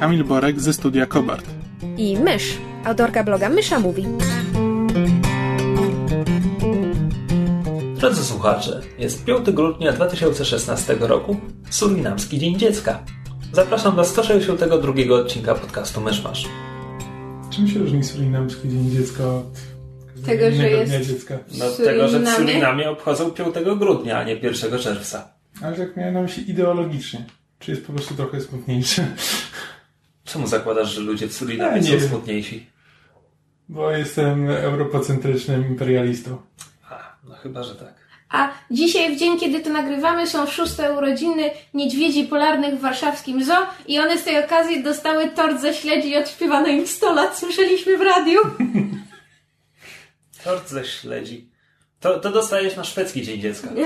Kamil Borek ze studia Kobart. i Mysz, autorka bloga Mysza Mówi. Drodzy słuchacze, jest 5 grudnia 2016 roku, Surinamski Dzień Dziecka. Zapraszam do 162 odcinka podcastu Myszmasz. Czym się różni Surinamski Dzień Dziecka od Tego, że jest- Dnia Dziecka? No tego, że w Surinamie? Obchodzą 5 grudnia, a nie 1 czerwca. Ale tak miałem na myśli ideologicznie. Czy jest po prostu trochę smutniejszy? Czemu zakładasz, że ludzie w Surinamie Ja są smutniejsi? Bo jestem europocentrycznym imperialistą. A, no chyba, że tak. A dzisiaj, w dzień, kiedy to nagrywamy, są szóste urodziny niedźwiedzi polarnych w warszawskim zoo i one z tej okazji dostały tort ze śledzi i odśpiewano im 100 lat. Słyszeliśmy w radiu. Tort ze śledzi. To, to dostajesz na szwedzki Dzień Dziecka.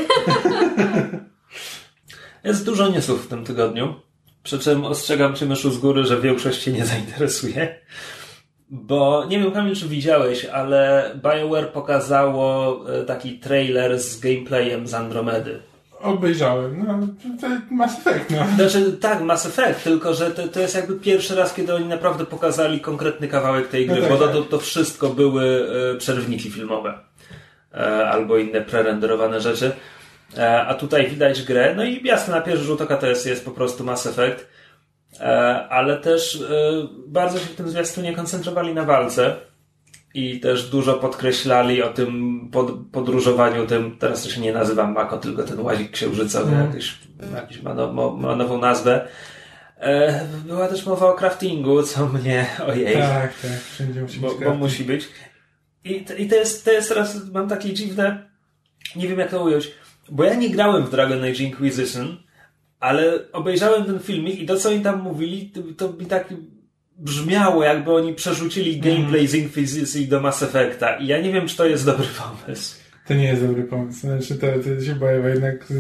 Jest dużo newsów w tym tygodniu. Przy czym ostrzegam cię myszu z góry, że większość cię nie zainteresuje. Bo nie wiem, Kamil, czy widziałeś, ale BioWare pokazało e, taki trailer z gameplayem z Andromedy. Obejrzałem. No, to Mass Effect, no. Znaczy, tak, Mass Effect, tylko że to, to jest jakby pierwszy raz, kiedy oni naprawdę pokazali konkretny kawałek tej gry, No tak, bo to, tak. to, to wszystko były e, przerwniki filmowe e, albo inne prerenderowane rzeczy. E, a tutaj widać grę, no i jasne, na pierwszy rzut oka to jest, jest po prostu Mass Effect, e, ale też e, bardzo się w tym zwiastunie koncentrowali na walce i też dużo podkreślali o tym pod, podróżowaniu tym, teraz to się nie nazywa Mako, tylko ten łazik księżycowy, Mhm. jakiś, jakiś ma, no, ma, nową nazwę. Była też mowa o craftingu, co mnie, ojej, Tak, tak. Wszędzie musi bo, być bo musi być. I, I to jest, to jest teraz, mam takie dziwne, nie wiem jak to ująć, bo ja nie grałem w Dragon Age Inquisition, ale obejrzałem ten filmik i to, co oni tam mówili, to, to mi tak brzmiało, jakby oni przerzucili Mhm. gameplay z Inquisition do Mass Effecta i ja nie wiem, czy to jest dobry pomysł. To nie jest dobry pomysł. Znaczy, to, to się boję, bo jednak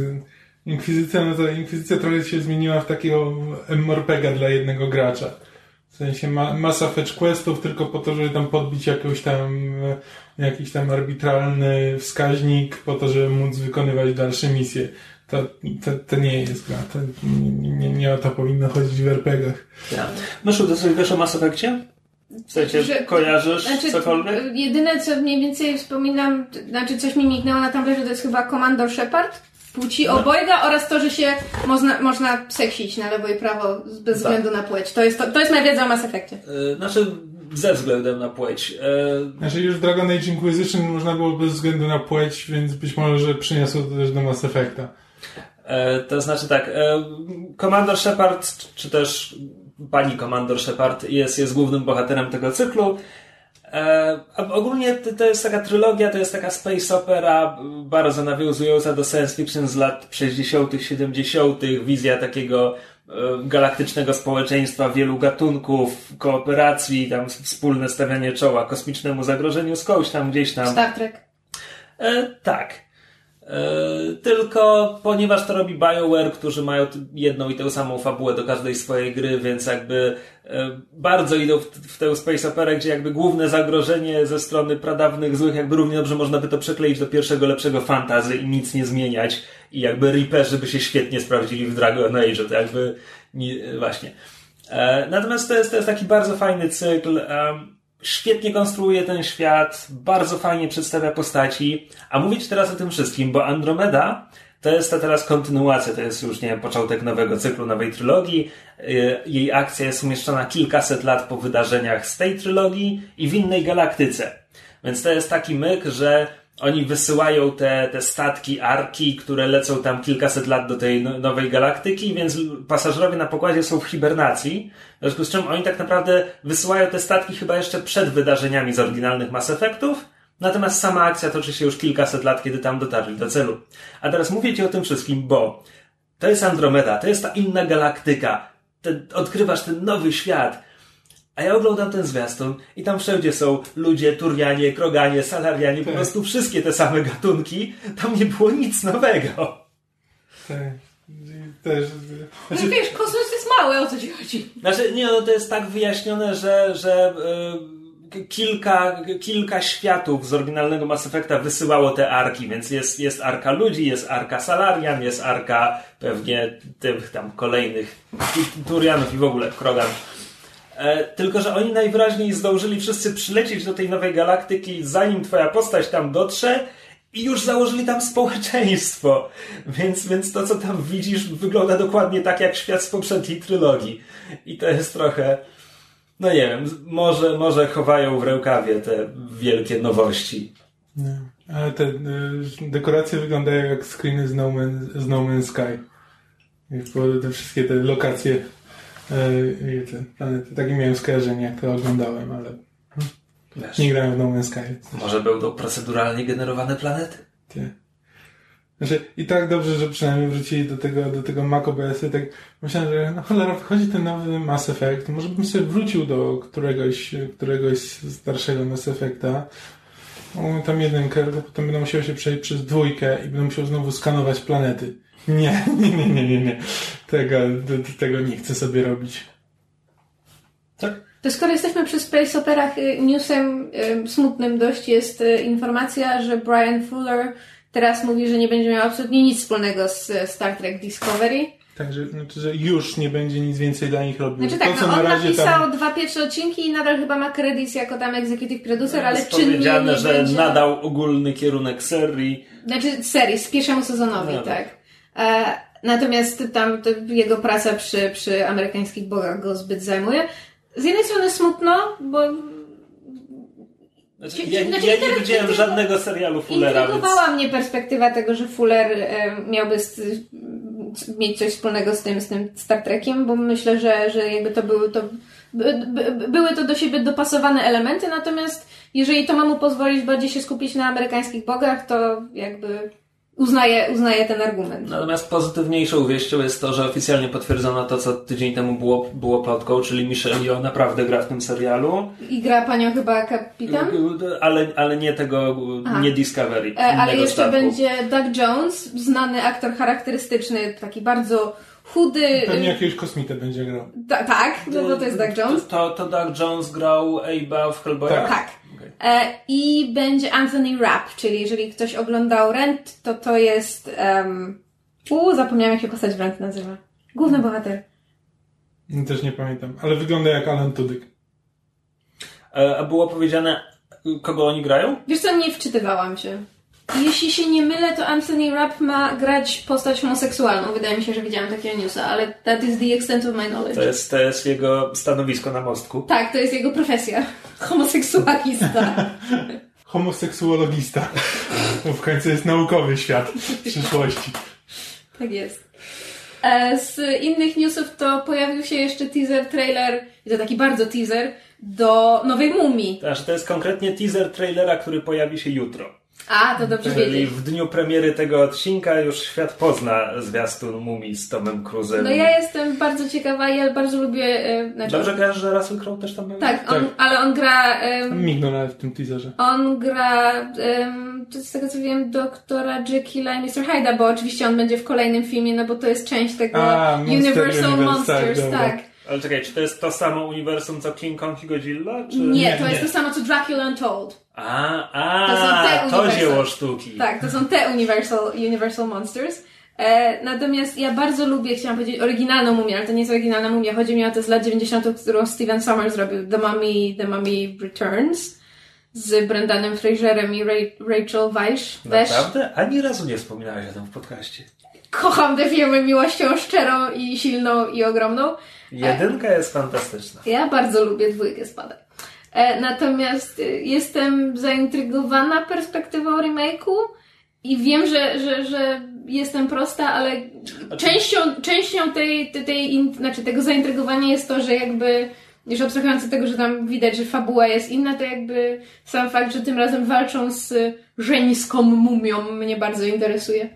Inkwizycja, no to Inkwizycja trochę się zmieniła w takiego MMORPGa dla jednego gracza. W sensie ma, masa fetch questów tylko po to, żeby tam podbić jakąś tam, jakiś tam arbitralny wskaźnik po to, żeby móc wykonywać dalsze misje. To, to, to nie jest gra. To, nie, nie, nie o to powinno chodzić w RPGach. Ja. Myszu, to coś wiesz o Mass Effectie? W sensie, Że- kojarzysz Znaczy, cokolwiek? jedyne co mniej więcej wspominam, znaczy coś mi mignęło na tablerze, to jest chyba Komandor Shepard płci No. obojga oraz to, że się można, można seksić na lewo i prawo bez Tak. względu na płeć. To jest, to, to jest moja wiedza o Mass Effectie. E, Znaczy, ze względem na płeć. E, Znaczy już w Dragon Age Inquisition można było bez względu na płeć, więc być może przyniosło to też do Mass Effecta. E, to znaczy tak, e, Komandor Shepard, czy też pani Komandor Shepard jest, jest głównym bohaterem tego cyklu. E, ogólnie to, jest taka trylogia, to jest taka space opera, bardzo nawiązująca do science fiction z lat 60., 70., wizja takiego galaktycznego społeczeństwa, wielu gatunków, kooperacji, tam wspólne stawianie czoła kosmicznemu zagrożeniu skądś tam gdzieś tam. Star Trek. E, tak. E, tylko ponieważ to robi BioWare, którzy mają jedną i tę samą fabułę do każdej swojej gry, więc jakby e, bardzo idą w, w tę space operę, gdzie jakby główne zagrożenie ze strony pradawnych złych, jakby równie dobrze można by to przekleić do pierwszego lepszego fantazy i nic nie zmieniać i jakby Reaperzy by się świetnie sprawdzili w Dragon Age, to jakby nie, właśnie. E, Natomiast to jest, to jest taki bardzo fajny cykl. Świetnie konstruuje ten świat, bardzo fajnie przedstawia postaci. A mówić teraz o tym wszystkim, bo Andromeda to jest ta teraz kontynuacja, to jest już, nie początek nowego cyklu, nowej trylogii. Y, Jej akcja jest umieszczona kilkaset lat po wydarzeniach z tej trylogii i w innej galaktyce. Więc to jest taki myk, że oni wysyłają te, te statki, arki, które lecą tam kilkaset lat do tej no- nowej galaktyki, więc pasażerowie na pokładzie są w hibernacji. W związku z czym oni tak naprawdę wysyłają te statki chyba jeszcze przed wydarzeniami z oryginalnych Mass Effectów, natomiast sama akcja toczy się już kilkaset lat, kiedy tam dotarli do celu. A teraz mówię Ci o tym wszystkim, bo to jest Andromeda, to jest ta inna galaktyka, ten, odkrywasz ten nowy świat. A ja oglądam ten zwiastun i tam wszędzie są ludzie, turnianie, kroganie, salarianie, po Tak. prostu wszystkie te same gatunki. Tam nie było nic nowego. Tak. Też, No znaczy, wiesz, kosmos jest mały, o co ci chodzi? Znaczy, nie, no to jest tak wyjaśnione, że, że y, kilka, kilka światów z oryginalnego Mass Effecta wysyłało te arki, więc jest, jest arka ludzi, jest arka Salarian, jest arka pewnie tych tam kolejnych Turianów i w ogóle Krogan. E, tylko, że oni najwyraźniej zdążyli wszyscy przylecieć do tej nowej galaktyki, zanim twoja postać tam dotrze i już założyli tam społeczeństwo. Więc, więc to, co tam widzisz, wygląda dokładnie tak jak świat z poprzedniej trylogii. I to jest trochę, no nie wiem, może, może chowają w rękawie te wielkie nowości. nie. Ale te y, dekoracje wyglądają jak screeny z No, z no Man's Sky. Po- te wszystkie te lokacje y, i te planety. Takie miałem skojarzenie, jak to oglądałem, ale Wiesz, nie grałem w No Man's Sky. może będą proceduralnie generowane planety? Nie. Znaczy, i tak dobrze, że przynajmniej wrócili do tego, do tego Mac OS. Tak myślałem, że no cholera, wychodzi ten nowy Mass Effect, może bym sobie wrócił do któregoś, któregoś starszego Mass Effecta. O, tam jedynkę, ale potem będę musiał się przejść przez dwójkę i będę musiał znowu skanować planety. Nie, nie, nie, nie, nie, nie. Tego, do, do tego nie chcę sobie robić. Tak. To skoro jesteśmy przy Space Operach, y, newsem smutnym dość jest y, informacja, że Brian Fuller teraz mówi, że nie będzie miał absolutnie nic wspólnego z y, Star Trek Discovery. Także, znaczy, że już nie będzie nic więcej dla nich robił. Znaczy tak, to, co no na on razie napisał tam... dwa pierwsze odcinki i nadal chyba ma kredyt jako tam executive producer, ale jest czynnie powiedziane, nie że będzie... nadał ogólny kierunek serii. Znaczy serii, z pierwszemu sezonowi, No. tak. E, natomiast tam jego praca przy, przy amerykańskich bogach go zbyt zajmuje. Z jednej strony smutno, bo Znaczy, ja, znaczy, ja nie widziałem żadnego serialu Fullera, więc... Intrygowała mnie perspektywa tego, że Fuller e, miałby z, mieć coś wspólnego z tym, z tym Star Trekiem, bo myślę, że, że jakby to były to by, by, były to do siebie dopasowane elementy, natomiast jeżeli to ma mu pozwolić bardziej się skupić na amerykańskich bogach, to jakby uznaję, uznaję ten argument. Natomiast pozytywniejszą wieścią jest to, że oficjalnie potwierdzono to, co tydzień temu było, było plotką, czyli Michelle Yeoh naprawdę gra w tym serialu, I gra panią chyba kapitan? ale, ale nie tego, Aha. nie Discovery. E, ale jeszcze statku. będzie Doug Jones, znany aktor charakterystyczny, taki bardzo chudy. Pewnie jakiegoś kosmitę będzie grał. Ta, tak, no to jest Doug Jones. To, to Doug Jones grał Abe'a w Hellboya? Tak. E, I będzie Anthony Rapp, czyli jeżeli ktoś oglądał Rent, to to jest. Um, u, zapomniałam jak się postać w Rent nazywa. Główny bohater. Też nie pamiętam. Ale wygląda jak Alan Tudyk. E, A było powiedziane, kogo oni grają? Wiesz co, nie wczytywałam się. Jeśli się nie mylę, to Anthony Rapp ma grać postać homoseksualną. Wydaje mi się, że widziałam takiego newsa, ale that is the extent of my knowledge. To jest, to jest jego stanowisko na mostku. Tak, to jest jego profesja. Homoseksualista. Homoseksuologista. Bo w końcu jest naukowy świat przyszłości. Tak jest. E, Z innych newsów to pojawił się jeszcze teaser, trailer, i to taki bardzo teaser, do nowej mumii. Znaczy, to jest konkretnie teaser trailera, który pojawi się jutro. A, to dobrze Czyli wiedzieć. w dniu premiery tego odcinka już świat pozna zwiastun Mumii z Tomem Cruzem. No ja jestem bardzo ciekawa, ja bardzo lubię... E, znaczy, Dobrze kojarzę, że Russell Crowe też tam był? Tak, on, Tak. ale on gra... Mignął nawet w tym teaserze. on gra, to z tego co wiem, doktora Jekylla i Mr. Hyda, bo oczywiście on będzie w kolejnym filmie, no bo to jest część tego A, Monster Universal Universe, Monsters, tak, tak. Ale czekaj, czy to jest to samo uniwersum co King Kong i Godzilla? Czy... Nie, to nie. jest to samo co Dracula Untold. A, a To są te to dzieło sztuki. Tak, to są te Universal, Universal Monsters. E, natomiast ja bardzo lubię, chciałam powiedzieć, oryginalną mumię, ale to nie jest oryginalna mumia. Chodzi mi o to z lat 90., którą Steven Sommers zrobił. The Mummy, The Mummy Returns z Brendanem Fraserem i Ra- Rachel Weisz. Naprawdę? Ani razu nie wspominałeś o tym w podcaście. Kocham te filmy miłością szczerą i silną i ogromną. Jedynka jest fantastyczna. Ja bardzo lubię dwójkę spadek. E, natomiast y, jestem zaintrygowana perspektywą remake'u i wiem, że, że, że jestem prosta, ale częścią, częścią tej, tej, tej znaczy tego zaintrygowania jest to, że jakby już abstrahując od tego, że tam widać, że fabuła jest inna, to jakby sam fakt, że tym razem walczą z żeńską mumią mnie bardzo interesuje.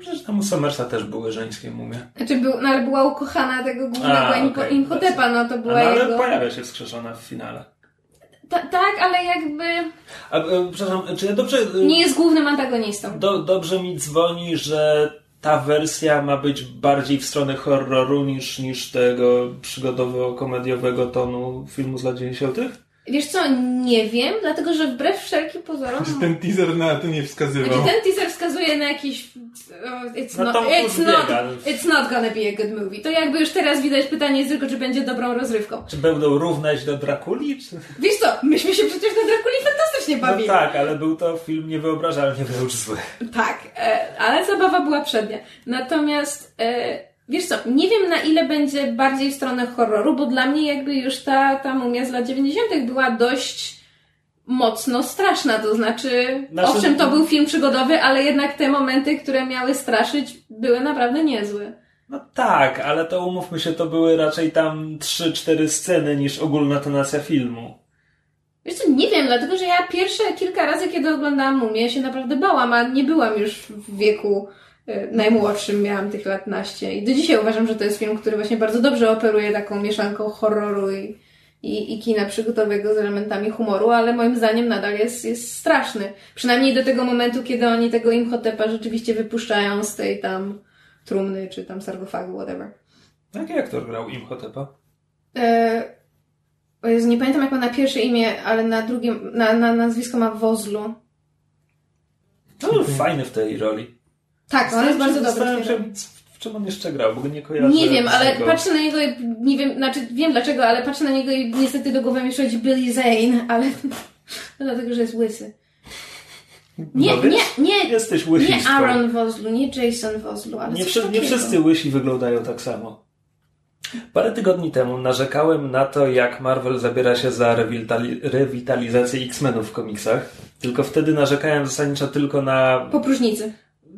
Przecież tam u Somersa też były żeńskie mumie. Znaczy, był, no ale była ukochana tego głównego A, okej, Imhotepa, no to A, była no, ale jego... pojawia się wskrzeszona w finale. Ta, tak, ale jakby A, e, przepraszam, czy ja dobrze... e, nie jest głównym antagonistą. Do, dobrze mi dzwoni, że ta wersja ma być bardziej w stronę horroru niż, niż tego przygodowo-komediowego tonu filmu z lat 90. Wiesz co, nie wiem, dlatego że wbrew wszelkim pozorom... Że ten teaser na to nie wskazywał. Znaczy, ten teaser wskazuje na jakiś... oh, It's Na not, it's, not, it's not gonna be a good movie. To jakby już teraz widać pytanie jest tylko, czy będzie dobrą rozrywką. Czy będą równać do Drakuli? Czy... Wiesz co, myśmy się przecież na Drakuli fantastycznie No bawili. tak, ale był to film niewyobrażalnie wręcz zły. Tak, e, ale zabawa była przednia. Natomiast, e, wiesz co, nie wiem na ile będzie bardziej w stronę horroru, bo dla mnie jakby już ta, ta mumia z lat 90. była dość mocno straszna, to znaczy, Znaczy- owszem, to był film przygodowy, ale jednak te momenty, które miały straszyć, były naprawdę niezłe. No tak, ale to umówmy się, to były raczej tam 3-4 sceny niż ogólna tonacja filmu. Wiesz co, nie wiem, dlatego że ja pierwsze kilka razy, kiedy oglądałam mumię, się naprawdę bałam, a nie byłam już w wieku najmłodszym, miałam tych lat naście. I do dzisiaj uważam, że to jest film, który właśnie bardzo dobrze operuje taką mieszanką horroru i, i, i kina przygodowego z elementami humoru, ale moim zdaniem nadal jest, jest straszny. Przynajmniej do tego momentu, kiedy oni tego Imhotepa rzeczywiście wypuszczają z tej tam trumny, czy tam sarkofagu, whatever. Jaki aktor grał Imhotepa? E, o Jezu, nie pamiętam jak ma na pierwsze imię, ale na drugim, na, na nazwisko ma Wozlu. No, fajny w tej roli. Tak, on jest bardzo dobry. Zastanawiam w czym on jeszcze grał, bo nie kojarzę. Nie wiem, ale tego. patrzę na niego i nie wiem, znaczy wiem dlaczego, ale patrzę na niego i niestety do głowy mi przychodzi Billy Zane, ale dlatego, że jest łysy. Nie, No nie, nie, Jesteś nie łysistką. Aaron Wozlu, nie Jason Wozlu, ale Nie, wszy- nie wszyscy łysi wyglądają tak samo. Parę tygodni temu narzekałem na to, jak Marvel zabiera się za rewitali- rewitalizację X-Menów w komiksach. Tylko wtedy narzekałem zasadniczo tylko na Po próżnicy.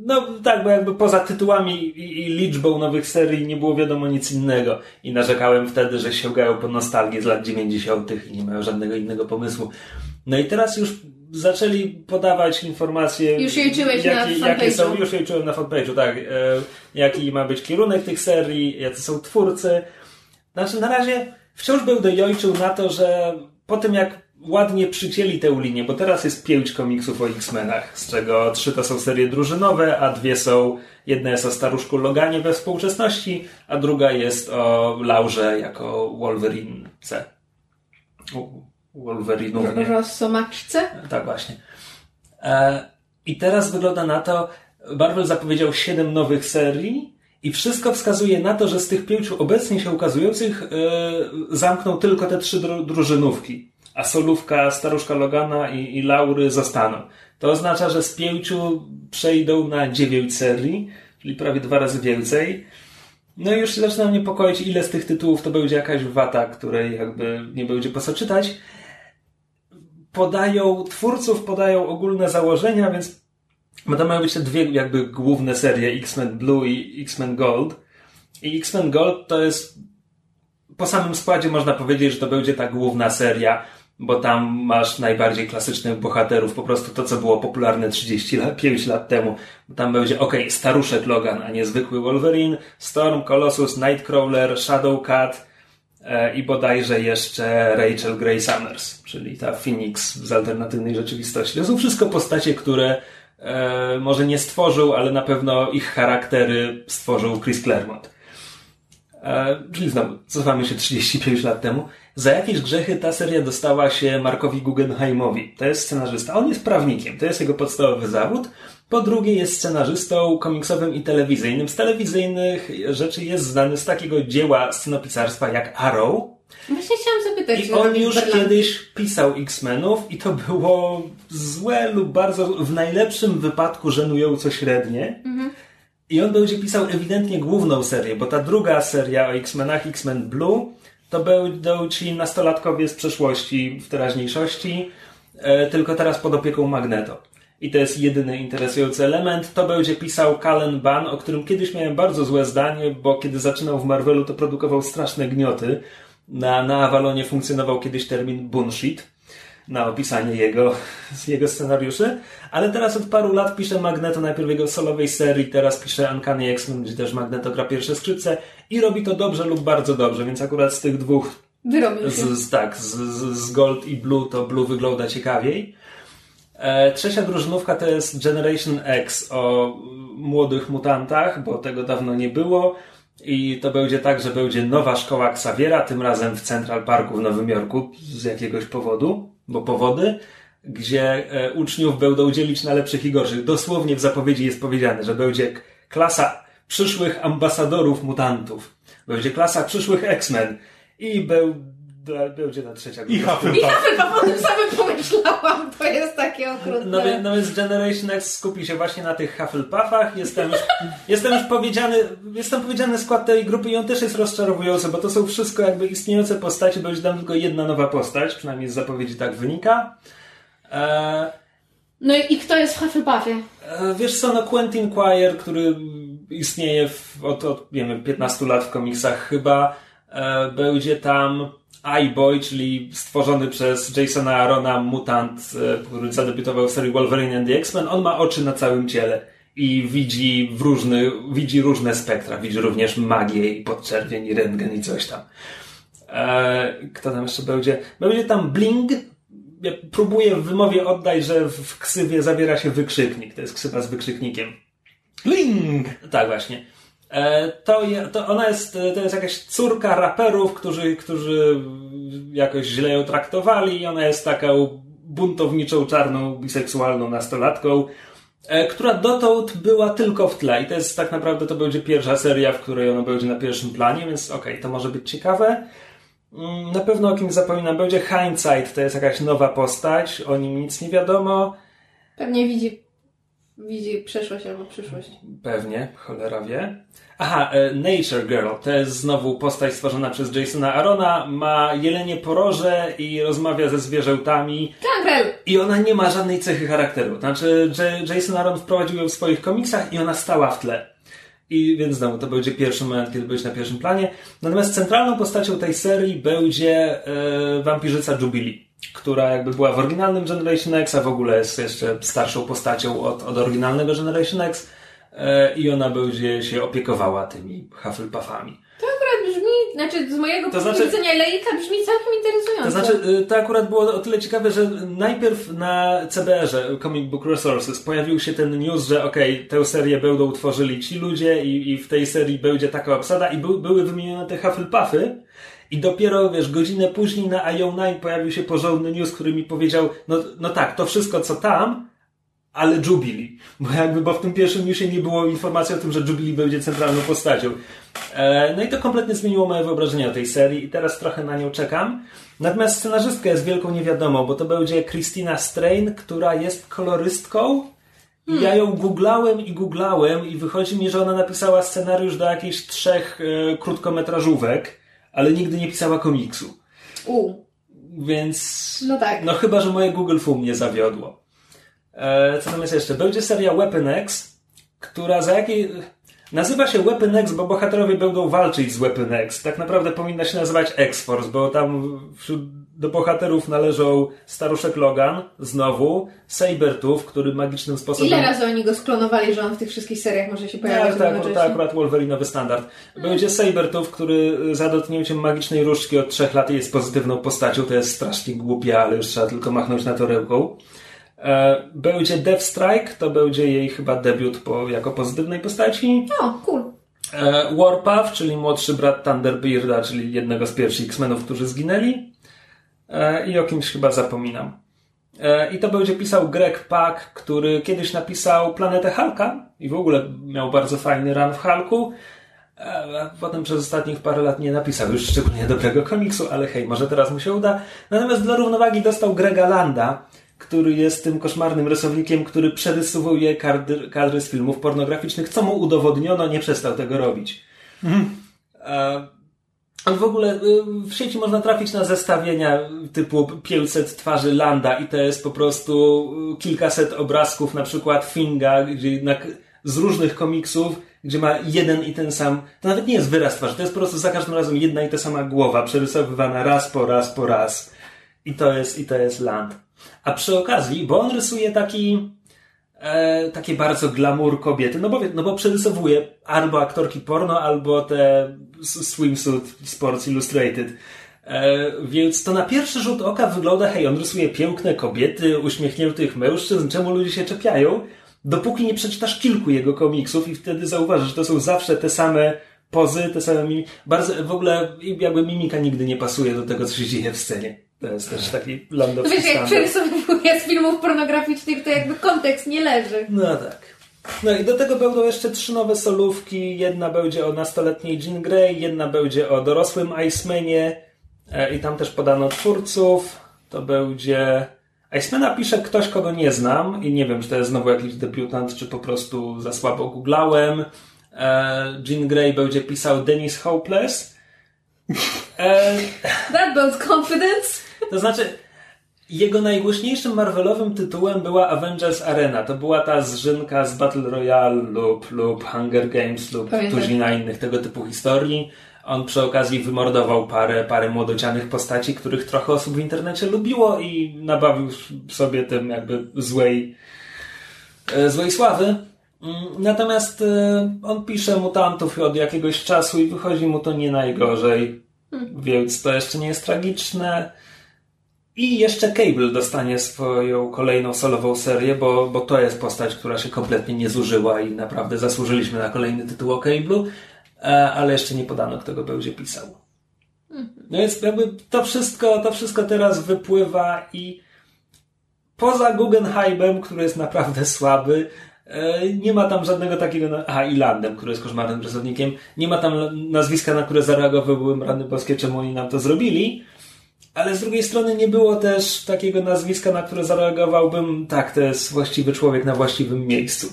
No tak, bo jakby poza tytułami i, i liczbą nowych serii nie było wiadomo nic innego. I narzekałem wtedy, że sięgają po nostalgię z lat 90. i nie mają żadnego innego pomysłu. No i teraz już zaczęli podawać informacje. Już liczyłeś na jakie, jakie fanpage'u. są, Już liczyłem na fanpage'u, tak. E, jaki ma być kierunek tych serii, jacy są twórcy. Znaczy na razie wciąż będę jojczył na to, że po tym jak ładnie przycięli tę linię, bo teraz jest pięć komiksów o X-Menach, z czego trzy to są serie drużynowe, a dwie są, jedna jest o staruszku Loganie we współczesności, a druga jest o Laurze jako Wolverince. U- Wolverinównie. Rosomaczce? Tak właśnie. E, I teraz wygląda na to, Marvel zapowiedział 7 nowych serii i wszystko wskazuje na to, że z tych pięciu obecnie się ukazujących e, zamkną tylko te trzy dru- drużynówki. A solówka, staruszka Logana i, i Laury zostaną. To oznacza, że z pięciu przejdą na dziewięć serii, czyli prawie dwa razy więcej. No i już zaczynam niepokoić, ile z tych tytułów to będzie jakaś wata, której jakby nie będzie po co czytać podają, twórców podają ogólne założenia, więc to mają być te dwie jakby główne serie X-Men Blue i X-Men Gold. I X-Men Gold to jest po samym składzie można powiedzieć, że to będzie ta główna seria, bo tam masz najbardziej klasycznych bohaterów, po prostu to, co było popularne 35 lat temu. Tam będzie, okej, staruszek Logan, a nie zwykły Wolverine, Storm, Colossus, Nightcrawler, Shadowcat, e, i bodajże jeszcze Rachel Grey Summers, czyli ta Phoenix z alternatywnej rzeczywistości. To są wszystko postacie, które e, może nie stworzył, ale na pewno ich charaktery stworzył Chris Claremont. E, czyli znowu, cofamy się 35 lat temu. Za jakieś grzechy ta seria dostała się Markowi Guggenheimowi. To jest scenarzysta. On jest prawnikiem, to jest jego podstawowy zawód. Po drugie jest scenarzystą komiksowym i telewizyjnym. Z telewizyjnych rzeczy jest znany z takiego dzieła scenopisarstwa jak Arrow. Właśnie chciałam zapytać, I on już kiedyś pisał X-Menów i to było złe lub bardzo, w najlepszym wypadku żenująco średnie. I on będzie pisał ewidentnie główną serię, bo ta druga seria o X-Menach, X-Men Blue, to będą ci nastolatkowie z przeszłości w teraźniejszości, e, tylko teraz pod opieką Magneto. I to jest jedyny interesujący element. To będzie pisał Cullen Bunn, o którym kiedyś miałem bardzo złe zdanie, bo kiedy zaczynał w Marvelu, to produkował straszne gnioty. Na, na Avalonie funkcjonował kiedyś termin bullshit. Na opisanie jego, jego scenariuszy, ale teraz od paru lat pisze Magneto najpierw jego solowej serii, teraz pisze Uncanny X-Men, gdzie też Magneto gra pierwsze skrzypce i robi to dobrze lub bardzo dobrze, więc akurat z tych dwóch Wyrobił się. z, tak, z, z z Gold i Blue to Blue wygląda ciekawiej. E, trzecia drużynówka to jest Generation X o młodych mutantach, bo tego dawno nie było. I to będzie tak, że będzie nowa szkoła Xaviera, tym razem w Central Parku w Nowym Jorku z jakiegoś powodu, bo powody, gdzie e, uczniów będą dzielić na lepszych i gorszych. Dosłownie w zapowiedzi jest powiedziane, że będzie klasa przyszłych ambasadorów mutantów. Będzie klasa przyszłych X-Men i będą będzie ta trzecia I grupa. Hufflepuff. Chyba o tym samym pomyślałam, to jest takie okrutne. No, więc- no więc Generation X skupi się właśnie na tych Hufflepuffach. Jestem już, jestem już powiedziany, jestem powiedziany skład tej grupy i on też jest rozczarowujący, bo to są wszystko jakby istniejące postacie, będzie tam tylko jedna nowa postać, przynajmniej z zapowiedzi tak wynika. E, No i, i kto jest w Hufflepuffie? e, wiesz co, no Quentin Quire, który istnieje w, od, od nie wiem, 15 lat w komiksach chyba, e, będzie tam iBoy, czyli stworzony przez Jasona Arona mutant, e, który zadebiutował w serii Wolverine and the X-Men. On ma oczy na całym ciele i widzi w różny, widzi różne spektra. Widzi również magię i podczerwień i rentgen i coś tam. E, kto tam jeszcze będzie? Będzie tam Bling. Ja próbuję w wymowie oddać, że w ksywie zawiera się wykrzyknik. To jest ksywa z wykrzyknikiem. Bling! Tak, właśnie. E, To, je, to ona jest, to jest jakaś córka raperów, którzy, którzy jakoś źle ją traktowali i ona jest taką buntowniczą, czarną, biseksualną nastolatką, e, która dotąd była tylko w tle i to jest tak naprawdę, to będzie pierwsza seria, w której ona będzie na pierwszym planie, więc okej, to może być ciekawe. Mm, Na pewno o kimś zapominam, będzie Hindsight, to jest jakaś nowa postać, o nim nic nie wiadomo. Pewnie widzi, widzi przeszłość albo przyszłość. Pewnie, cholera wie. Aha, e, Nature Girl to jest znowu postać stworzona przez Jasona Arona. Ma jelenie poroże i rozmawia ze zwierzętami. Gangrel! I ona nie ma żadnej cechy charakteru. Znaczy, Jason Aaron wprowadził ją w swoich komiksach i ona stała w tle. I więc znowu to będzie pierwszy moment, kiedy będzie na pierwszym planie. Natomiast centralną postacią tej serii będzie e, wampirzyca Jubilee, która jakby była w oryginalnym Generation X, a w ogóle jest jeszcze starszą postacią od, od oryginalnego Generation X. E, I ona będzie się opiekowała tymi Hufflepuffami. Akurat brzmi, znaczy z mojego To punktu znaczy- widzenia lejka brzmi całkiem interesująco. To znaczy, y, to akurat było o tyle ciekawe, że najpierw na CBR-ze, Comic Book Resources, pojawił się ten news, że okej, tę serię będą tworzyli ci ludzie i, i w tej serii będzie taka obsada i był, były wymienione te Hufflepuffy i dopiero, wiesz, godzinę później na IO9 pojawił się porządny news, który mi powiedział, no, no tak, to wszystko co tam, ale Jubilee. Bo jakby, bo w tym pierwszym newsie nie było informacji o tym, że Jubilee będzie centralną postacią. E, no i to kompletnie zmieniło moje wyobrażenie o tej serii i teraz trochę na nią czekam. Natomiast scenarzystka jest wielką niewiadomą, bo to będzie Christina Strain, która jest kolorystką. I ja ją googlałem i googlałem i wychodzi mi, że ona napisała scenariusz do jakichś trzech e, krótkometrażówek, ale nigdy nie pisała komiksu. U, Więc... no tak. No chyba, że moje Google Fu mnie zawiodło. E, co tam jest jeszcze? Będzie seria Weapon X, która za jakiej... Nazywa się Weapon X, bo bohaterowie będą walczyć z Weapon X. Tak naprawdę powinna się nazywać X-Force, bo tam wśród, do bohaterów należą staruszek Logan, znowu, Sabertooth, który magicznym sposobem... Ile razy oni go sklonowali, że on w tych wszystkich seriach może się pojawiać Tak, tak, to akurat Wolverine'owy standard. Będzie Sabertooth, który za dotknięciem magicznej różdżki od trzech lat jest pozytywną postacią. To jest strasznie głupie, ale już trzeba tylko machnąć na to ręką. E, Będzie Deathstrike, to będzie jej chyba debiut po, jako pozytywnej postaci. O, cool. E, Warpath, czyli młodszy brat Thunderbearda, czyli jednego z pierwszych X-Menów, którzy zginęli. E, I o kimś chyba zapominam. E, I to będzie pisał Greg Pak, który kiedyś napisał Planetę Hulka i w ogóle miał bardzo fajny run w Hulku. E, potem przez ostatnich parę lat nie napisał już szczególnie dobrego komiksu, ale hej, może teraz mu się uda. Natomiast dla równowagi dostał Grega Landa, który jest tym koszmarnym rysownikiem, który przerysowuje kadry, kadry z filmów pornograficznych, co mu udowodniono, nie przestał tego robić. E, a w ogóle y, w sieci można trafić na zestawienia typu 500 twarzy Landa i to jest po prostu y, kilkaset obrazków, na przykład Finga, gdzie na, z różnych komiksów, gdzie ma jeden i ten sam, to nawet nie jest wyraz twarzy, to jest po prostu za każdym razem jedna i ta sama głowa, przerysowywana raz po raz po raz. I to jest, i to jest Land. A przy okazji, bo on rysuje taki, e, takie bardzo glamour kobiety, no bo, no bo przerysowuje albo aktorki porno, albo te swimsuit Sports Illustrated. E, więc to na pierwszy rzut oka wygląda, hej, on rysuje piękne kobiety, uśmiechniętych mężczyzn, czemu ludzie się czepiają? Dopóki nie przeczytasz kilku jego komiksów i wtedy zauważysz, że to są zawsze te same pozy, te same mimiki. Bardzo, w ogóle jakby mimika nigdy nie pasuje do tego, co się dzieje w scenie. To jest też taki lądowski Wiesz, jak przerysowuję z filmów pornograficznych, to jakby kontekst nie leży. No tak. No i do tego będą jeszcze trzy nowe solówki. Jedna będzie o nastoletniej Jean Grey, jedna będzie o dorosłym Icemanie e, i tam też podano twórców. To będzie... Icemana pisze ktoś, kogo nie znam i nie wiem, czy to jest znowu jakiś debiutant, czy po prostu za słabo googlałem. E, Jean Grey będzie pisał Dennis Hopeless. E, That builds confidence. To znaczy, jego najgłośniejszym Marvelowym tytułem była Avengers Arena. To była ta zżynka z Battle Royale lub, lub Hunger Games lub Pamiętam. tuzina innych tego typu historii. On przy okazji wymordował parę, parę młodocianych postaci, których trochę osób w internecie lubiło i nabawił sobie tym jakby złej, e, złej sławy. Mm, natomiast e, on pisze mutantów od jakiegoś czasu i wychodzi mu to nie najgorzej. Hmm. Więc to jeszcze nie jest tragiczne. I jeszcze Cable dostanie swoją kolejną solową serię, bo, bo to jest postać, która się kompletnie nie zużyła i naprawdę zasłużyliśmy na kolejny tytuł o Cable'u, e, ale jeszcze nie podano, kto go będzie pisał. No więc jakby to wszystko, to wszystko teraz wypływa i poza Guggenheimem, który jest naprawdę słaby, e, nie ma tam żadnego takiego. Aha, i Landem, który jest koszmarnym pracownikiem. Nie ma tam nazwiska, na które zareagowałbym rany boskie, czemu oni nam to zrobili. Ale z drugiej strony nie było też takiego nazwiska, na które zareagowałbym, tak, to jest właściwy człowiek na właściwym miejscu.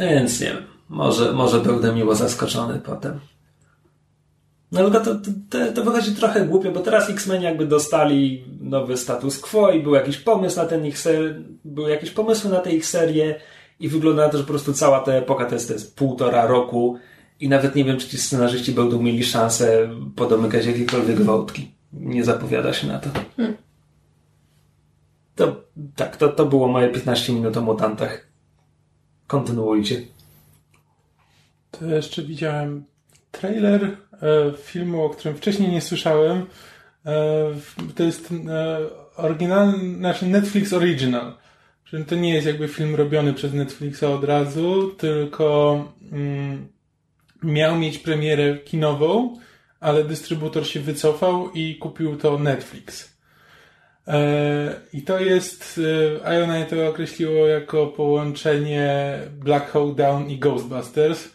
Więc nie wiem, może, może będę miło zaskoczony potem. No ale to, to, to wychodzi trochę głupio, bo teraz X-Men jakby dostali nowy status quo i był jakiś pomysł na ten ich ser... były jakieś pomysły na tę ich serię i wygląda na to, że po prostu cała ta epoka to jest, to jest półtora roku i nawet nie wiem, czy ci scenarzyści będą mieli szansę podomykać jakiekolwiek wątki nie zapowiada się na to. Hmm. To tak, to, to było moje 15 minut o mutantach. Kontynuujcie. To jeszcze widziałem trailer e, filmu, o którym wcześniej nie słyszałem. E, to jest e, oryginalny, znaczy Netflix Original. Czyli to nie jest jakby film robiony przez Netflixa od razu, tylko mm, miał mieć premierę kinową ale dystrybutor się wycofał i kupił to Netflix. E, I to jest, e, Iona to określiło jako połączenie Black Hawk Down i Ghostbusters.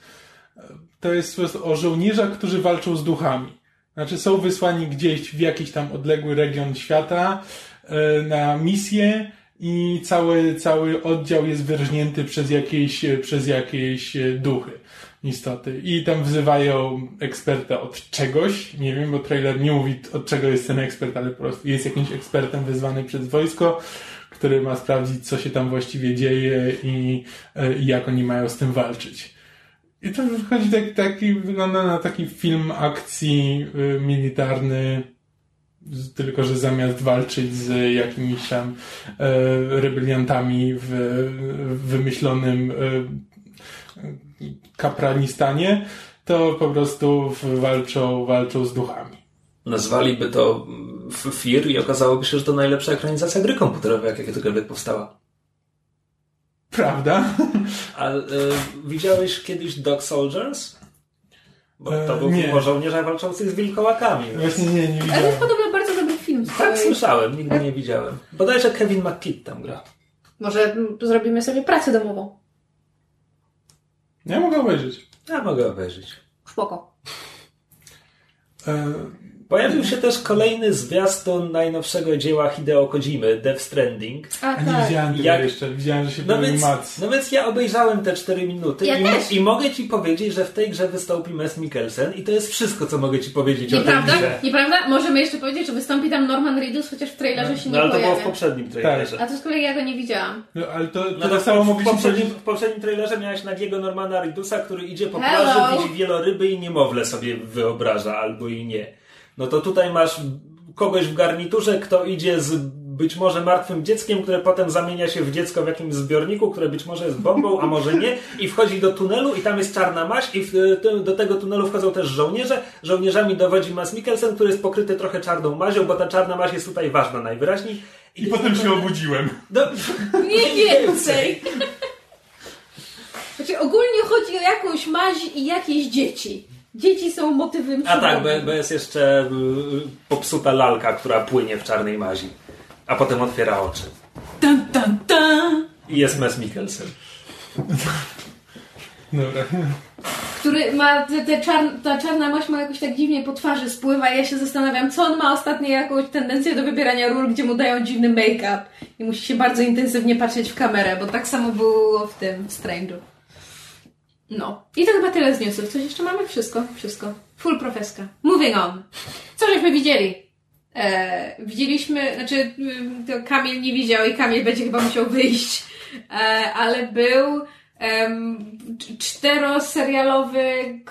E, to jest o żołnierzach, którzy walczą z duchami. Znaczy są wysłani gdzieś w jakiś tam odległy region świata na misję i cały, cały oddział jest wyrżnięty przez jakieś, przez jakieś duchy istoty. I tam wzywają eksperta od czegoś, nie wiem, bo trailer nie mówi od czego jest ten ekspert, ale po prostu jest jakimś ekspertem wyzwany przez wojsko, który ma sprawdzić, co się tam właściwie dzieje i, e, i jak oni mają z tym walczyć. I to wychodzi taki, taki, wygląda na taki film akcji y, militarny, tylko że zamiast walczyć z jakimiś tam y, rebeliantami w, w wymyślonym y, Kapranistanie, to po prostu walczą, walczą z duchami. Nazwaliby to FIR i okazałoby się, że to najlepsza ekranizacja gry komputerowej, jaka kiedykolwiek powstała. Prawda? A y, widziałeś kiedyś Dog Soldiers? Bo to był film o żołnierzach walczących z wilkołakami. Właśnie nie, nie widziałem. Ale to jest podobno bardzo dobry film. Tak, słyszałem, nigdy nie widziałem. Bodajże Kevin McKidd tam gra. Może zrobimy sobie pracę domową. Ja mogę obejrzeć. Ja mogę obejrzeć. Spoko. E, Pojawił się też kolejny zwiastun najnowszego dzieła Hideo Kojimy, Death Stranding. A, A nie tak. widziałem tego Jak... jeszcze, widziałem, że się no więc, no więc ja obejrzałem te 4 minuty ja i, i, mogę ci powiedzieć, że w tej grze wystąpi Mess Mikkelsen i to jest wszystko, co mogę ci powiedzieć Nieprawda? o tej grze. Nieprawda? Możemy jeszcze powiedzieć, że wystąpi tam Norman Reedus, chociaż w trailerze się no, nie ale pojawia. to było w poprzednim trailerze. Tak. A to z kolei ja go nie widziałam. No, ale to, to, no, tak samo w, w, poprzednim, w poprzednim trailerze miałeś nagiego Normana Reedusa, który idzie po Hello. plaży, widzi wieloryby i niemowlę sobie wyobraża, albo i nie. No to tutaj masz kogoś w garniturze, kto idzie z być może martwym dzieckiem, które potem zamienia się w dziecko w jakimś zbiorniku, które być może jest bombą, a może nie, i wchodzi do tunelu i tam jest czarna maść i w, do tego tunelu wchodzą też żołnierze. Żołnierzami dowodzi Mads Mikkelsen, który jest pokryty trochę czarną mazią, bo ta czarna maź jest tutaj ważna najwyraźniej. I, I potem się obudziłem. Do... Nie więcej! Znaczy ogólnie chodzi o jakąś maź i jakieś dzieci. Dzieci są motywem A tak, bo, bo jest jeszcze y, popsuta lalka, która płynie w czarnej mazi. A potem otwiera oczy. Tan, tan, tan. I jest Mes Mikkelsen. Dobra. Który ma, te, te czar, ta czarna maść ma jakoś tak dziwnie po twarzy spływa i ja się zastanawiam, co on ma ostatnio jakąś tendencję do wybierania ról, gdzie mu dają dziwny make-up i musi się bardzo intensywnie patrzeć w kamerę, bo tak samo było w tym, w Strange'u. No. I to chyba tyle z newsów. Coś jeszcze mamy? Wszystko, wszystko. Full profeska. Moving on. Co żeśmy widzieli? E, widzieliśmy, znaczy to Kamil nie widział i Kamil będzie chyba musiał wyjść, e, ale był um, czteroserialowy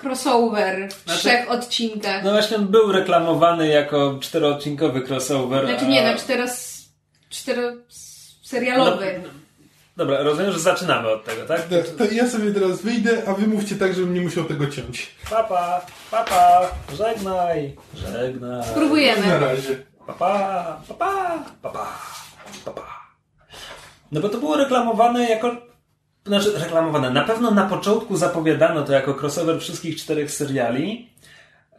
crossover w Znaczy- trzech odcinkach. No właśnie on był reklamowany jako czteroodcinkowy crossover. Znaczy a- nie, no czteros, czteroserialowy. No, Dobra, rozumiem, że zaczynamy od tego, tak? To, to ja sobie teraz wyjdę, a wy mówcie tak, żebym nie musiał tego ciąć. Papa, papa, żegnaj, żegnaj. Na Spróbujemy. razie. Papa, papa, papa, papa. No bo to było reklamowane jako... Znaczy, reklamowane. Na pewno na początku zapowiadano to jako crossover wszystkich czterech seriali.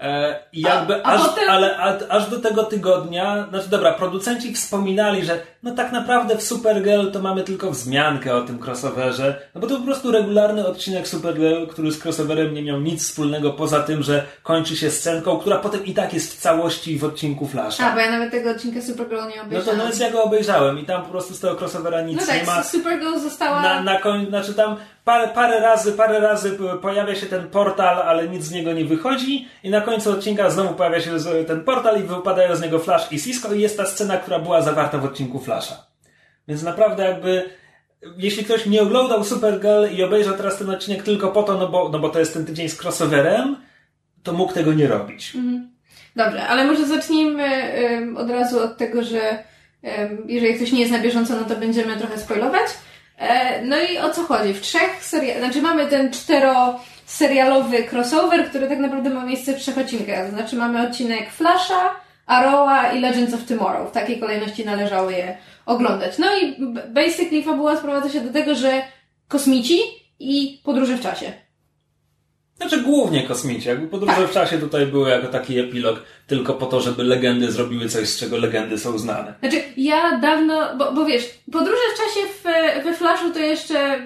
E, I jakby A- a aż, potem- ale a, aż do tego tygodnia, znaczy dobra, producenci wspominali, że no tak naprawdę w Supergirl to mamy tylko wzmiankę o tym crossoverze, no bo to po prostu regularny odcinek Supergirl, który z crossoverem nie miał nic wspólnego poza tym, że kończy się scenką, która potem i tak jest w całości w odcinku Flasha. A, bo ja nawet tego odcinka Supergirl nie No to no więc ja go obejrzałem i tam po prostu z tego crossovera nic No nie ma. tak, Supergirl została... Na, na koń, znaczy tam parę, parę razy, parę razy pojawia się ten portal, ale nic z niego nie wychodzi i na końcu odcinka znowu pojawia się ten portal i wypadają z niego Flash i Cisco i jest ta scena, która była zawarta w odcinku Flasha. Więc naprawdę jakby jeśli ktoś nie oglądał Supergirl i obejrzał teraz ten odcinek tylko po to, no bo, no bo to jest ten tydzień z crossoverem, to mógł tego nie robić. Dobrze, ale może zacznijmy od razu od tego, że jeżeli ktoś nie jest na bieżąco, no to będziemy trochę spoilować. E, no i o co chodzi? W trzech serialach, znaczy mamy ten czteroserialowy crossover, który tak naprawdę ma miejsce w trzech odcinkach. To znaczy mamy odcinek Flasha, Arrowa i Legends of Tomorrow. W takiej kolejności należało je oglądać. No i basically fabuła sprowadza się do tego, że kosmici i podróże w czasie. Znaczy głównie kosmici. Jakby podróże Tak. w czasie tutaj były jako taki epilog tylko po to, żeby legendy zrobiły coś, z czego legendy są znane. Znaczy, ja dawno, bo, bo wiesz, podróże w czasie w, we Flashu to jeszcze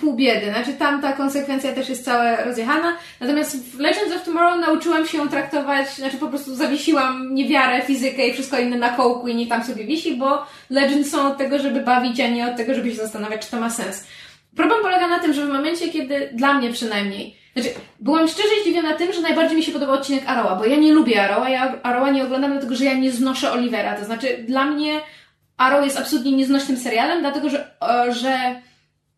pół biedy. Znaczy, tam ta konsekwencja też jest cała rozjechana. Natomiast w Legends of Tomorrow nauczyłam się ją traktować, znaczy po prostu zawiesiłam niewiarę, fizykę i wszystko inne na kołku i nie tam sobie wisi, bo Legends są od tego, żeby bawić, a nie od tego, żeby się zastanawiać, czy to ma sens. Problem polega na tym, że w momencie, kiedy, dla mnie przynajmniej, znaczy, byłam szczerze zdziwiona tym, że najbardziej mi się podobał odcinek Arrowa, bo ja nie lubię Arrowa, ja Arrowa nie oglądam dlatego, że ja nie znoszę Olivera, to znaczy dla mnie Arrow jest absolutnie nieznośnym serialem, dlatego, że, e, że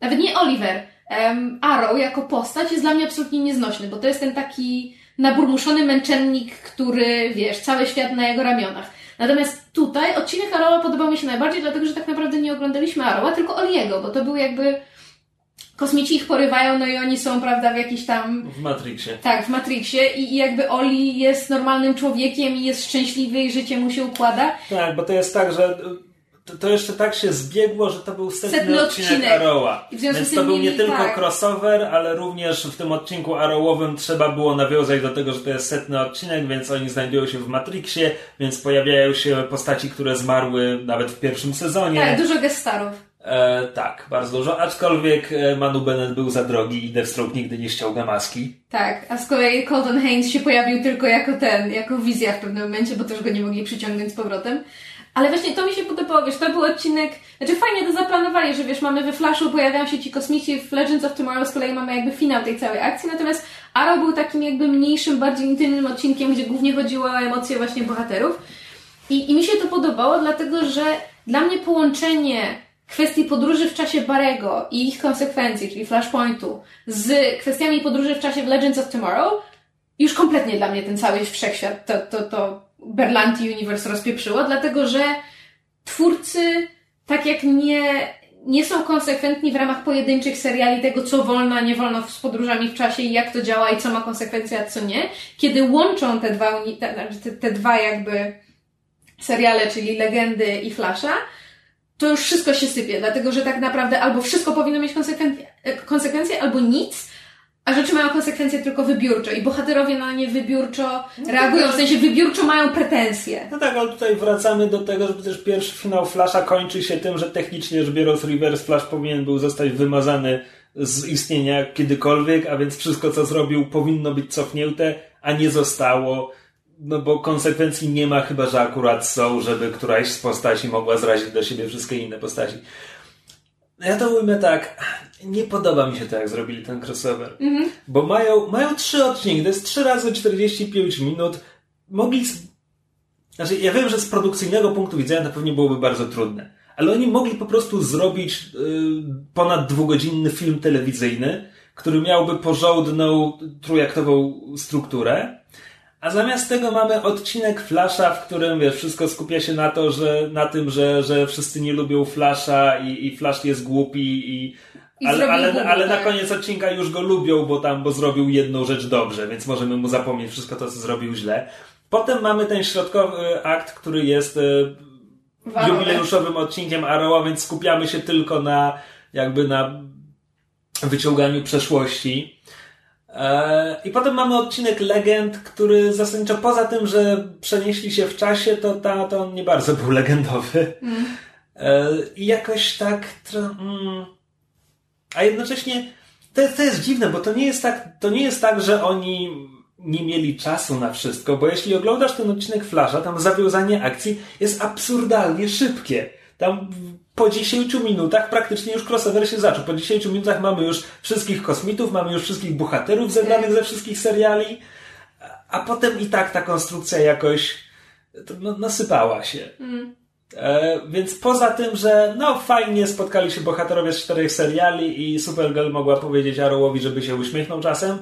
nawet nie Oliver, em, Arrow jako postać jest dla mnie absolutnie nieznośny, bo to jest ten taki naburmuszony męczennik, który, wiesz, cały świat na jego ramionach. Natomiast tutaj odcinek Arrowa podobał mi się najbardziej, dlatego, że tak naprawdę nie oglądaliśmy Arrowa, tylko Oliego, bo to był jakby kosmici ich porywają, no i oni są, prawda, w jakiś tam W Matrixie. tak, w Matrixie i, i jakby Oli jest normalnym człowiekiem i jest szczęśliwy i życie mu się układa. Tak, bo to jest tak, że to, to jeszcze tak się zbiegło, że to był setny, Setny odcinek, odcinek. Arrowa. Więc to był nie tylko tak. crossover, ale również w tym odcinku Arrowowym trzeba było nawiązać do tego, że to jest setny odcinek, więc oni znajdują się w Matrixie, więc pojawiają się postaci, które zmarły nawet w pierwszym sezonie. Tak, dużo guest starów. E, tak, bardzo dużo. Aczkolwiek e, Manu Bennett był za drogi i Deathstroke nigdy nie ściąga maski. Tak, a z kolei Colton Haynes się pojawił tylko jako ten, jako wizja w pewnym momencie, bo też go nie mogli przyciągnąć z powrotem. Ale właśnie to mi się podobało, wiesz, to był odcinek, znaczy fajnie to zaplanowali, że wiesz, mamy we Flashu, pojawiają się ci kosmici, w Legends of Tomorrow z kolei mamy jakby finał tej całej akcji, natomiast Arrow był takim jakby mniejszym, bardziej intymnym odcinkiem, gdzie głównie chodziło o emocje właśnie bohaterów. I, I mi się to podobało, dlatego że dla mnie połączenie kwestii podróży w czasie Barego i ich konsekwencji, czyli Flashpointu, z kwestiami podróży w czasie w Legends of Tomorrow, już kompletnie dla mnie ten cały wszechświat to, to, to Berlanti Universe rozpieprzyło, dlatego że twórcy tak jak nie, nie są konsekwentni w ramach pojedynczych seriali tego, co wolno, a nie wolno z podróżami w czasie i jak to działa i co ma konsekwencje, a co nie, kiedy łączą te dwa, te, te dwa jakby seriale, czyli Legendy i Flasha, to już wszystko się sypie, dlatego że tak naprawdę albo wszystko powinno mieć konsekwencje, konsekwencje albo nic, a rzeczy mają konsekwencje tylko wybiórczo i bohaterowie na nie wybiórczo reagują, w sensie wybiórczo mają pretensje. No tak, ale tutaj wracamy do tego, że przecież pierwszy finał Flasha kończy się tym, że technicznie rzecz biorąc Reverse Flash powinien był zostać wymazany z istnienia kiedykolwiek, a więc wszystko co zrobił powinno być cofnięte, a nie zostało. No bo konsekwencji nie ma, chyba że akurat są, żeby któraś z postaci mogła zrazić do siebie wszystkie inne postaci. Ja to ujmę tak. Nie podoba mi się to, jak zrobili ten crossover. Mhm. Bo mają, mają trzy odcinki, to jest trzy razy 45 minut. Mogli. Znaczy, ja wiem, że z produkcyjnego punktu widzenia to pewnie byłoby bardzo trudne. Ale oni mogli po prostu zrobić yy, ponad dwugodzinny film telewizyjny, który miałby porządną, trójaktową strukturę a zamiast tego mamy odcinek Flasha, w którym wiesz, wszystko skupia się na to, że na tym, że, że wszyscy nie lubią Flasha i, i Flash jest głupi i, ale, ale, ale na tak. koniec odcinka już go lubią, bo tam, bo zrobił jedną rzecz dobrze, więc możemy mu zapomnieć wszystko to, co zrobił źle. Potem mamy ten środkowy akt, który jest e, jubileuszowym odcinkiem Arrowa, więc skupiamy się tylko na jakby na wyciąganiu przeszłości. E, I potem mamy odcinek Legend, który zasadniczo poza tym, że przenieśli się w czasie, to, ta, to on nie bardzo był legendowy. Mm. I jakoś tak. Mm, a jednocześnie to, to jest dziwne, bo to nie jest tak, to nie jest tak, że oni nie mieli czasu na wszystko, bo jeśli oglądasz ten odcinek Flasha, tam zawiązanie akcji jest absurdalnie szybkie. Tam po 10 minutach praktycznie już crossover się zaczął. Po 10 minutach mamy już wszystkich kosmitów, mamy już wszystkich bohaterów zebranych ze wszystkich seriali, a potem i tak ta konstrukcja jakoś no, nasypała się. Mm. E, więc poza tym, że no fajnie spotkali się bohaterowie z czterech seriali i Supergirl mogła powiedzieć Arrowowi, żeby się uśmiechnął czasem,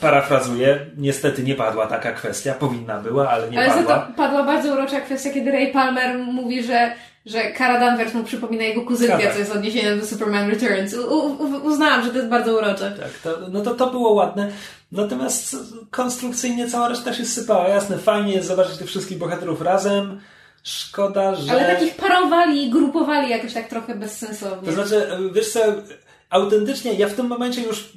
parafrazuję, niestety nie padła taka kwestia, powinna była, ale nie ale padła. Ale padła bardzo urocza kwestia, kiedy Ray Palmer mówi, że że Kara Danvers mu przypomina jego kuzynkę, tak. co jest odniesieniem do Superman Returns. U, u, uznałam, że to jest bardzo urocze. Tak, to, no to to było ładne. Natomiast konstrukcyjnie cała reszta się sypała. Jasne, fajnie jest zobaczyć tych wszystkich bohaterów razem. Szkoda, że... Ale takich parowali i grupowali jakoś tak trochę bezsensownie. To znaczy, wiesz co, autentycznie ja w tym momencie już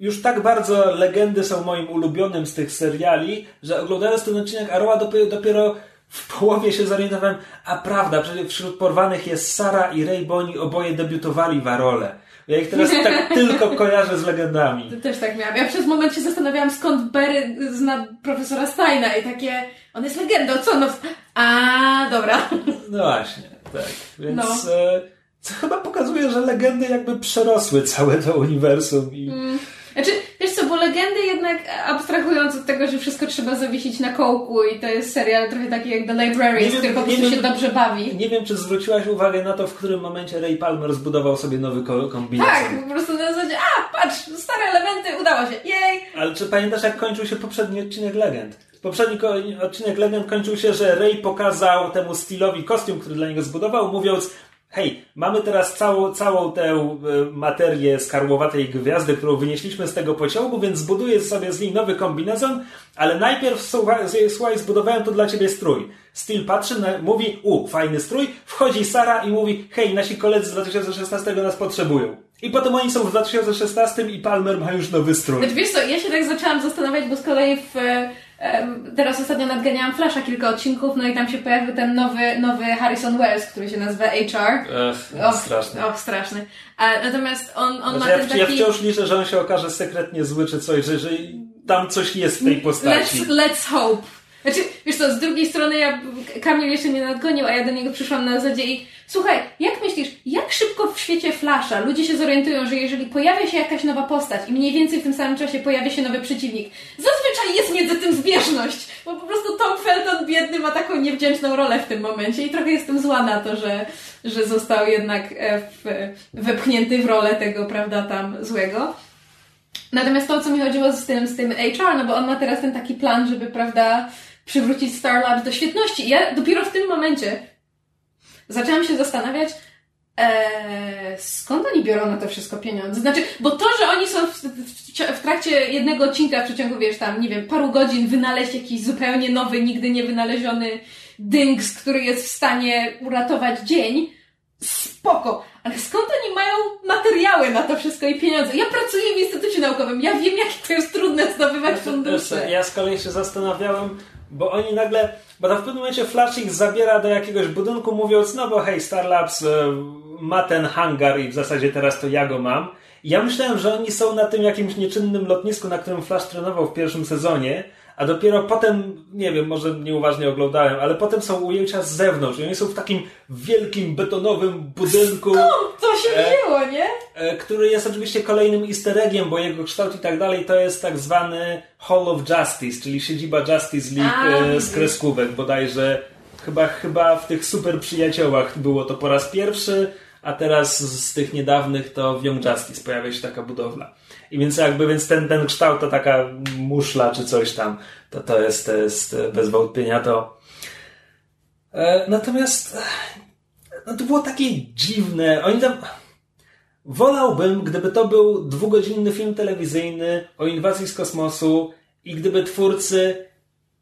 już tak bardzo legendy są moim ulubionym z tych seriali, że oglądając ten odcinek Arrowa dopiero, dopiero w połowie się zorientowałem, a prawda, przecież wśród porwanych jest Sara i Ray, bo oni oboje debiutowali w Arole. Ja ich teraz tak tylko kojarzę z legendami. To też tak miałam. Ja przez moment się zastanawiałam, skąd Barry zna profesora Steina i takie, on jest legendą, co no? A, dobra. No właśnie, tak. Więc no. e, co chyba pokazuje, że legendy jakby przerosły całe to uniwersum i... Mm znaczy, wiesz co, bo legendy jednak abstrahując od tego, że wszystko trzeba zawiesić na kołku i to jest serial trochę taki jak The Librarians, który po prostu się dobrze bawi. Nie wiem, czy zwróciłaś uwagę na to, w którym momencie Ray Palmer zbudował sobie nowy kombinezon. Tak, po prostu na zasadzie, a patrz, stare elementy, udało się, jej! Ale czy pamiętasz, jak kończył się poprzedni odcinek Legend? Poprzedni odcinek Legend kończył się, że Ray pokazał temu stylowi kostium, który dla niego zbudował, mówiąc hej, mamy teraz całą, całą tę e, materię skarbowatej gwiazdy, którą wynieśliśmy z tego pociągu, więc zbuduję sobie z niej nowy kombinezon, ale najpierw, słuchaj, zbudowałem to dla ciebie strój. Steel patrzy, mówi, u, fajny strój, wchodzi Sara i mówi, hej, nasi koledzy z 2016 nas potrzebują. I potem oni są w 2016 i Palmer ma już nowy strój. Znaczy, wiesz co, ja się tak zaczęłam zastanawiać, bo z kolei w Teraz ostatnio nadganiałam Flasha kilka odcinków, no i tam się pojawił ten nowy, nowy Harrison Wells, który się nazywa HR. Ech, och, straszny. Och, straszny. A, natomiast on, on znaczy, ma ja, ten taki... Ja wciąż liczę, że on się okaże sekretnie zły czy coś, że, że tam coś jest w tej postaci. Let's, let's hope. Znaczy, wiesz co, z drugiej strony ja, Kamil jeszcze nie nadgonił, a ja do niego przyszłam na zasadzie i słuchaj, jak myślisz, jak szybko w świecie Flasha ludzie się zorientują, że jeżeli pojawia się jakaś nowa postać i mniej więcej w tym samym czasie pojawia się nowy przeciwnik, zazwyczaj jest między tym zbieżność, bo po prostu Tom Felton biedny ma taką niewdzięczną rolę w tym momencie i trochę jestem zła na to, że, że został jednak e, w, wepchnięty w rolę tego, prawda, tam złego. Natomiast to, co mi chodziło z tym, z tym HR, no bo on ma teraz ten taki plan, żeby, prawda, przywrócić Star Labs do świetności. I ja dopiero w tym momencie zaczęłam się zastanawiać, Eee, skąd oni biorą na to wszystko pieniądze? Znaczy, bo to, że oni są w, w, w, trakcie jednego odcinka w przeciągu, wiesz, tam, nie wiem, paru godzin wynaleźć jakiś zupełnie nowy, nigdy nie wynaleziony dynks, który jest w stanie uratować dzień, spoko. Ale skąd oni mają materiały na to wszystko i pieniądze? Ja pracuję w Instytucie Naukowym, ja wiem, jak to jest trudne zdobywać fundusze. Ja z kolei się zastanawiałem, bo oni nagle, bo w pewnym momencie Flash ich zabiera do jakiegoś budynku, mówiąc, no bo hej, Star Labs e, ma ten hangar i w zasadzie teraz to ja go mam. I ja myślałem, że oni są na tym jakimś nieczynnym lotnisku, na którym Flash trenował w pierwszym sezonie, a dopiero potem, nie wiem, może nieuważnie oglądałem, ale potem są ujęcia z zewnątrz i oni są w takim wielkim betonowym budynku. Skąd to się wzięło, nie? E, który jest oczywiście kolejnym easter eggiem, bo jego kształt i tak dalej to jest tak zwany Hall of Justice, czyli siedziba Justice League a, e, z kreskówek, bodajże chyba, chyba w tych super przyjaciołach było to po raz pierwszy, a teraz z tych niedawnych to w Young Justice pojawia się taka budowla. I więc jakby więc ten, ten kształt to taka muszla czy coś tam, to, to, jest, to jest bez wątpienia to. E, natomiast no to było takie dziwne. Oni tam. Wolałbym, gdyby to był dwugodzinny film telewizyjny o inwazji z kosmosu i gdyby twórcy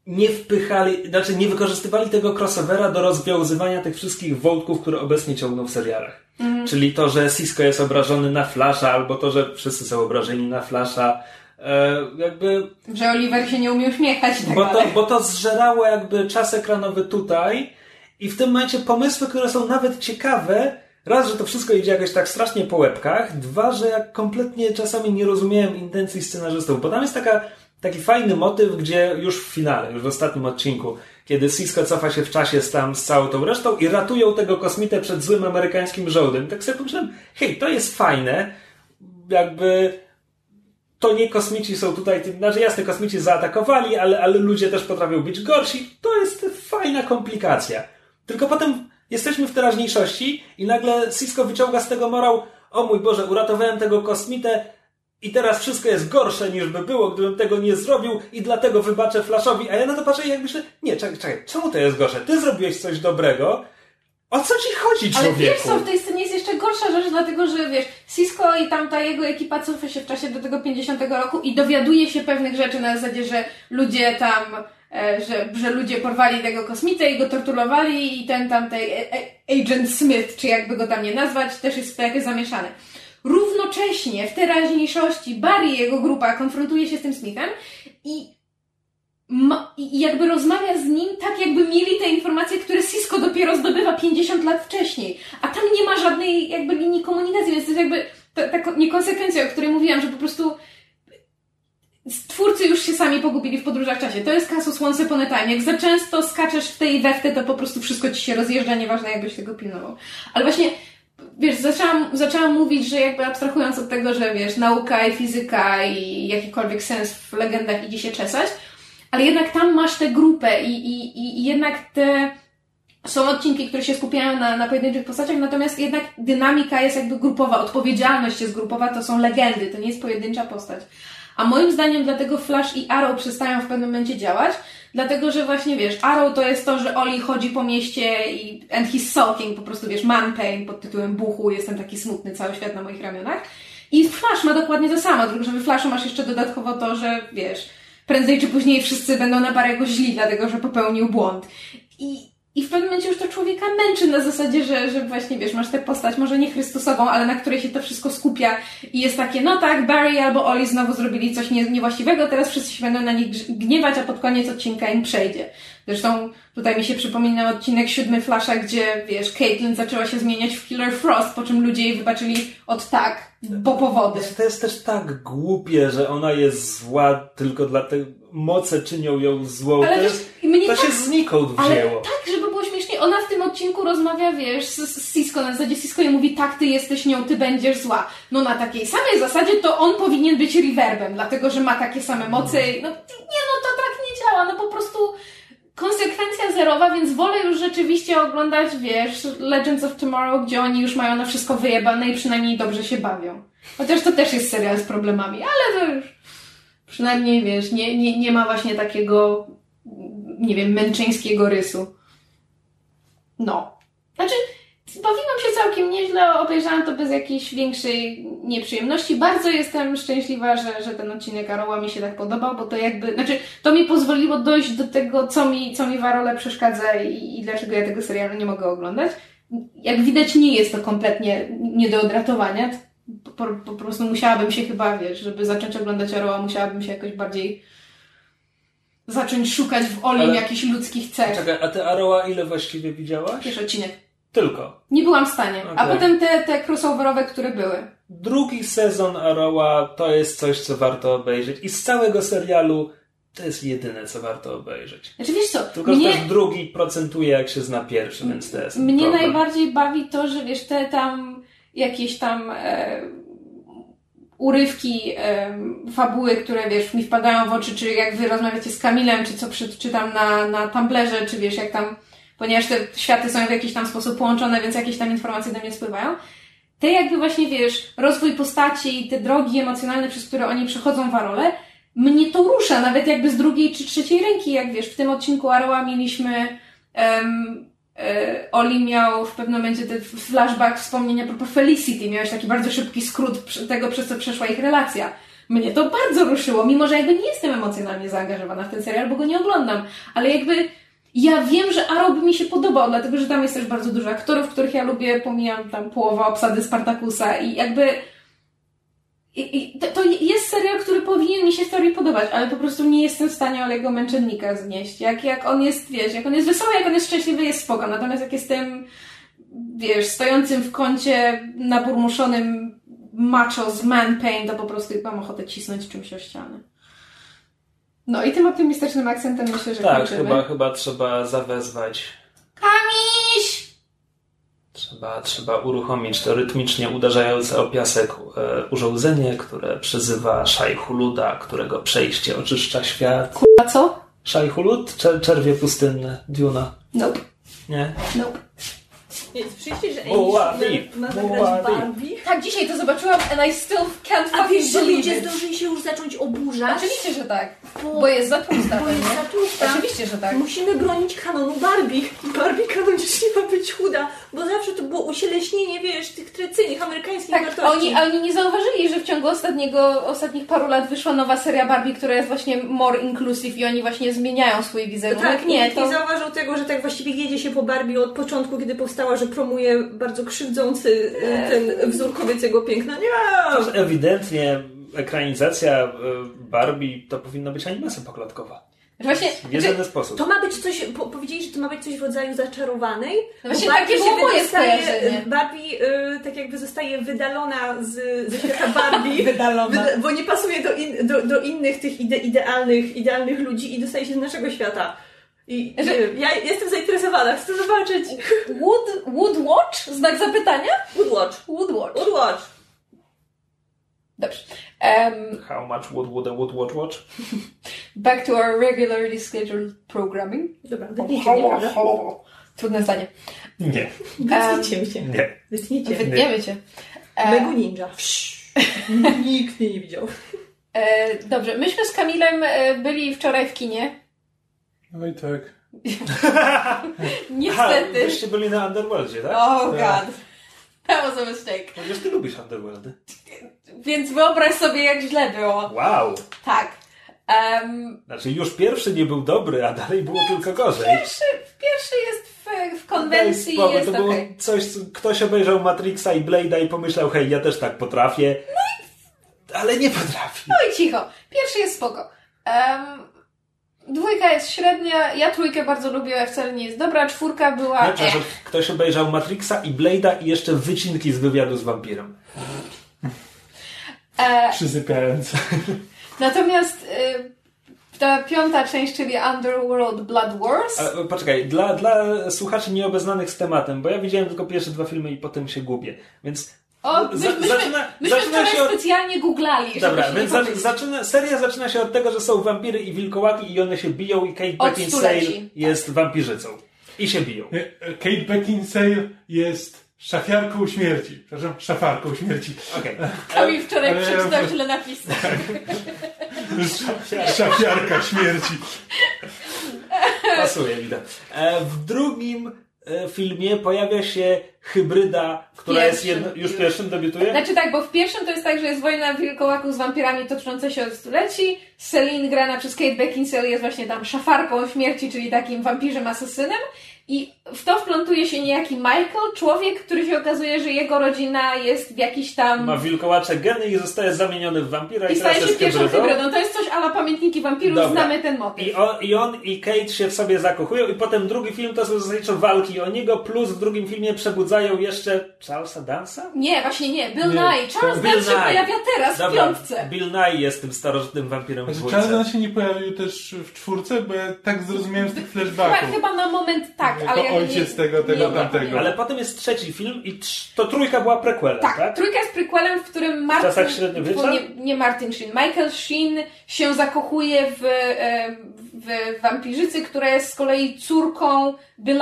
nie wpychali, znaczy nie wykorzystywali tego crossovera do rozwiązywania tych wszystkich wątków, które obecnie ciągną w serialach. Mhm. Czyli to, że Cisco jest obrażony na Flasha, albo to, że wszyscy są obrażeni na Flasha. E, jakby... Że Oliver się nie umie uśmiechać. Tak bo, to, bo to zżerało jakby czas ekranowy tutaj i w tym momencie pomysły, które są nawet ciekawe, raz, że to wszystko idzie jakoś tak strasznie po łebkach, dwa, że jak kompletnie czasami nie rozumiałem intencji scenarzystów, bo tam jest taka taki fajny motyw, gdzie już w finale, już w ostatnim odcinku, kiedy Sisko cofa się w czasie z tam z całą tą resztą i ratują tego kosmitę przed złym amerykańskim żołdem. Tak sobie pomyślałem, hej, to jest fajne, jakby to nie kosmici są tutaj, znaczy jasne, kosmici zaatakowali, ale, ale ludzie też potrafią być gorsi. To jest fajna komplikacja. Tylko potem jesteśmy w teraźniejszości i nagle Cisco wyciąga z tego morał, o mój Boże, uratowałem tego kosmitę, i teraz wszystko jest gorsze niż by było, gdybym tego nie zrobił i dlatego wybaczę Flashowi. A ja na to patrzę i jak myślę, nie, czekaj, czekaj, czemu to jest gorsze? Ty zrobiłeś coś dobrego, o co ci chodzi, człowieku? Ale wiesz co, w tej scenie jest jeszcze gorsza rzecz, dlatego że wiesz, Cisco i tamta jego ekipa cofa się w czasie do tego 50 roku i dowiaduje się pewnych rzeczy na zasadzie, że ludzie tam, e, że, że ludzie porwali tego kosmitę i go torturowali i ten tam, tej e, Agent Smith, czy jakby go tam nie nazwać, też jest w to jakieś zamieszany równocześnie w teraźniejszości Barry i jego grupa konfrontuje się z tym Smithem i ma, i jakby rozmawia z nim tak, jakby mieli te informacje, które Cisco dopiero zdobywa 50 lat wcześniej. A tam nie ma żadnej jakby linii komunikacji, więc to jest jakby ta, ta niekonsekwencja, o której mówiłam, że po prostu twórcy już się sami pogubili w podróżach w czasie. To jest kasus Once Upon a Time. Jak za często skaczesz w tej wewkę, to po prostu wszystko ci się rozjeżdża, nieważne jakbyś tego pilnował. Ale właśnie wiesz, zaczęłam, zaczęłam mówić, że jakby abstrahując od tego, że wiesz, nauka i fizyka i jakikolwiek sens w legendach idzie się czesać, ale jednak tam masz tę grupę i, i, i jednak te są odcinki, które się skupiają na, na pojedynczych postaciach, natomiast jednak dynamika jest jakby grupowa, odpowiedzialność jest grupowa, to są legendy, to nie jest pojedyncza postać. A moim zdaniem dlatego Flash i Arrow przestają w pewnym momencie działać, dlatego że właśnie wiesz, Arrow to jest to, że Oli chodzi po mieście i and he's sulking, po prostu wiesz, man pain pod tytułem buchu, jestem taki smutny, cały świat na moich ramionach. I Flash ma dokładnie to samo, tylko że w Flashu masz jeszcze dodatkowo to, że wiesz, prędzej czy później wszyscy będą na parę go źli, dlatego że popełnił błąd. I i w pewnym momencie już to człowieka męczy na zasadzie, że, że właśnie wiesz, masz tę postać, może nie Chrystusową, ale na której się to wszystko skupia i jest takie, no tak, Barry albo Oli znowu zrobili coś nie, niewłaściwego, teraz wszyscy się będą na nich gniewać, a pod koniec odcinka im przejdzie. Zresztą tutaj mi się przypomina odcinek siódmy Flasha, gdzie wiesz, Caitlyn zaczęła się zmieniać w Killer Frost, po czym ludzie jej wybaczyli od tak, bo powody. To jest też tak głupie, że ona jest zła tylko dlatego, moce czynią ją złą. Ale to, jest, to tak, się znikąd wzięło. Ale tak, żeby ona w tym odcinku rozmawia, wiesz, z, z Cisco, na zasadzie Cisco jej mówi, tak, ty jesteś nią, ty będziesz zła. No na takiej samej zasadzie to on powinien być reverbem, dlatego, że ma takie same moce. No nie, no to tak nie działa, no po prostu konsekwencja zerowa, więc wolę już rzeczywiście oglądać, wiesz, Legends of Tomorrow, gdzie oni już mają na wszystko wyjebane i przynajmniej dobrze się bawią. Chociaż to też jest serial z problemami, ale to już przynajmniej, wiesz, nie, nie, nie ma właśnie takiego nie wiem, męczeńskiego rysu. No. Znaczy, bawiłam się całkiem nieźle, obejrzałam to bez jakiejś większej nieprzyjemności. Bardzo jestem szczęśliwa, że, że ten odcinek Aroła mi się tak podobał, bo to jakby, znaczy, to mi pozwoliło dojść do tego, co mi, co mi w Arole przeszkadza i, i dlaczego ja tego serialu nie mogę oglądać. Jak widać, nie jest to kompletnie nie do odratowania. Po, po prostu musiałabym się chyba, wiesz, żeby zacząć oglądać Aroła, musiałabym się jakoś bardziej zacząć szukać w Olim Ale- jakichś ludzkich cech. Czekaj, a ty Aroła ile właściwie widziałaś? Pierwszy odcinek. Tylko. Nie byłam w stanie. A Okej. potem te, te crossoverowe, które były. Drugi sezon Aroła to jest coś, co warto obejrzeć. I z całego serialu to jest jedyne, co warto obejrzeć. Znaczy wiesz co, Tylko, mnie, też drugi procentuje, jak się zna pierwszy, więc to jest mnie problem. najbardziej bawi to, że wiesz, te tam jakieś tam e, urywki e, fabuły, które wiesz, mi wpadają w oczy, czy jak wy rozmawiacie z Kamilem, czy co przy, czytam na, na Tumblerze, czy wiesz, jak tam, ponieważ te światy są w jakiś tam sposób połączone, więc jakieś tam informacje do mnie spływają. Te jakby właśnie, wiesz, rozwój postaci i te drogi emocjonalne, przez które oni przechodzą w Arole, mnie to rusza, nawet jakby z drugiej czy trzeciej ręki, jak wiesz, w tym odcinku Aroła mieliśmy e, Oli miał w pewnym momencie ten flashback wspomnienia a propos Felicity, miałeś taki bardzo szybki skrót tego, przez co przeszła ich relacja. Mnie to bardzo ruszyło, mimo że jakby nie jestem emocjonalnie zaangażowana w ten serial, bo go nie oglądam, ale jakby ja wiem, że Arrow mi się podobał, dlatego że tam jest też bardzo dużo aktorów, których ja lubię, pomijam tam połowę obsady Spartakusa i jakby i, i to, to jest serial, który powinien mi się w teorii podobać, ale po prostu nie jestem w stanie Olego Męczennika znieść. Jak, jak on jest, wiesz, jak on jest wesoły, jak on jest szczęśliwy, jest spoko. Natomiast jak jestem, wiesz, stojącym w kącie, naburmuszonym macho z man pain, to po prostu mam ochotę cisnąć czymś o ścianę. No i tym optymistycznym akcentem myślę, że Tak, kończymy. chyba, chyba trzeba zawezwać. Kamiś! Trzeba, trzeba uruchomić to rytmicznie uderzające o piasek e, urządzenie, które przyzywa Szajhuluda, którego przejście oczyszcza świat. A co? Szajhulud? Czer czerwie pustynne. Duna. Nope. Nie? Nope. Więc przyjście, że Amy ma zagrać. Barbie? Tak, dzisiaj to zobaczyłam and I still can't A fucking wiesz, że believe ludzie it. zdążyli się już zacząć oburzać? Oczywiście, że tak. Bo- Bo jest za tłusta Bo jest pewnie. za tłusta. Oczywiście, że tak. Musimy bronić kanonu Barbie. Barbie kanonicznie ma być chuda, bo zawsze to było ucieleśnienie, wiesz, tych tradycyjnych amerykańskich Tak, wartości. oni, a oni nie zauważyli, że w ciągu ostatniego, ostatnich paru lat wyszła nowa seria Barbie, która jest właśnie more inclusive i oni właśnie zmieniają swój wizerunek. Tak, nie, nikt nie to... zauważył tego, że tak właściwie jedzie się po Barbie od początku, kiedy powstała, że promuje bardzo krzywdzący y, ten wzór kobiecego piękna. Nie! Też ewidentnie ekranizacja e, Barbie to powinna być animacja poklatkowa. Właśnie, W jedyny sposób. To ma być coś, po, powiedzieli, że to ma być coś w rodzaju zaczarowanej. No właśnie bo Barbie takie było się moje. Barbie y, tak jakby zostaje wydalona z, ze świata Barbie. Wydalona. Wyda- bo nie pasuje do, in, do, do innych tych ide, idealnych, idealnych ludzi i dostaje się do naszego świata. I Że- ja jestem zainteresowana, chcę zobaczyć. Wood, Wood Watch? Znak zapytania? Woodwatch. Wood Watch. Woodwatch. Dobrze. Um, How much would, would a would watch watch? back to our regularly scheduled programming. Dobra? Trudne zdanie. Nie. Wytniecie mnie. Nie. Wytniecie. Wytniemy cię. Megu Ninja. Nikt mnie nie widział. e, dobrze, myśmy z Kamilem e, byli wczoraj w kinie. Oj tak. Aha, Niestety. wyście byli na Underworldzie, tak? Oh god. Tak. That was a mistake. Przecież ty lubisz Underworldy. Więc wyobraź sobie, jak źle było. Wow. Tak. Um, Znaczy już pierwszy nie był dobry, a dalej było tylko gorzej. pierwszy, pierwszy jest w, w konwencji spokój, jest to było coś, co ktoś obejrzał Matrixa i Blade'a i pomyślał, hej, ja też tak potrafię. Ale nie potrafi. No i cicho. Pierwszy jest spoko. Um, dwójka jest średnia, ja trójkę bardzo lubię, wcale nie jest dobra, czwórka była... Nie, eh. przepraszam, ktoś obejrzał Matrixa i Blade'a i jeszcze wycinki z wywiadu z wampirem. E, Przysypiając. natomiast y, ta piąta część, czyli Underworld Blood Wars, A, poczekaj, dla, dla słuchaczy nieobeznanych z tematem, bo ja widziałem tylko pierwsze dwa filmy i potem się gubię, więc o, za- my, myśmy, zaczyna- myśmy zaczyna się od- specjalnie googlali, Dobra, się więc za, zaczyna, seria zaczyna się od tego, że są wampiry i wilkołaki i one się biją i Kate Beckinsale jest wampirzycą. I się biją. Kate Beckinsale jest szafiarką śmierci. Przepraszam, szafarką śmierci. Okej. Kamil wczoraj Ale- przeczytał źle napisy. Szafiarka śmierci. Pasuje mi to. E, w drugim e, filmie pojawia się hybryda, która jest jedno, już pierwszym debiutuje? Znaczy tak, bo w pierwszym to jest tak, że jest wojna wilkołaków z wampirami tocząca się od stuleci. Celine grana przez Kate Beckinsale jest właśnie tam szafarką śmierci, czyli takim wampirzem asesynem. I w to wplątuje się niejaki Michael, człowiek, który się okazuje, że jego rodzina jest w jakiś tam... Ma wilkołacze geny i zostaje zamieniony w wampira i, I staje się jest pierwszą hybrydą. To jest coś ala pamiętniki wampirów, Dobra. znamy ten motyw. I on, I on i Kate się w sobie zakochują i potem drugi film to są zasadniczo walki o niego, plus w drugim filmie przebudzają jeszcze Charlesa Dansa? Nie, właśnie nie. Bill Nie, Nye. Charles Bill Dance się Nye. pojawia teraz w Dobra, piątce. Bill Nye jest tym starożytnym wampirem w Znaczy, dwójce. Charles się nie pojawił też w czwórce, bo ja tak zrozumiałem z tych Chyba, flashbacków. chyba na moment tak, Jako ale ja ojciec nie, tego, tego, nie, tamtego. Ale potem jest trzeci film i trz- to trójka była prequelem, tak? Tak, trójka jest prequelem, w którym Martin... czasach średniowiecza? bo Nie, nie Martin Sheen. Michael Sheen się zakochuje w, e, w wampirzycy, która jest z kolei córką Nye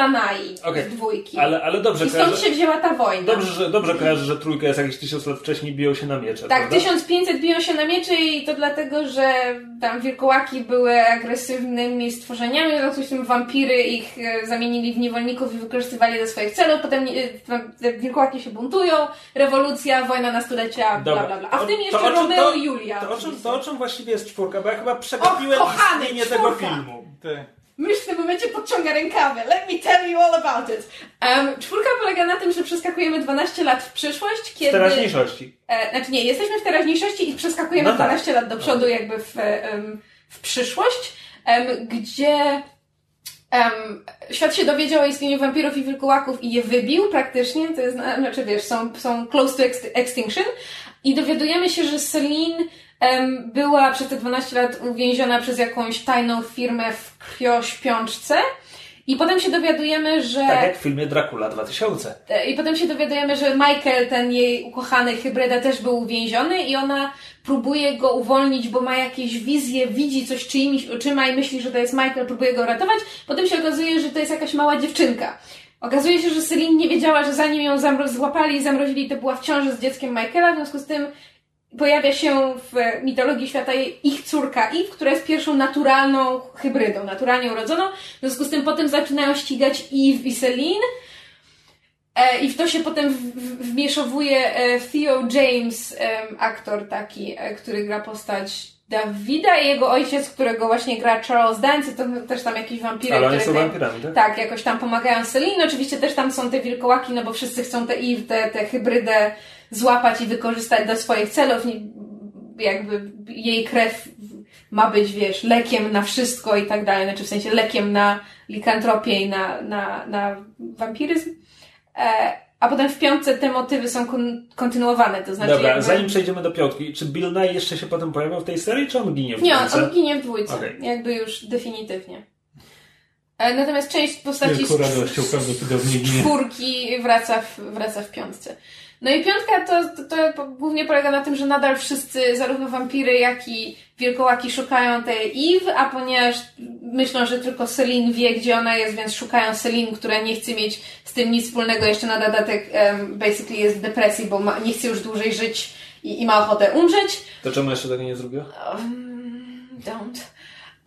Okej, z dwójki. Ale, ale dobrze I stąd kojarzę, się wzięła ta wojna. dobrze, że, dobrze kojarzę, że trójka jest jakieś tysiąc lat wcześniej biją się na miecze, Tak, prawda? 1500 biją się na miecze i to dlatego, że tam wilkołaki były agresywnymi stworzeniami, w związku z tym wampiry ich e, zamienili w niewolników i wykorzystywali do swoich celów, potem e, wilkołaki się buntują, rewolucja, wojna na stulecia, bla bla bla. A w tym jeszcze Romeo i Julia. To o, czym, to o czym właściwie jest czwórka? Bo ja chyba przegapiłem istnienie tego filmu. Te. Mysz w tym momencie podciąga rękawy. Let me tell you all about it. Um, czwórka polega na tym, że przeskakujemy 12 lat w przyszłość, kiedy... teraźniejszości. E, znaczy nie, jesteśmy w teraźniejszości i przeskakujemy No tak. 12 lat do przodu jakby w, em, w przyszłość, em, gdzie em, świat się dowiedział o istnieniu wampirów i wilkołaków i je wybił praktycznie, to jest, na- znaczy wiesz, są, są close to ex- extinction. I dowiadujemy się, że Celine em, była przez te 12 lat uwięziona przez jakąś tajną firmę w krwiośpiączce i potem się dowiadujemy, że... Tak jak w filmie Dracula 2000. E, I potem się dowiadujemy, że Michael, ten jej ukochany hybryda, też był uwięziony i ona próbuje go uwolnić, bo ma jakieś wizje, widzi coś czyimiś oczyma i myśli, że to jest Michael, próbuje go ratować. Potem się okazuje, że to jest jakaś mała dziewczynka. Okazuje się, że Celine nie wiedziała, że zanim ją złapali i zamrozili, to była w ciąży z dzieckiem Michaela, w związku z tym pojawia się w mitologii świata ich córka Eve, która jest pierwszą naturalną hybrydą, naturalnie urodzoną. W związku z tym potem zaczynają ścigać Eve i Celine. E, I w to się potem wmieszowuje e, Theo James, em, aktor taki, e, który gra postać Davida i jego ojciec, którego właśnie gra Charles Dance, to też tam jakieś wampiry, Ale oni są te- wampirami, tak? tak, jakoś tam pomagają Celine. Oczywiście też tam są te wilkołaki, no bo wszyscy chcą tę Eve, tę te hybrydę złapać i wykorzystać do swoich celów. Jakby jej krew ma być, wiesz, lekiem na wszystko i tak dalej. Znaczy w sensie lekiem na likantropię i na, na, na wampiryzm. E, a potem w piątce te motywy są kon- kontynuowane, to znaczy Dobra, jakby... zanim przejdziemy do piątki, czy Bill Nye jeszcze się potem pojawiał w tej serii, czy on ginie w Nie, on, dwójce? on ginie w dwójce. Okej. Jakby już definitywnie. E, natomiast część postaci z radością prawdopodobnie ginie. czwórki wraca w, wraca w piątce. No i piątka to, to, to głównie polega na tym, że nadal wszyscy, zarówno wampiry, jak i wilkołaki szukają tej Eve, a ponieważ myślą, że tylko Celine wie, gdzie ona jest, więc szukają Celine, która nie chce mieć z tym nic wspólnego, jeszcze na dodatek um, basically jest w depresji, bo ma, nie chce już dłużej żyć i, i ma ochotę umrzeć. To czemu jeszcze tego nie zrobiła? Um, don't.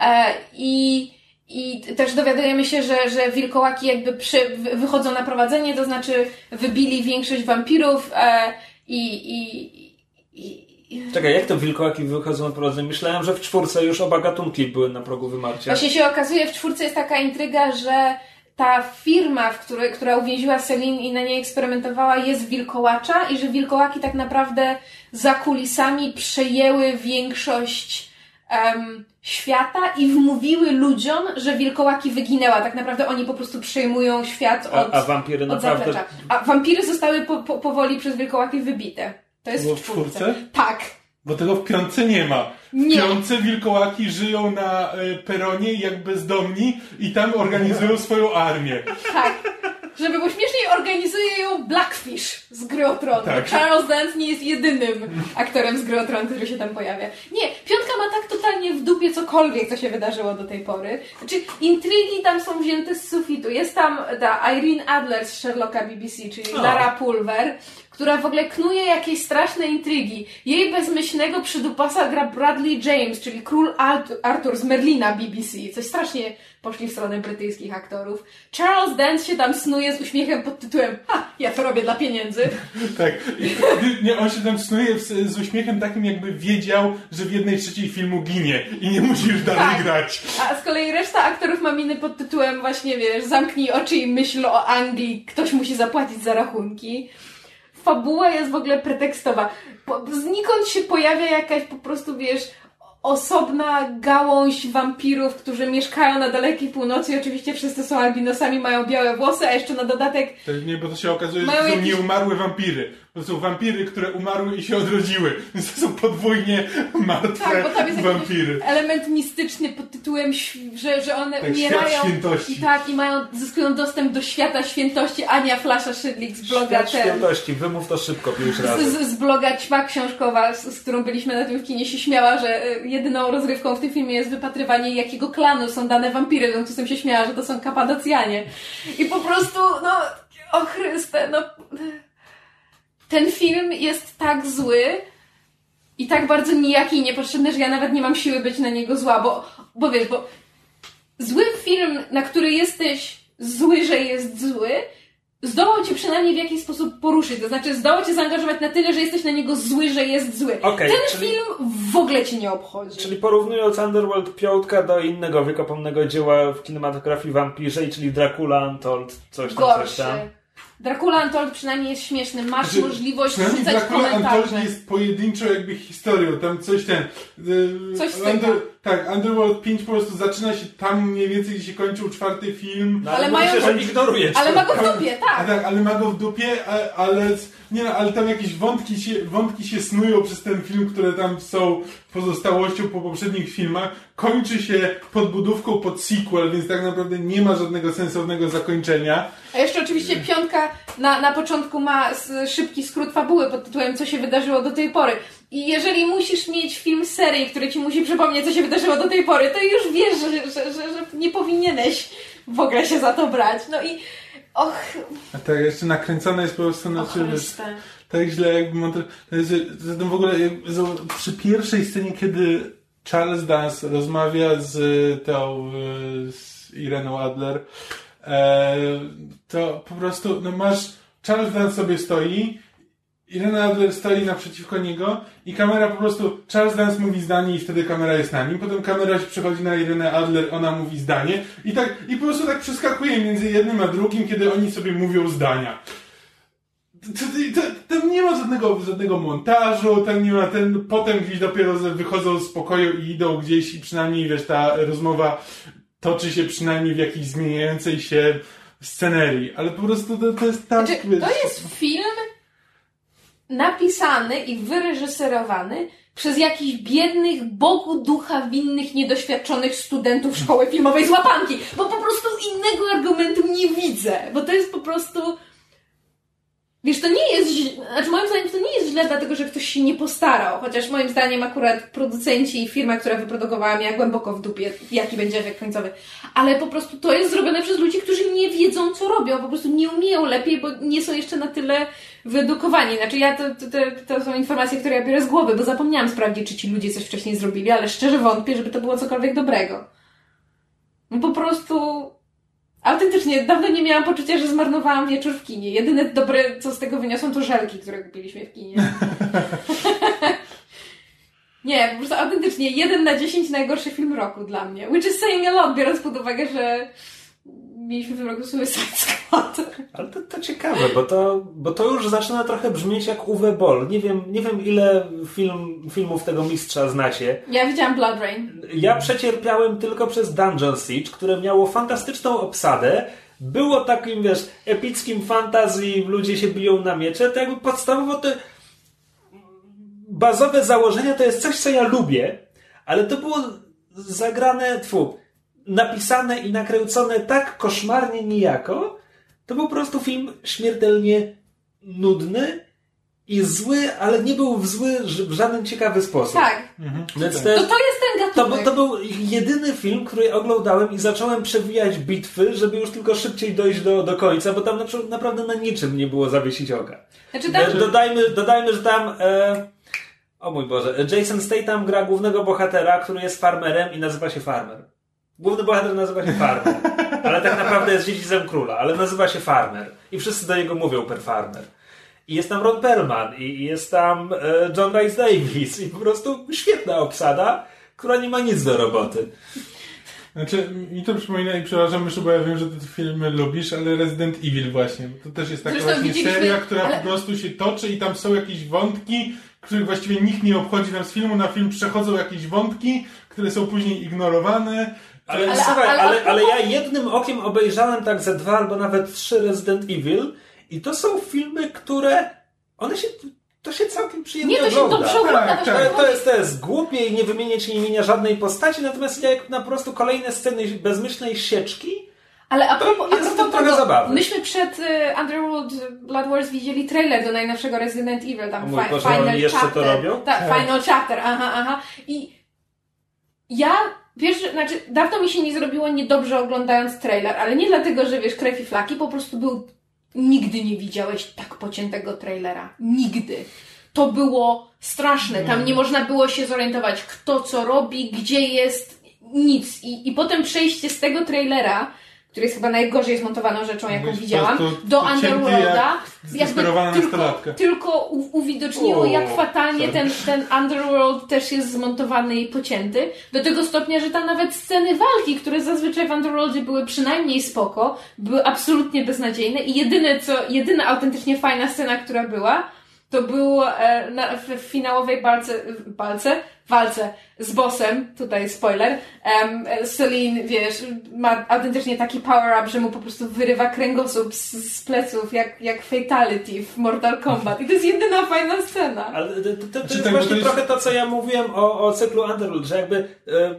E, I, I też dowiadujemy się, że, że wilkołaki jakby przy, wy- wychodzą na prowadzenie, to znaczy wybili większość wampirów e, i, i, i, Czekaj, jak to wilkołaki wychodzą na prowadzenie? Myślałem, że w czwórce już oba gatunki były na progu wymarcia. Właśnie się okazuje, w czwórce jest taka intryga, że ta firma, w której, która uwięziła Celine i na niej eksperymentowała, jest wilkołacza i że wilkołaki tak naprawdę za kulisami przejęły większość em, świata i wmówiły ludziom, że wilkołaki wyginęła. Tak naprawdę oni po prostu przejmują świat od, A, a wampiry od naprawdę... zaplecza. A wampiry zostały po, po, powoli przez wilkołaki wybite. To jest Było w w czwórce. czwórce? Tak. Bo tego w piątce nie ma. W Nie. piątce wilkołaki żyją na e, peronie jak bezdomni i tam organizują swoją armię. Tak. Żeby było śmieszniej, organizuje ją Blackfish z Gry o Tron. Tak. Charles Dance nie jest jedynym aktorem z Gry o Tron, który się tam pojawia. Nie, piątka ma tak totalnie w dupie cokolwiek, co się wydarzyło do tej pory. Znaczy, intrygi tam są wzięte z sufitu. Jest tam ta Irene Adler z Sherlocka BBC, czyli O. Lara Pulver, która w ogóle knuje jakieś straszne intrygi. Jej bezmyślnego przydupasa gra Bradley James, czyli król Art- Arthur z Merlina BBC. Coś strasznie poszli w stronę brytyjskich aktorów. Charles Dance się tam snuje z uśmiechem pod tytułem Ha, ja to robię dla pieniędzy. Tak. I, nie, on się tam snuje z, z uśmiechem takim, jakby wiedział, że w jednej trzeciej filmu ginie i nie musi już dalej Tak. grać. A z kolei reszta aktorów ma miny pod tytułem właśnie, wiesz, zamknij oczy i myśl o Anglii, ktoś musi zapłacić za rachunki. Fabuła jest w ogóle pretekstowa. Po, znikąd się pojawia jakaś po prostu, wiesz, osobna gałąź wampirów, którzy mieszkają na dalekiej północy i oczywiście wszyscy są albinosami, mają białe włosy, a jeszcze na dodatek To nie, bo to się okazuje, że to są jakieś- nieumarłe wampiry. To są wampiry, które umarły i się odrodziły. Więc to są podwójnie martwe Tak, bo tam jest jakiś wampiry. element mistyczny pod tytułem, że, że one Tak, umierają świat świętości. i tak, i mają, zyskują dostęp do świata świętości. Ania Flasza Szydlik z bloga Świat ten, świętości, wymów to szybko pięć razy. z, z bloga Ćma Książkowa, z, z którą byliśmy na tym w kinie, się śmiała, że y, jedyną rozrywką w tym filmie jest wypatrywanie, jakiego klanu są dane wampiry, w związku z tym się śmiała, że to są kapadocjanie. I po prostu, no, o Chryste, no... Ten film jest tak zły i tak bardzo nijaki i niepotrzebny, że ja nawet nie mam siły być na niego zła, bo, bo wiesz, bo zły film, na który jesteś zły, że jest zły, zdołał cię przynajmniej w jakiś sposób poruszyć. To znaczy, zdołał cię zaangażować na tyle, że jesteś na niego zły, że jest zły. Okej, Ten czyli- film w ogóle cię nie obchodzi. Czyli porównując Underworld Piątka do innego wiekopomnego dzieła w kinematografii wampirzej, czyli Dracula Untold, coś tam, coś Gorszy. tam. Dracula Untold przynajmniej jest śmieszny. Masz Znaczy, możliwość rzucać Dracula komentarze. Untold jest pojedynczą jakby historią, tam coś ten... y, Coś styka. tak, Underworld 5 po prostu zaczyna się tam mniej więcej, gdzie się kończył czwarty film. No, Ale ale mają- się, że ignoruje Ale ma go w dupie, A tak. tak, ale ma go w dupie, a, ale nie no, ale tam jakieś wątki się, wątki się snują przez ten film, które tam są pozostałością po poprzednich filmach. Kończy się podbudówką pod sequel, więc tak naprawdę nie ma żadnego sensownego zakończenia. A jeszcze oczywiście piątka na, na początku ma szybki skrót fabuły pod tytułem Co się wydarzyło do tej pory. I jeżeli musisz mieć film serii, który ci musi przypomnieć, co się wydarzyło do tej pory, to już wiesz, że, że, że, że nie powinieneś w ogóle się za to brać. No i och, A tak jeszcze nakręcone jest po prostu na tak źle jakby Zatem w ogóle przy pierwszej scenie, kiedy Charles Dance rozmawia z tą y, z Ireną Adler, e, to po prostu no masz Charles Dance sobie stoi Irena Adler stoi naprzeciwko niego i kamera po prostu, Charles Dance mówi zdanie i wtedy kamera jest na nim, potem kamera się przechodzi na Irenę Adler, ona mówi zdanie i tak, i po prostu tak przeskakuje między jednym a drugim, kiedy oni sobie mówią zdania. Tam nie ma żadnego, żadnego montażu, tam nie ma ten, potem gdzieś dopiero wychodzą z pokoju i idą gdzieś i przynajmniej, wiesz, ta rozmowa toczy się przynajmniej w jakiejś zmieniającej się scenerii, ale po prostu to, to jest tak, Znaczy, wiesz, to jest film napisany i wyreżyserowany przez jakichś biednych, Bogu ducha winnych, niedoświadczonych studentów szkoły filmowej z łapanki, bo po prostu innego argumentu nie widzę, bo to jest po prostu... Wiesz, to nie jest znaczy moim zdaniem to nie jest źle, dlatego że ktoś się nie postarał, chociaż moim zdaniem akurat producenci i firma, która wyprodukowała miała głęboko w dupie, jaki będzie efekt końcowy. Ale po prostu to jest zrobione przez ludzi, którzy nie wiedzą, co robią, po prostu nie umieją lepiej, bo nie są jeszcze na tyle wyedukowani. Znaczy ja, to, to, to są informacje, które ja biorę z głowy, bo zapomniałam sprawdzić, czy ci ludzie coś wcześniej zrobili, ale szczerze wątpię, żeby to było cokolwiek dobrego. No po prostu... Autentycznie, dawno nie miałam poczucia, że zmarnowałam wieczór w kinie. Jedyne dobre, co z tego wyniosłam, to żelki, które kupiliśmy w kinie. nie, po prostu autentycznie, jeden na dziesięć najgorszy film roku dla mnie. Which is saying a lot, biorąc pod uwagę, że mieliśmy w tym roku Suicide Squad. Ale to, to ciekawe, bo to, bo to już zaczyna trochę brzmieć jak Uwe Boll. Nie wiem, nie wiem ile film, filmów tego mistrza znacie. Ja widziałam Blood Rain. Ja przecierpiałem tylko przez Dungeon Siege, które miało fantastyczną obsadę. Było takim, wiesz, epickim fantazji, ludzie się biją na miecze. To jakby podstawowo te bazowe założenia to jest coś, co ja lubię, ale to było zagrane, tfu, napisane i nakręcone tak koszmarnie nijako. To był po prostu film śmiertelnie nudny i zły, ale nie był w zły w żaden ciekawy sposób. Tak. Więc to To jest to jest ten To, był- to był jedyny film, który oglądałem i zacząłem przewijać bitwy, żeby już tylko szybciej dojść do, do końca, bo tam na- naprawdę na niczym nie było zawiesić oka. Znaczy tam, Dodajmy, dodajmy, że tam. E, o mój Boże, Jason Statham gra głównego bohatera, który jest farmerem i nazywa się Farmer. Główny bohater nazywa się Farmer, ale tak naprawdę jest dziedzicem króla, ale nazywa się Farmer. I wszyscy do niego mówią per Farmer. I jest tam Ron Perlman, i jest tam e, John Rice Davis, i po prostu świetna obsada, która nie ma nic do roboty. Znaczy, mi to przypomina i przepraszam jeszcze, bo ja wiem, że ty te filmy lubisz, ale Resident Evil właśnie. To też jest taka Zresztą właśnie widzieliśmy- seria, która ale- po prostu się toczy i tam są jakieś wątki, których właściwie nikt nie obchodzi tam z filmu na film przechodzą jakieś wątki, które są później ignorowane. Ale, Ale- słuchaj, ale- ale, a ja jednym okiem obejrzałem tak ze dwa albo nawet trzy Resident Evil i to są filmy, które one się, to się całkiem przyjemnie nie, to się ogląda. dobrze ogląda. Tak, tak. To, to, jest, to jest głupie i nie wymieniać i nie imienia żadnej postaci, natomiast jak na po prostu kolejne sceny bezmyślnej sieczki, Ale a propos, a jest to propos trochę zabawne. myśmy przed y, Underworld Blood Wars widzieli trailer do najnowszego Resident Evil, tam mój fi- Boże, Final oni jeszcze to Chapter. robią? Tak, Tak. Final Chapter, aha, aha. I ja, wiesz, znaczy dawno mi się nie zrobiło niedobrze oglądając trailer, ale nie dlatego, że wiesz, krew i flaki, po prostu był, nigdy nie widziałeś tak pociętego trailera. Nigdy. To było straszne. Tam nie można było się zorientować, kto co robi, gdzie jest, nic. I, i potem przejście z tego trailera, który jest chyba najgorzej zmontowaną rzeczą, jaką Jest widziałam, po prostu do Underworlda, jak zdesperowana tylko, tylko uwidoczniło, O, jak fatalnie tak. ten, ten Underworld też jest zmontowany i pocięty. Do tego stopnia, że tam nawet sceny walki, które zazwyczaj w Underworldzie były przynajmniej spoko, były absolutnie beznadziejne i jedyne co, jedyna autentycznie fajna scena, która była, to było e, na, w, w finałowej balce, balce, walce z bossem, tutaj spoiler, e, Celine, wiesz, ma autentycznie taki power-up, że mu po prostu wyrywa kręgosłup z, z pleców, jak, jak Fatality w Mortal Kombat. I to jest jedyna fajna scena. Ale to, to, to, Znaczy jest właśnie to jest- trochę to, co ja mówiłem o, o cyklu Underworld, że jakby e,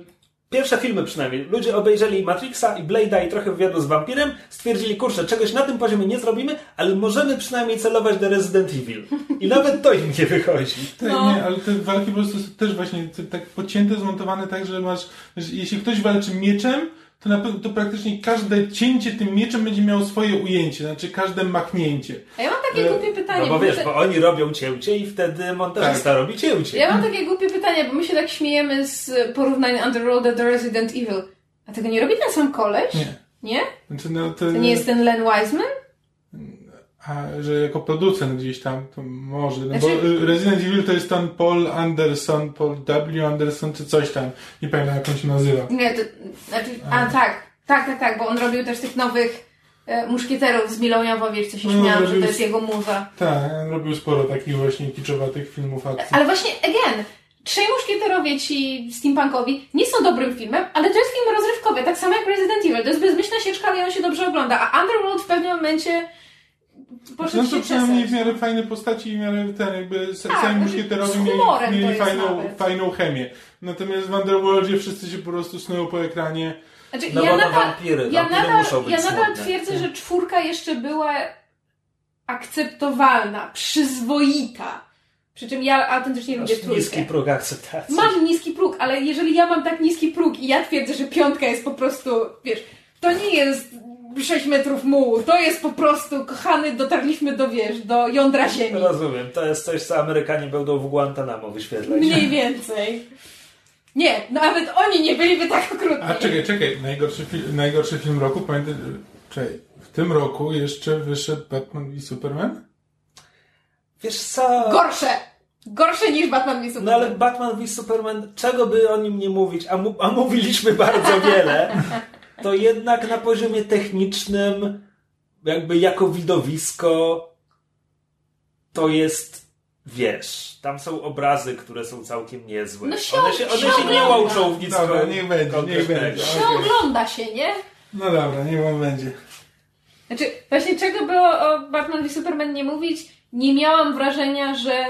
pierwsze filmy przynajmniej, ludzie obejrzeli Matrixa i Blade'a i trochę wywiadu z wampirem, stwierdzili, kurczę, czegoś na tym poziomie nie zrobimy, ale możemy przynajmniej celować do Resident Evil. I nawet to im nie wychodzi. Tak, No. nie, ale te walki po prostu są też właśnie tak pocięte, zmontowane tak, że masz, że jeśli ktoś walczy mieczem, to, na, to praktycznie każde cięcie tym mieczem będzie miało swoje ujęcie, znaczy każde machnięcie. A ja mam takie E, głupie pytanie. No bo my wiesz, te- bo oni robią cięcie i wtedy montażysta robi cięcie. Ja mam takie głupie pytanie, bo my się tak śmiejemy z porównania Underworlda do Resident Evil. A tego nie robi ten sam koleś? Nie. Nie? Znaczy, no, to, To nie jest ten Len Wiseman? A, że jako producent gdzieś tam, to może. No Znaczy- bo y, Resident Evil to jest ten Paul Anderson, Paul W. Anderson, czy coś tam. Nie pamiętam jak on się nazywa. Nie, to, znaczy, a tak, tak, tak, tak, bo on robił też tych nowych e, muszkieterów z Milą Jawowicz, co się No, śmiałam, że to jest jego muza. Tak, on robił sporo takich właśnie kiczowatych filmów akcji. Ale właśnie, again, Trzej muszkieterowie ci steampunkowi nie są dobrym filmem, ale to jest film rozrywkowy, tak samo jak Resident Evil. To jest bezmyślna sieczka, ale on się dobrze ogląda. A Underworld w pewnym momencie poszedł No to przynajmniej w miarę fajne postaci i w miarę ten jakby Tak, sami muszkieterowie mieli, mieli fajną, nawet. fajną chemię. Natomiast w Underworldzie wszyscy się po prostu snują po ekranie. Znaczy, No ja no nadal, wampiry, ja wampiry nadal, muszą być ja nadal smutne. twierdzę, że czwórka jeszcze była akceptowalna, przyzwoita. Przy czym ja autentycznie lubię Masz trójkę. niski próg akceptacji. Mam niski próg, ale jeżeli ja mam tak niski próg i ja twierdzę, że piątka jest po prostu, wiesz, to nie jest 6 metrów mułu, to jest po prostu, kochany, dotarliśmy do, wiesz, do jądra ziemi. Rozumiem, to jest coś, co Amerykanie będą w Guantanamo wyświetlać. Mniej więcej. Nie, nawet oni nie byliby tak okrutni. A czekaj, czekaj, najgorszy, fi- najgorszy film roku, pamiętaj, czekaj, w tym roku jeszcze wyszedł Batman v Superman? Wiesz co? Gorsze! Gorsze niż Batman v No Superman. ale Batman v Superman, czego by o nim nie mówić, a, mu, a mówiliśmy bardzo wiele, to jednak na poziomie technicznym, jakby jako widowisko, to jest, wiesz, tam są obrazy, które są całkiem niezłe. No się- one się, one się się nie łączą w nic Dobra, niech będzie, niech będzie. się okej. ogląda się, nie? No dobra, niech wam będzie. Znaczy, właśnie czego było o Batman v Superman nie mówić? Nie miałam wrażenia, że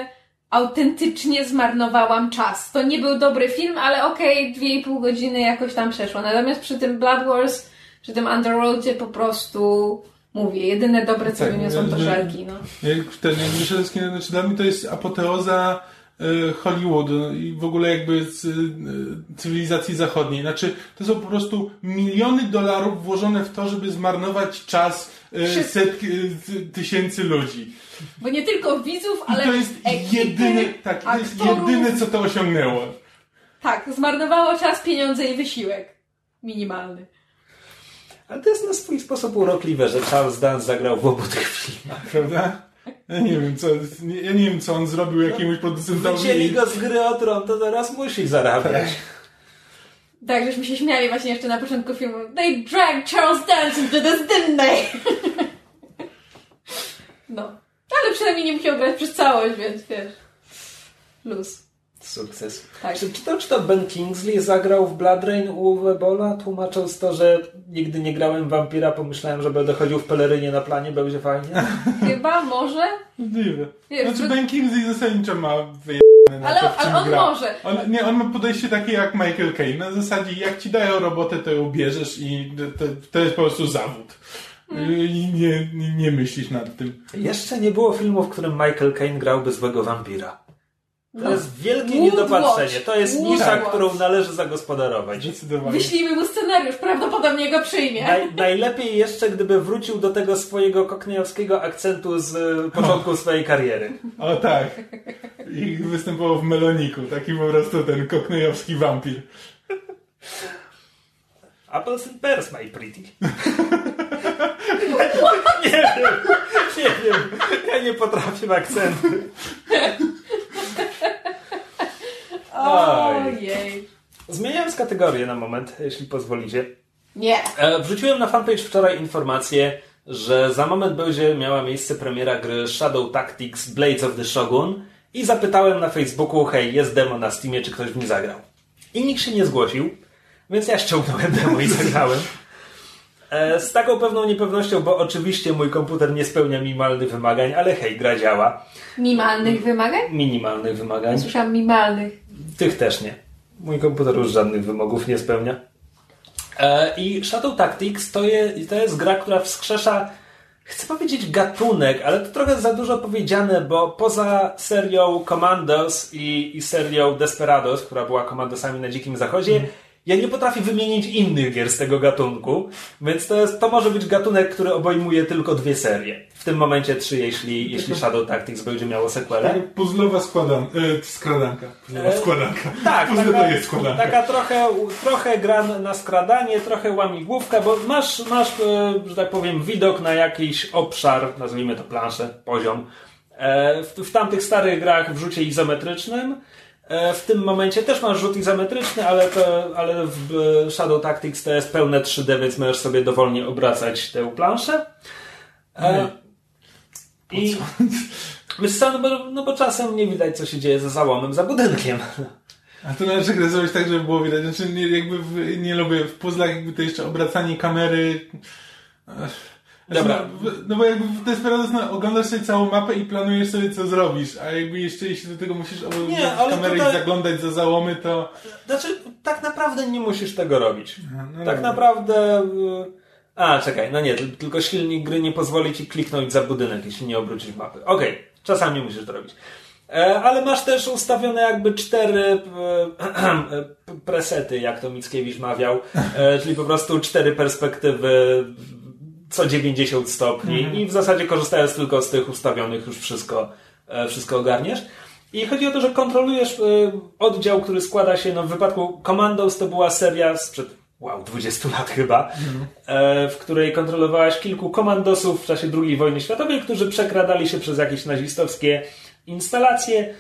autentycznie zmarnowałam czas. To nie był dobry film, ale okej, dwie i pół godziny jakoś tam przeszło. Natomiast przy tym Blood Wars, przy tym Underworldzie po prostu mówię, jedyne dobre co Tak, wyniosą to że- żelki, no. Jak ten, jak znaczy dla mnie to jest apoteoza e, Hollywoodu i w ogóle jakby z e, cywilizacji zachodniej. Znaczy, to są po prostu miliony dolarów włożone w to, żeby zmarnować czas. Setki, e, tysięcy ludzi. Bo nie tylko widzów, I ale to jest ekipy, jedyne, tak, to jest jedyne, co to osiągnęło. Tak, zmarnowało czas, pieniądze i wysiłek. Minimalny. Ale to jest na swój sposób urokliwe, że Charles Dance zagrał w obu tych filmach. Prawda? Ja nie wiem, co, nie- ja nie wiem, co on zrobił jakiemuś producentowi. Wzięli i- go z gry o tron, to teraz musi zarabiać. Tak, żeśmy się śmiali właśnie jeszcze na początku filmu. They dragged Charles Dance into this, didn't they? No. Ale przynajmniej nie musiał grać przez całość, więc wiesz. Luz. Sukces. Tak. Czy, czy, to, czy to Ben Kingsley zagrał w Blood Rain u Webola, tłumacząc to, że nigdy nie grałem wampira, pomyślałem, że będę chodził w pelerynie na planie, będzie fajnie? Chyba, może? Wiesz, Znaczy że- Ben Kingsley zasadniczo ma na Ale- ale on gra. może. On, nie, on ma podejście takie jak Michael Caine. Na zasadzie, jak ci dają robotę, to ją bierzesz i to, to jest po prostu zawód. Hmm. I nie, nie, nie myślisz nad tym. Jeszcze nie było filmu, w którym Michael Caine grałby złego wampira. To No. jest wielkie Woodwatch. niedopatrzenie. To jest nisza, Woodwatch. którą należy zagospodarować. Zdecydowanie. Wyślijmy mu scenariusz, prawdopodobnie go przyjmie. Naj, najlepiej jeszcze, gdyby wrócił do tego swojego koknejowskiego akcentu z y, początku swojej kariery. O tak. I występował w Meloniku. Taki po prostu ten koknejowski wampir. Apples and pears, my pretty. nie wiem, nie wiem. Ja nie potrafię akcenty. Oj. Ojej. Zmieniając kategorię na moment, jeśli pozwolicie. Nie. E, Wrzuciłem na fanpage wczoraj informację, że za moment będzie miała miejsce premiera gry Shadow Tactics Blades of the Shogun i zapytałem na Facebooku, hej, jest demo na Steamie, czy ktoś w nim zagrał. I nikt się nie zgłosił, więc ja ściągnąłem demo i zagrałem. E, Z taką pewną niepewnością, bo oczywiście mój komputer nie spełnia minimalnych wymagań, ale hej, gra działa. Minimalnych wymagań? Minimalnych wymagań. Słyszałam minimalnych. Tych też nie. Mój komputer już żadnych wymogów nie spełnia. E, I Shadow Tactics to, je, to jest gra, która wskrzesza, chcę powiedzieć gatunek, ale to trochę za dużo powiedziane, bo poza serią Commandos i, i serią Desperados, która była Commandosami na Dzikim Zachodzie, ja nie potrafię wymienić innych gier z tego gatunku, więc to, jest, to może być gatunek, który obejmuje tylko dwie serie. W tym momencie trzy, jeśli, jeśli Shadow Tactics będzie miało sequelę. Taka puzzlowa składanka. E, skradanka. Puzzlowa E, składanka. Tak, Puzzle taka, to jest składanka. taka trochę, trochę gra na skradanie, trochę łamigłówka, bo masz, masz, e, że tak powiem, widok na jakiś obszar, nazwijmy to planszę, poziom. E, W, w tamtych starych grach w rzucie izometrycznym. E, W tym momencie też masz rzut izometryczny, ale, to, ale w e, Shadow Tactics to jest pełne 3D, więc możesz sobie dowolnie obracać tę planszę. E, I wiesz co, no bo, no bo czasem nie widać, co się dzieje za załomem, za budynkiem. A to należy grę zrobić tak, żeby było widać. Znaczy, nie, jakby w, nie lubię w puzzlach jakby to jeszcze obracanie kamery. Ech. Znaczy, Dobra. No, w- no bo jakby w Desperados no, oglądasz sobie całą mapę i planujesz sobie co zrobisz, a jakby jeszcze jeśli do tego musisz oglądać kamerę tutaj- i zaglądać za załomy, to... Znaczy, tak naprawdę nie musisz tego robić. no tak dobra. naprawdę. y, A, czekaj, no nie, tyl- tylko silnik gry nie pozwoli ci kliknąć za budynek, jeśli nie obrócisz mapy. Okej, czasami musisz to robić. E, ale masz też ustawione jakby cztery e, p- presety, jak to Mickiewicz mawiał, e, czyli po prostu cztery perspektywy co 90 stopni i w zasadzie korzystając tylko z tych ustawionych już wszystko, e, wszystko ogarniesz. I chodzi o to, że kontrolujesz e, oddział, który składa się, no w wypadku Commandos to była seria sprzed, wow, 20 lat chyba, e, w której kontrolowałeś kilku komandosów w czasie II wojny światowej, którzy przekradali się przez jakieś nazistowskie instalacje,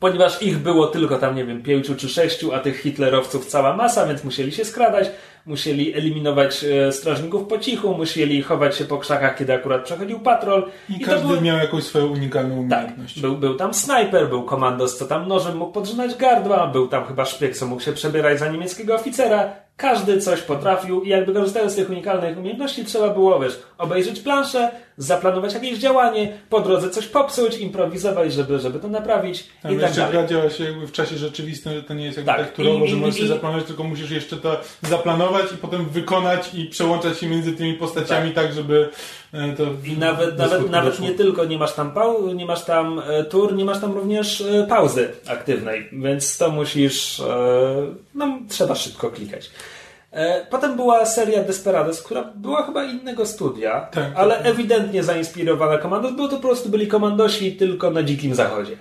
ponieważ ich było tylko tam, nie wiem, pięciu czy sześciu, a tych hitlerowców cała masa, więc musieli się skradać, musieli eliminować e, strażników po cichu, musieli chować się po krzakach, kiedy akurat przechodził patrol. I, to każdy były- miał jakąś swoją unikalną tak, umiejętność. był, był tam snajper, był komandos, co tam nożem mógł podrzynać gardła, był tam chyba szpieg, co mógł się przebierać za niemieckiego oficera. Każdy coś potrafił i jakby korzystając z tych unikalnych umiejętności trzeba było, wiesz, obejrzeć planszę, zaplanować jakieś działanie, po drodze coś popsuć, improwizować, żeby, żeby to naprawić Tam i tak dalej. gra działa się jakby w czasie rzeczywistym, że to nie jest jakby Tak. tak, turowo, I- że i- możesz i- zaplanować, tylko musisz jeszcze to zaplanować sterować i potem wykonać i przełączać się między tymi postaciami tak, żeby e, to... I nawet, nawet, nawet nie tylko nie masz tam pau, nie masz tam e, tur, nie masz tam również e, pauzy aktywnej, więc to musisz, no trzeba szybko klikać. Potem była seria Desperados, która była chyba innego studia, Tak, tak, ale tak. ewidentnie zainspirowana Komandos, bo to po prostu byli komandosi tylko na dzikim zachodzie.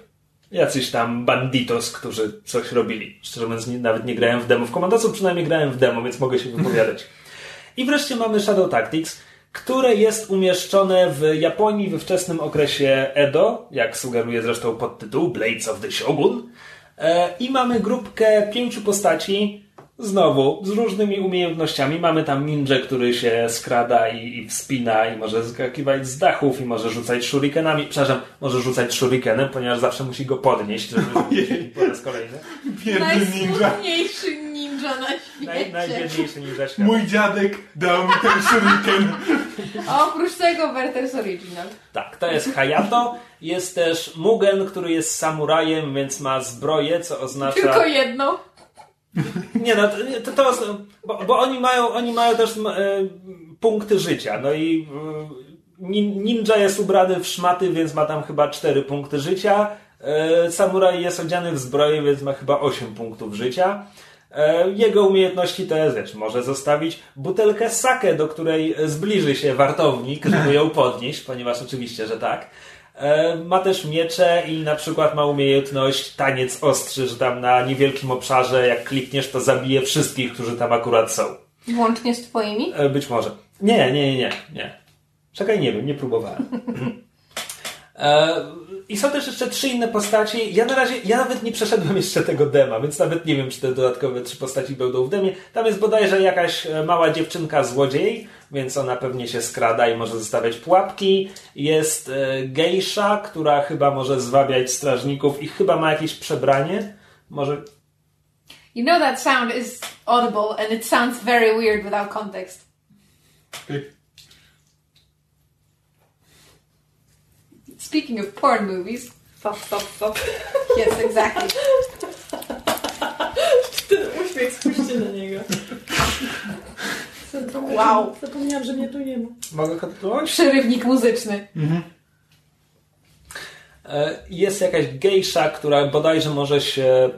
Jacyś tam banditos, którzy coś robili. Szczerze mówiąc, nawet nie grałem w demo w Komandosów, przynajmniej grałem w demo, więc mogę się wypowiadać. I wreszcie mamy Shadow Tactics, które jest umieszczone w Japonii we wczesnym okresie Edo, jak sugeruje zresztą podtytuł Blades of the Shogun. E, I mamy grupkę pięciu postaci, znowu z różnymi umiejętnościami. Mamy tam ninja, który się skrada i, i wspina i może skakiwać z dachów i może rzucać shurikenami. Przepraszam, może rzucać shurikenem, ponieważ zawsze musi go podnieść, żeby po raz kolejny. Biedny ninja. Najsmutniejszy ninja na Naj, świecie. najbiedniejszy ninja świata. Mój dziadek dał mi ten shuriken. A oprócz tego Werther's Original. Tak, to jest Hayato. Jest też Mugen, który jest samurajem, więc ma zbroję, co oznacza... Tylko jedno. Nie no, to, to, to bo, bo oni mają, oni mają też e, punkty życia. No i e, nin- ninja jest ubrany w szmaty, więc ma tam chyba 4 punkty życia. E, samuraj jest odziany w zbroję, więc ma chyba 8 punktów życia. E, jego umiejętności to jest, wiesz, może zostawić butelkę sake, do której zbliży się wartownik, żeby ją podnieść, ponieważ oczywiście, że tak. E, Ma też miecze i na przykład ma umiejętność taniec ostrzy, że tam na niewielkim obszarze, jak klikniesz, to zabije wszystkich, którzy tam akurat są. Włącznie z twoimi? E, Być może. Nie, nie, nie, nie. nie. Czekaj, nie wiem, nie próbowałem. I są też jeszcze trzy inne postaci. Ja na razie, ja nawet nie przeszedłem jeszcze tego dema, więc nawet nie wiem, czy te dodatkowe trzy postaci będą w demie. Tam jest bodajże jakaś e, mała dziewczynka złodziej, więc ona pewnie się skrada i może zostawiać pułapki. Jest e, gejsza, która chyba może zwabiać strażników i chyba ma jakieś przebranie. Może You know that sound is audible and it sounds very weird without context. Speaking of porn movies. Fap, fap, fap. Yes, exactly. Ten uśmiech, spójrzcie na niego. Wow. Zapomniałam, że mnie tu nie ma. mogę kontynuować? Przerywnik muzyczny. E, Jest jakaś gejsza, która bodajże może się, e,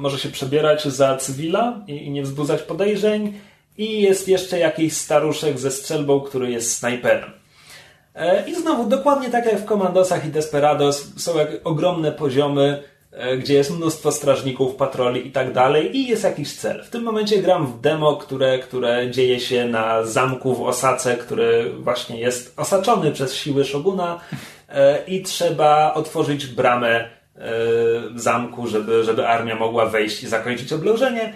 może się przebierać za cywila i, i nie wzbudzać podejrzeń. I jest jeszcze jakiś staruszek ze strzelbą, który jest snajperem. E, I znowu, dokładnie tak jak w Komandosach i Desperados, są ogromne poziomy, e, gdzie jest mnóstwo strażników, patroli i tak dalej, i jest jakiś cel. W tym momencie gram w demo, które, które dzieje się na zamku w Osace, który właśnie jest osaczony przez siły Szoguna e, i trzeba otworzyć bramę zamku, żeby, żeby armia mogła wejść i zakończyć oblężenie.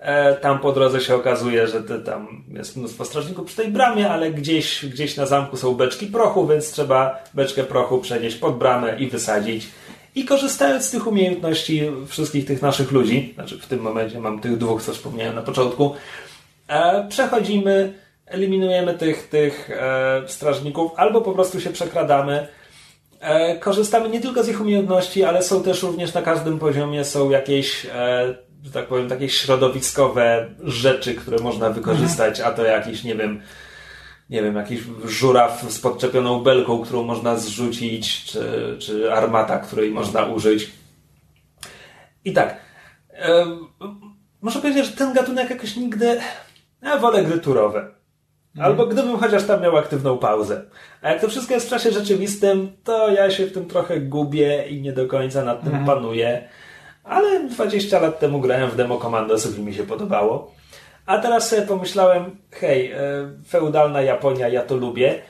E, Tam po drodze się okazuje, że te, tam jest mnóstwo strażników przy tej bramie, ale gdzieś, gdzieś na zamku są beczki prochu, więc trzeba beczkę prochu przenieść pod bramę i wysadzić. I korzystając z tych umiejętności wszystkich tych naszych ludzi, znaczy w tym momencie mam tych dwóch, co wspomniałem na początku, e, przechodzimy, eliminujemy tych, tych e, strażników, albo po prostu się przekradamy. E, korzystamy nie tylko z ich umiejętności, ale są też również na każdym poziomie są jakieś, e, że tak powiem, takie środowiskowe rzeczy, które można wykorzystać, a to jakiś, nie wiem, nie wiem, jakiś żuraw z podczepioną belką, którą można zrzucić, czy, czy armata, której można użyć. I tak, e, muszę powiedzieć, że ten gatunek jakoś nigdy, ja wolę gry turowe. Albo gdybym chociaż tam miał aktywną pauzę. A jak to wszystko jest w czasie rzeczywistym, to ja się w tym trochę gubię i nie do końca nad tym panuję. Ale 20 lat temu grałem w demo Commandosów i mi się podobało. A teraz sobie pomyślałem, hej, e, feudalna Japonia, ja to lubię.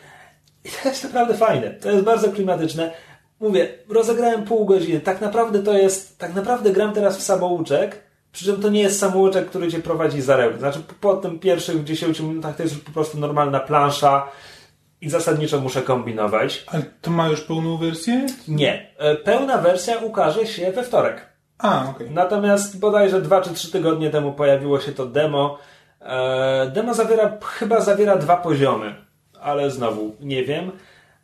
I to jest naprawdę fajne. To jest bardzo klimatyczne. Mówię, rozegrałem pół godziny. Tak naprawdę to jest, tak naprawdę gram teraz w samouczek, przy czym to nie jest samouczek, który cię prowadzi za rękę. Znaczy po, po tym pierwszych 10 minutach to jest już po prostu normalna plansza i zasadniczo muszę kombinować. Ale to ma już pełną wersję? Nie. E, Pełna wersja ukaże się we wtorek. A, okej. Natomiast bodajże 2 czy 3 tygodnie temu pojawiło się to demo. E, Demo zawiera, chyba zawiera dwa poziomy, ale znowu nie wiem.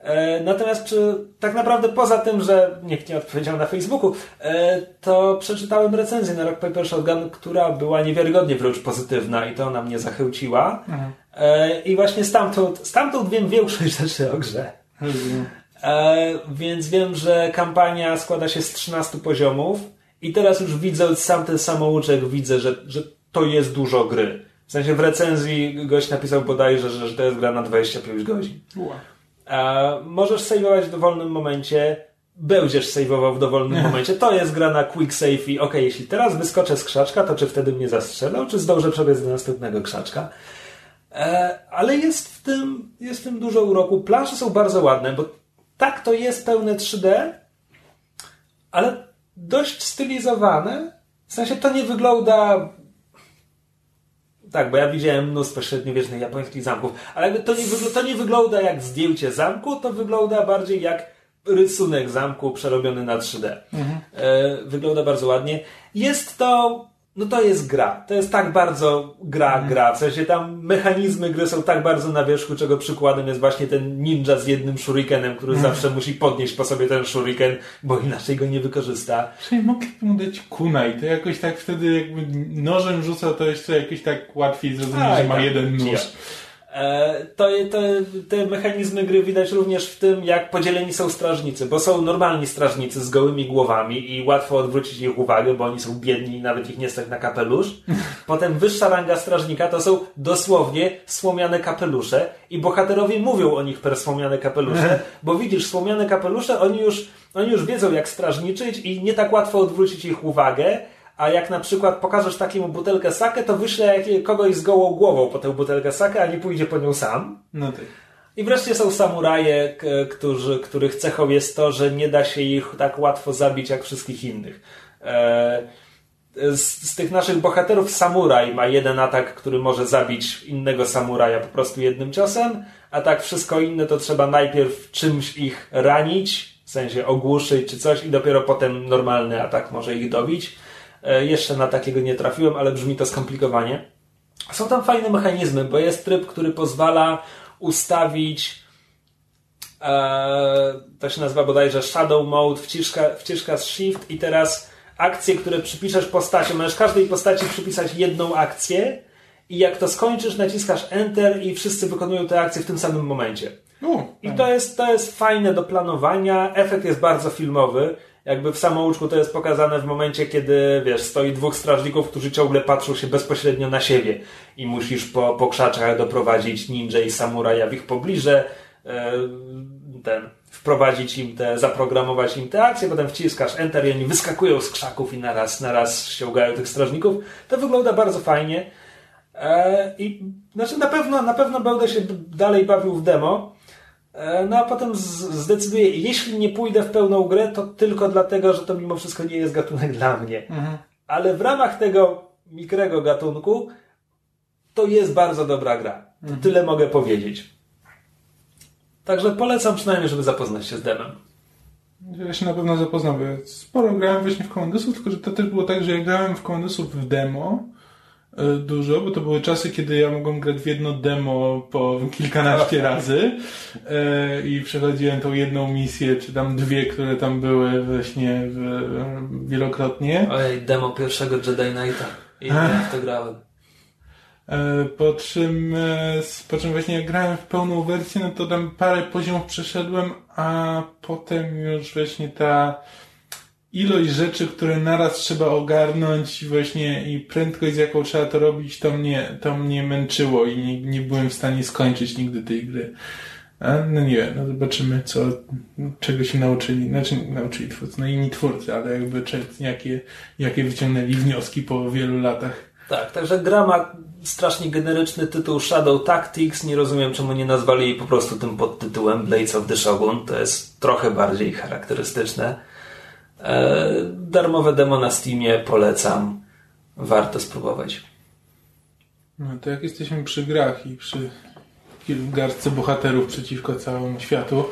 E, natomiast czy, tak naprawdę poza tym, że nikt nie odpowiedział na Facebooku, e, to przeczytałem recenzję na Rock Paper Shotgun, która była niewiarygodnie wręcz pozytywna i to ona mnie zachęciła. E, I właśnie stamtąd, stamtąd wiem większość rzeczy o grze. Więc wiem, że kampania składa się z 13 poziomów i teraz już widzę sam ten samouczek, widzę, że, że to jest dużo gry. W sensie w recenzji gość napisał bodajże, że, że to jest gra na 25 godzin. E, możesz saveować w dowolnym momencie, będziesz saveował w dowolnym momencie. To jest gra na quick save i okej, jeśli teraz wyskoczę z krzaczka, to czy wtedy mnie zastrzelą, czy zdążę przebiec do następnego krzaczka. E, ale jest w tym, jest w tym dużo uroku. Plansze są bardzo ładne, bo tak to jest pełne 3D, ale dość stylizowane. W sensie to nie wygląda. Tak, bo ja widziałem mnóstwo średniowiecznych japońskich zamków, ale to nie, to nie wygląda jak zdjęcie zamku, to wygląda bardziej jak rysunek zamku przerobiony na 3D. E, wygląda bardzo ładnie. Jest to. No to jest gra. To jest tak bardzo gra, gra. W sensie tam mechanizmy gry są tak bardzo na wierzchu, czego przykładem jest właśnie ten ninja z jednym shurikenem, który zawsze musi podnieść po sobie ten shuriken, bo inaczej go nie wykorzysta. Czyli mogliby mu dać kunaj, to jakoś tak wtedy jakby nożem rzucał, to jeszcze jakoś tak łatwiej zrozumieć, że i ma tak, jeden nóż. ja. E, To, to, te mechanizmy gry widać również w tym, jak podzieleni są strażnicy, bo są normalni strażnicy z gołymi głowami i łatwo odwrócić ich uwagę, bo oni są biedni i nawet ich nie stać na kapelusz. Potem wyższa ranga strażnika to są dosłownie słomiane kapelusze i bohaterowie mówią o nich per słomiane kapelusze, bo widzisz, słomiane kapelusze, oni już, oni już wiedzą jak strażniczyć i nie tak łatwo odwrócić ich uwagę, a jak na przykład pokażesz takiemu butelkę sake, to wyśle jak- kogoś z gołą głową po tę butelkę sake, a nie pójdzie po nią sam. No tak. I wreszcie są samuraje, którzy, których cechą jest to, że nie da się ich tak łatwo zabić jak wszystkich innych. E, Z, z tych naszych bohaterów samuraj ma jeden atak, który może zabić innego samuraja po prostu jednym ciosem, a tak wszystko inne to trzeba najpierw czymś ich ranić, w sensie ogłuszyć czy coś i dopiero potem normalny atak może ich dobić. E, Jeszcze na takiego nie trafiłem, ale brzmi to skomplikowanie. Są tam fajne mechanizmy, bo jest tryb, który pozwala ustawić e, to się nazywa bodajże Shadow Mode, wciska, wciskasz Shift i teraz akcje, które przypiszesz postaci, możesz każdej postaci przypisać jedną akcję i jak to skończysz, naciskasz Enter i wszyscy wykonują te akcje w tym samym momencie. U, I to jest, to jest fajne do planowania. Efekt jest bardzo filmowy. Jakby w samouczku to jest pokazane w momencie, kiedy wiesz, stoi dwóch strażników, którzy ciągle patrzą się bezpośrednio na siebie i musisz po, po krzaczach doprowadzić ninja i samuraja w ich pobliże, e, ten, wprowadzić im te, zaprogramować im te akcje, potem wciskasz Enter i oni wyskakują z krzaków i naraz, naraz ściągają tych strażników. To wygląda bardzo fajnie. E, I znaczy na pewno, na pewno będę się dalej bawił w demo. E, No a potem zdecyduję, jeśli nie pójdę w pełną grę, to tylko dlatego, że to mimo wszystko nie jest gatunek dla mnie. Ale w ramach tego mikrego gatunku to jest bardzo dobra gra. To tyle mogę powiedzieć. Także polecam przynajmniej, żeby zapoznać się z demem. Ja się na pewno zapoznam, bo sporo grałem właśnie w Commandosów, tylko że to też było tak, że ja grałem w Commandosów w demo dużo, bo to były czasy, kiedy ja mogłem grać w jedno demo po kilkanaście razy e, i przechodziłem tą jedną misję, czy tam dwie, które tam były właśnie wielokrotnie. Ojej, demo pierwszego Jedi Knighta. I ja w to grałem. E, Po czym, e, po czym właśnie jak grałem w pełną wersję, no to tam parę poziomów przeszedłem, a potem już właśnie ta ilość rzeczy, które naraz trzeba ogarnąć właśnie i prędkość z jaką trzeba to robić, to mnie, to mnie męczyło i nie, nie byłem w stanie skończyć nigdy tej gry. A, no nie wiem, no zobaczymy co, czego się nauczyli, znaczy nauczyli twórcy, no inni twórcy, ale jakby jakie, jakie wyciągnęli wnioski po wielu latach. Tak, także gra ma strasznie generyczny tytuł Shadow Tactics. Nie rozumiem, czemu nie nazwali jej po prostu tym podtytułem Blades of the Shogun. To jest trochę bardziej charakterystyczne. E, darmowe demo na Steamie polecam. Warto spróbować. No to jak jesteśmy przy grach i przy garstce bohaterów przeciwko całemu światu,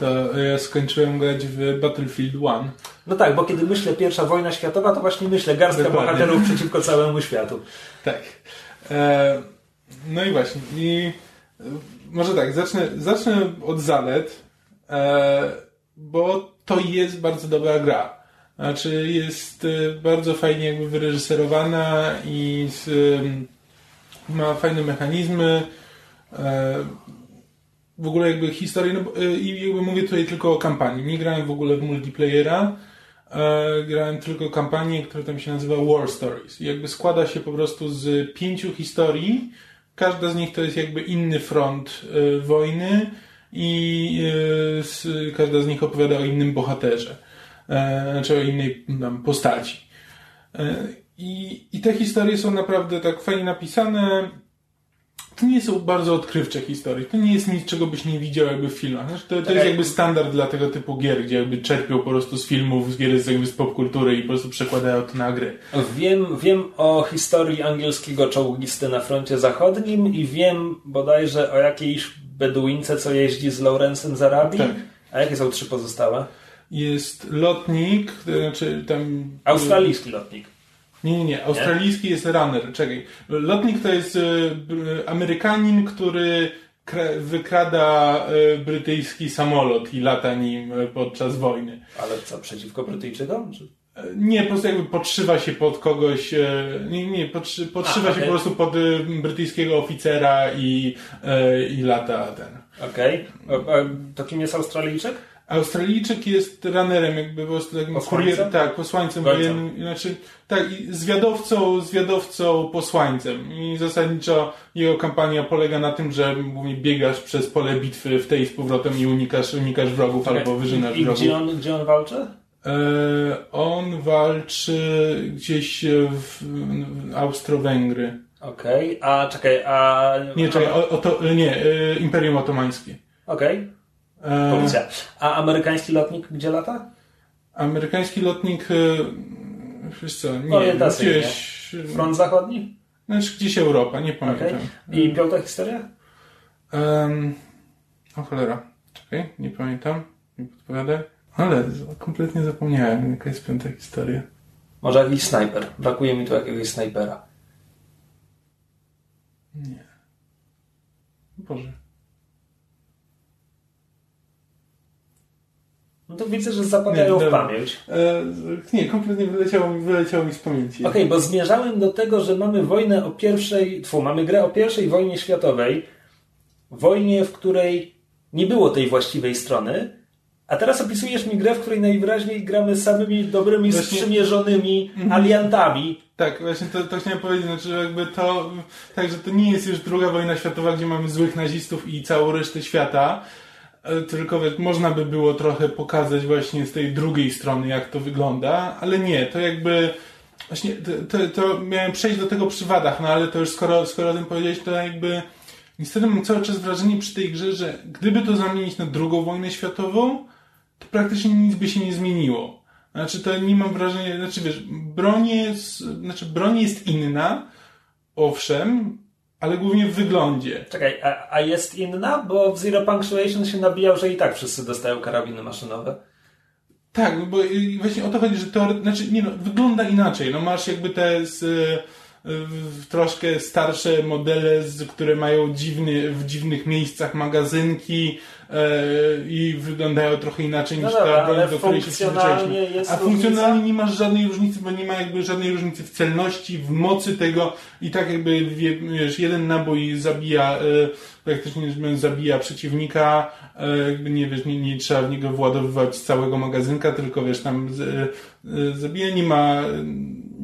to ja skończyłem grać w Battlefield 1. No tak, bo kiedy myślę pierwsza wojna światowa, to właśnie myślę garstka Dokładnie. bohaterów przeciwko całemu światu. Tak. E, no i właśnie. I e, może tak, zacznę, zacznę od zalet. E, bo to jest bardzo dobra gra. Znaczy jest e, bardzo fajnie jakby wyreżyserowana i z, ma fajne mechanizmy. E, w ogóle jakby historię, no, i jakby mówię tutaj tylko o kampanii. Nie grałem w ogóle w multiplayera. Grałem tylko kampanię, która tam się nazywa War Stories. Jakby składa się po prostu z pięciu historii. Każda z nich to jest jakby inny front wojny i e, każda z nich opowiada o innym bohaterze, e, znaczy o innej tam, postaci. E, I, I te historie są naprawdę tak fajnie napisane. To nie są bardzo odkrywcze historie. To nie jest nic, czego byś nie widział jakby w filmach. Znaczy, to, to jest jakby standard dla tego typu gier, gdzie jakby czerpią po prostu z filmów, z gier z, jakby z popkultury i po prostu przekładają to na gry. Wiem, wiem o historii angielskiego czołgisty na froncie zachodnim i wiem bodajże o jakiejś Beduince, co jeździ z Lawrence'em z Arabii? Tak. A jakie są trzy pozostałe? Jest lotnik, to znaczy tam... Australijski lotnik. Nie, nie, nie. Australijski nie? jest runner. Czekaj. Lotnik to jest e, Amerykanin, który wykrada e, brytyjski samolot i lata nim e, podczas wojny. Ale co, przeciwko Brytyjczykom? Czy... Nie, po prostu jakby podszywa się pod kogoś, e, nie, nie, podszy, podszywa A, się po prostu pod e, brytyjskiego oficera i, e, i lata ten. Okej. Okay. To kim jest Australijczyk? Australijczyk jest runnerem, jakby po prostu takim kurier, tak, posłańcem wojennym, znaczy, tak, zwiadowcą, zwiadowcą, posłańcem. I zasadniczo jego kampania polega na tym, że mówię, biegasz przez pole bitwy w tej z powrotem i unikasz, unikasz wrogów okay. albo wyżynasz I wrogów. I gdzie on, gdzie on walczy? E, on walczy gdzieś w, Austro-Węgry. Okej, okay. a czekaj, a... Nie, czekaj, o, o to, nie, e, Imperium Otomańskie. Okej, okay. policja. A amerykański lotnik gdzie lata? Amerykański lotnik, wiesz co, nie, gdzieś... Front zachodni? Znaczy gdzieś Europa, nie pamiętam. Okay. I piąta historia? Um, o cholera, czekaj, nie pamiętam, nie podpowiadaj. Ale kompletnie zapomniałem, jaka jest piąta historia. Może jakiś snajper. Brakuje mi tu jakiegoś snajpera. Nie. Boże. No to widzę, że zapadają w pamięć. E, nie, kompletnie wyleciało mi, wyleciało mi z pamięci. Okej, okay, bo zmierzałem do tego, że mamy wojnę o pierwszej, tfu, mamy grę o pierwszej wojnie światowej. Wojnie, w której nie było tej właściwej strony, a teraz opisujesz mi grę, w której najwyraźniej gramy samymi dobrymi, właśnie... sprzymierzonymi mhm. aliantami. Tak, właśnie to, to chciałem powiedzieć, znaczy jakby to, także to nie jest już druga wojna światowa, gdzie mamy złych nazistów i całą resztę świata, e, tylko można by było trochę pokazać właśnie z tej drugiej strony, jak to wygląda, ale nie, to jakby właśnie, to, to, to miałem przejść do tego przy wadach, no ale to już skoro, skoro o tym powiedziałeś, to jakby niestety mam cały czas wrażenie przy tej grze, że gdyby to zamienić na drugą wojnę światową, to praktycznie nic by się nie zmieniło. Znaczy, to nie mam wrażenia, znaczy wiesz, broń jest, znaczy broń jest inna, owszem, ale głównie w wyglądzie. Czekaj, a, a jest inna? Bo w Zero Punctuation się nabijał, że i tak wszyscy dostają karabiny maszynowe. Tak, bo właśnie o to chodzi, że to, znaczy, nie no, wygląda inaczej. No masz jakby te z, troszkę starsze modele, które mają dziwny, w dziwnych miejscach magazynki i wyglądają trochę inaczej no niż dobra, ta broń, do której się przyzwyczailiśmy. A funkcjonalnie nie masz żadnej różnicy, bo nie ma jakby żadnej różnicy w celności, w mocy tego i tak jakby wiesz, jeden nabój zabija e, praktycznie zabija przeciwnika, e, jakby nie wiesz, nie, nie trzeba w niego władowywać całego magazynka, tylko wiesz, tam zabija, nie ma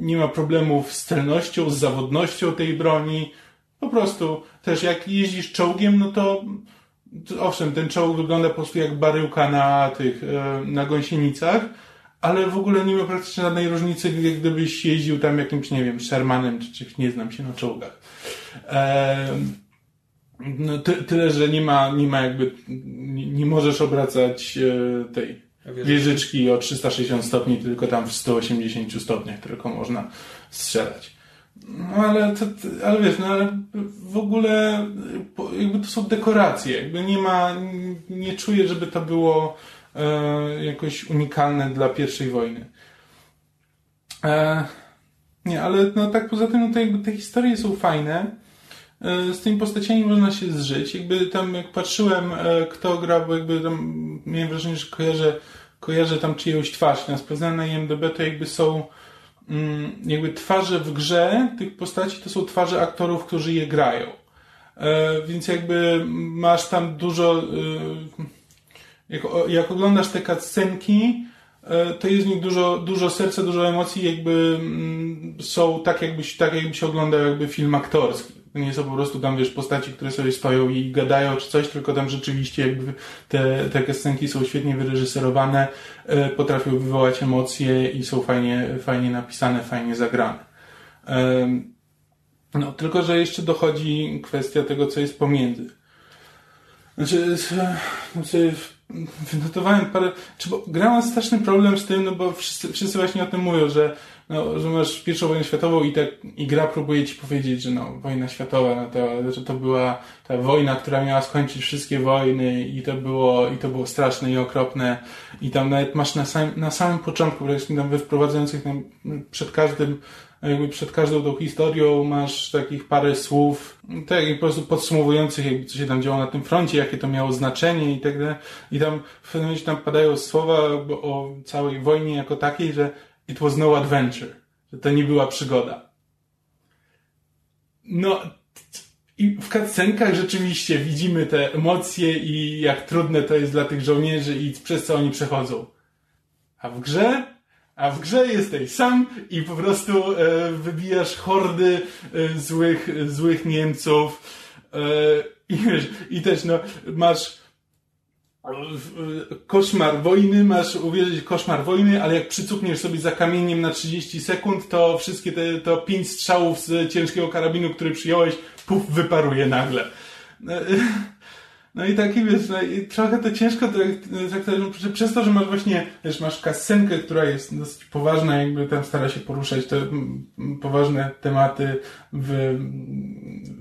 nie ma problemów z celnością, z zawodnością tej broni. Po prostu też jak jeździsz czołgiem, no to owszem, ten czołg wygląda po prostu jak baryłka na tych, e, na gąsienicach, ale w ogóle nie ma praktycznie żadnej różnicy, gdybyś jeździł tam jakimś, nie wiem, Shermanem, czy czymś, nie znam się na czołgach. E, no, ty, tyle, że nie ma, nie ma jakby, nie, nie możesz obracać e, tej wieżyczki o 360 stopni, tylko tam w 180 stopniach tylko można strzelać. No ale, to, ale wiesz, no ale w ogóle jakby to są dekoracje, jakby nie ma, nie czuję, żeby to było e, jakoś unikalne dla pierwszej wojny. E, nie, ale no tak poza tym, no to jakby te historie są fajne. e, z tymi postaciami można się zżyć. Jakby tam jak patrzyłem, e, kto gra, bo jakby tam miałem wrażenie, że kojarzę, kojarzę tam czyjąś twarz. Na sprawdzałem na IMDB, to jakby są jakby twarze w grze tych postaci, to są twarze aktorów, którzy je grają. E, więc jakby masz tam dużo, jak, jak oglądasz te cutscenki, E, to jest w nich dużo, dużo serca, dużo emocji, jakby mm, są tak jakbyś, tak jakbyś oglądał jakby film aktorski. Nie są po prostu tam, wiesz, postaci, które sobie stoją i gadają czy coś, tylko tam rzeczywiście jakby te, te scenki są świetnie wyreżyserowane, e, potrafią wywołać emocje i są fajnie, fajnie napisane, fajnie zagrane. No, tylko, że jeszcze dochodzi kwestia tego, co jest pomiędzy. Znaczy, znaczy wynotowałem parę, czy bo gra ma straszny problem z tym, no bo wszyscy, wszyscy właśnie o tym mówią, że, no, że masz pierwszą wojnę światową i tak, i gra próbuje ci powiedzieć, że no, wojna światowa, no to, że to była ta wojna, która miała skończyć wszystkie wojny i to było, i to było straszne i okropne i tam nawet masz na samym, na samym początku, właśnie tam we wprowadzających tam przed każdym jakby przed każdą tą historią masz takich parę słów, tak po prostu podsumowujących jakby co się tam działo na tym froncie, jakie to miało znaczenie i tak dalej. I tam w pewnym momencie tam padają słowa o całej wojnie jako takiej, że it was no adventure, że to nie była przygoda. No, i w cutscenkach rzeczywiście widzimy te emocje i jak trudne to jest dla tych żołnierzy i przez co oni przechodzą. A w grze a w grze jesteś sam i po prostu e, wybijasz hordy e, złych, złych Niemców e, i, i też no, masz e, koszmar wojny, masz uwierzyć koszmar wojny, ale jak przycupniesz sobie za kamieniem na 30 sekund, to wszystkie te, to pięć strzałów z ciężkiego karabinu, który przyjąłeś, puf, wyparuje nagle. No i taki, wiesz, no i trochę to ciężko traktować, przez to, że masz właśnie, wiesz, masz kasenkę, która jest dosyć poważna, jakby tam stara się poruszać te poważne tematy w,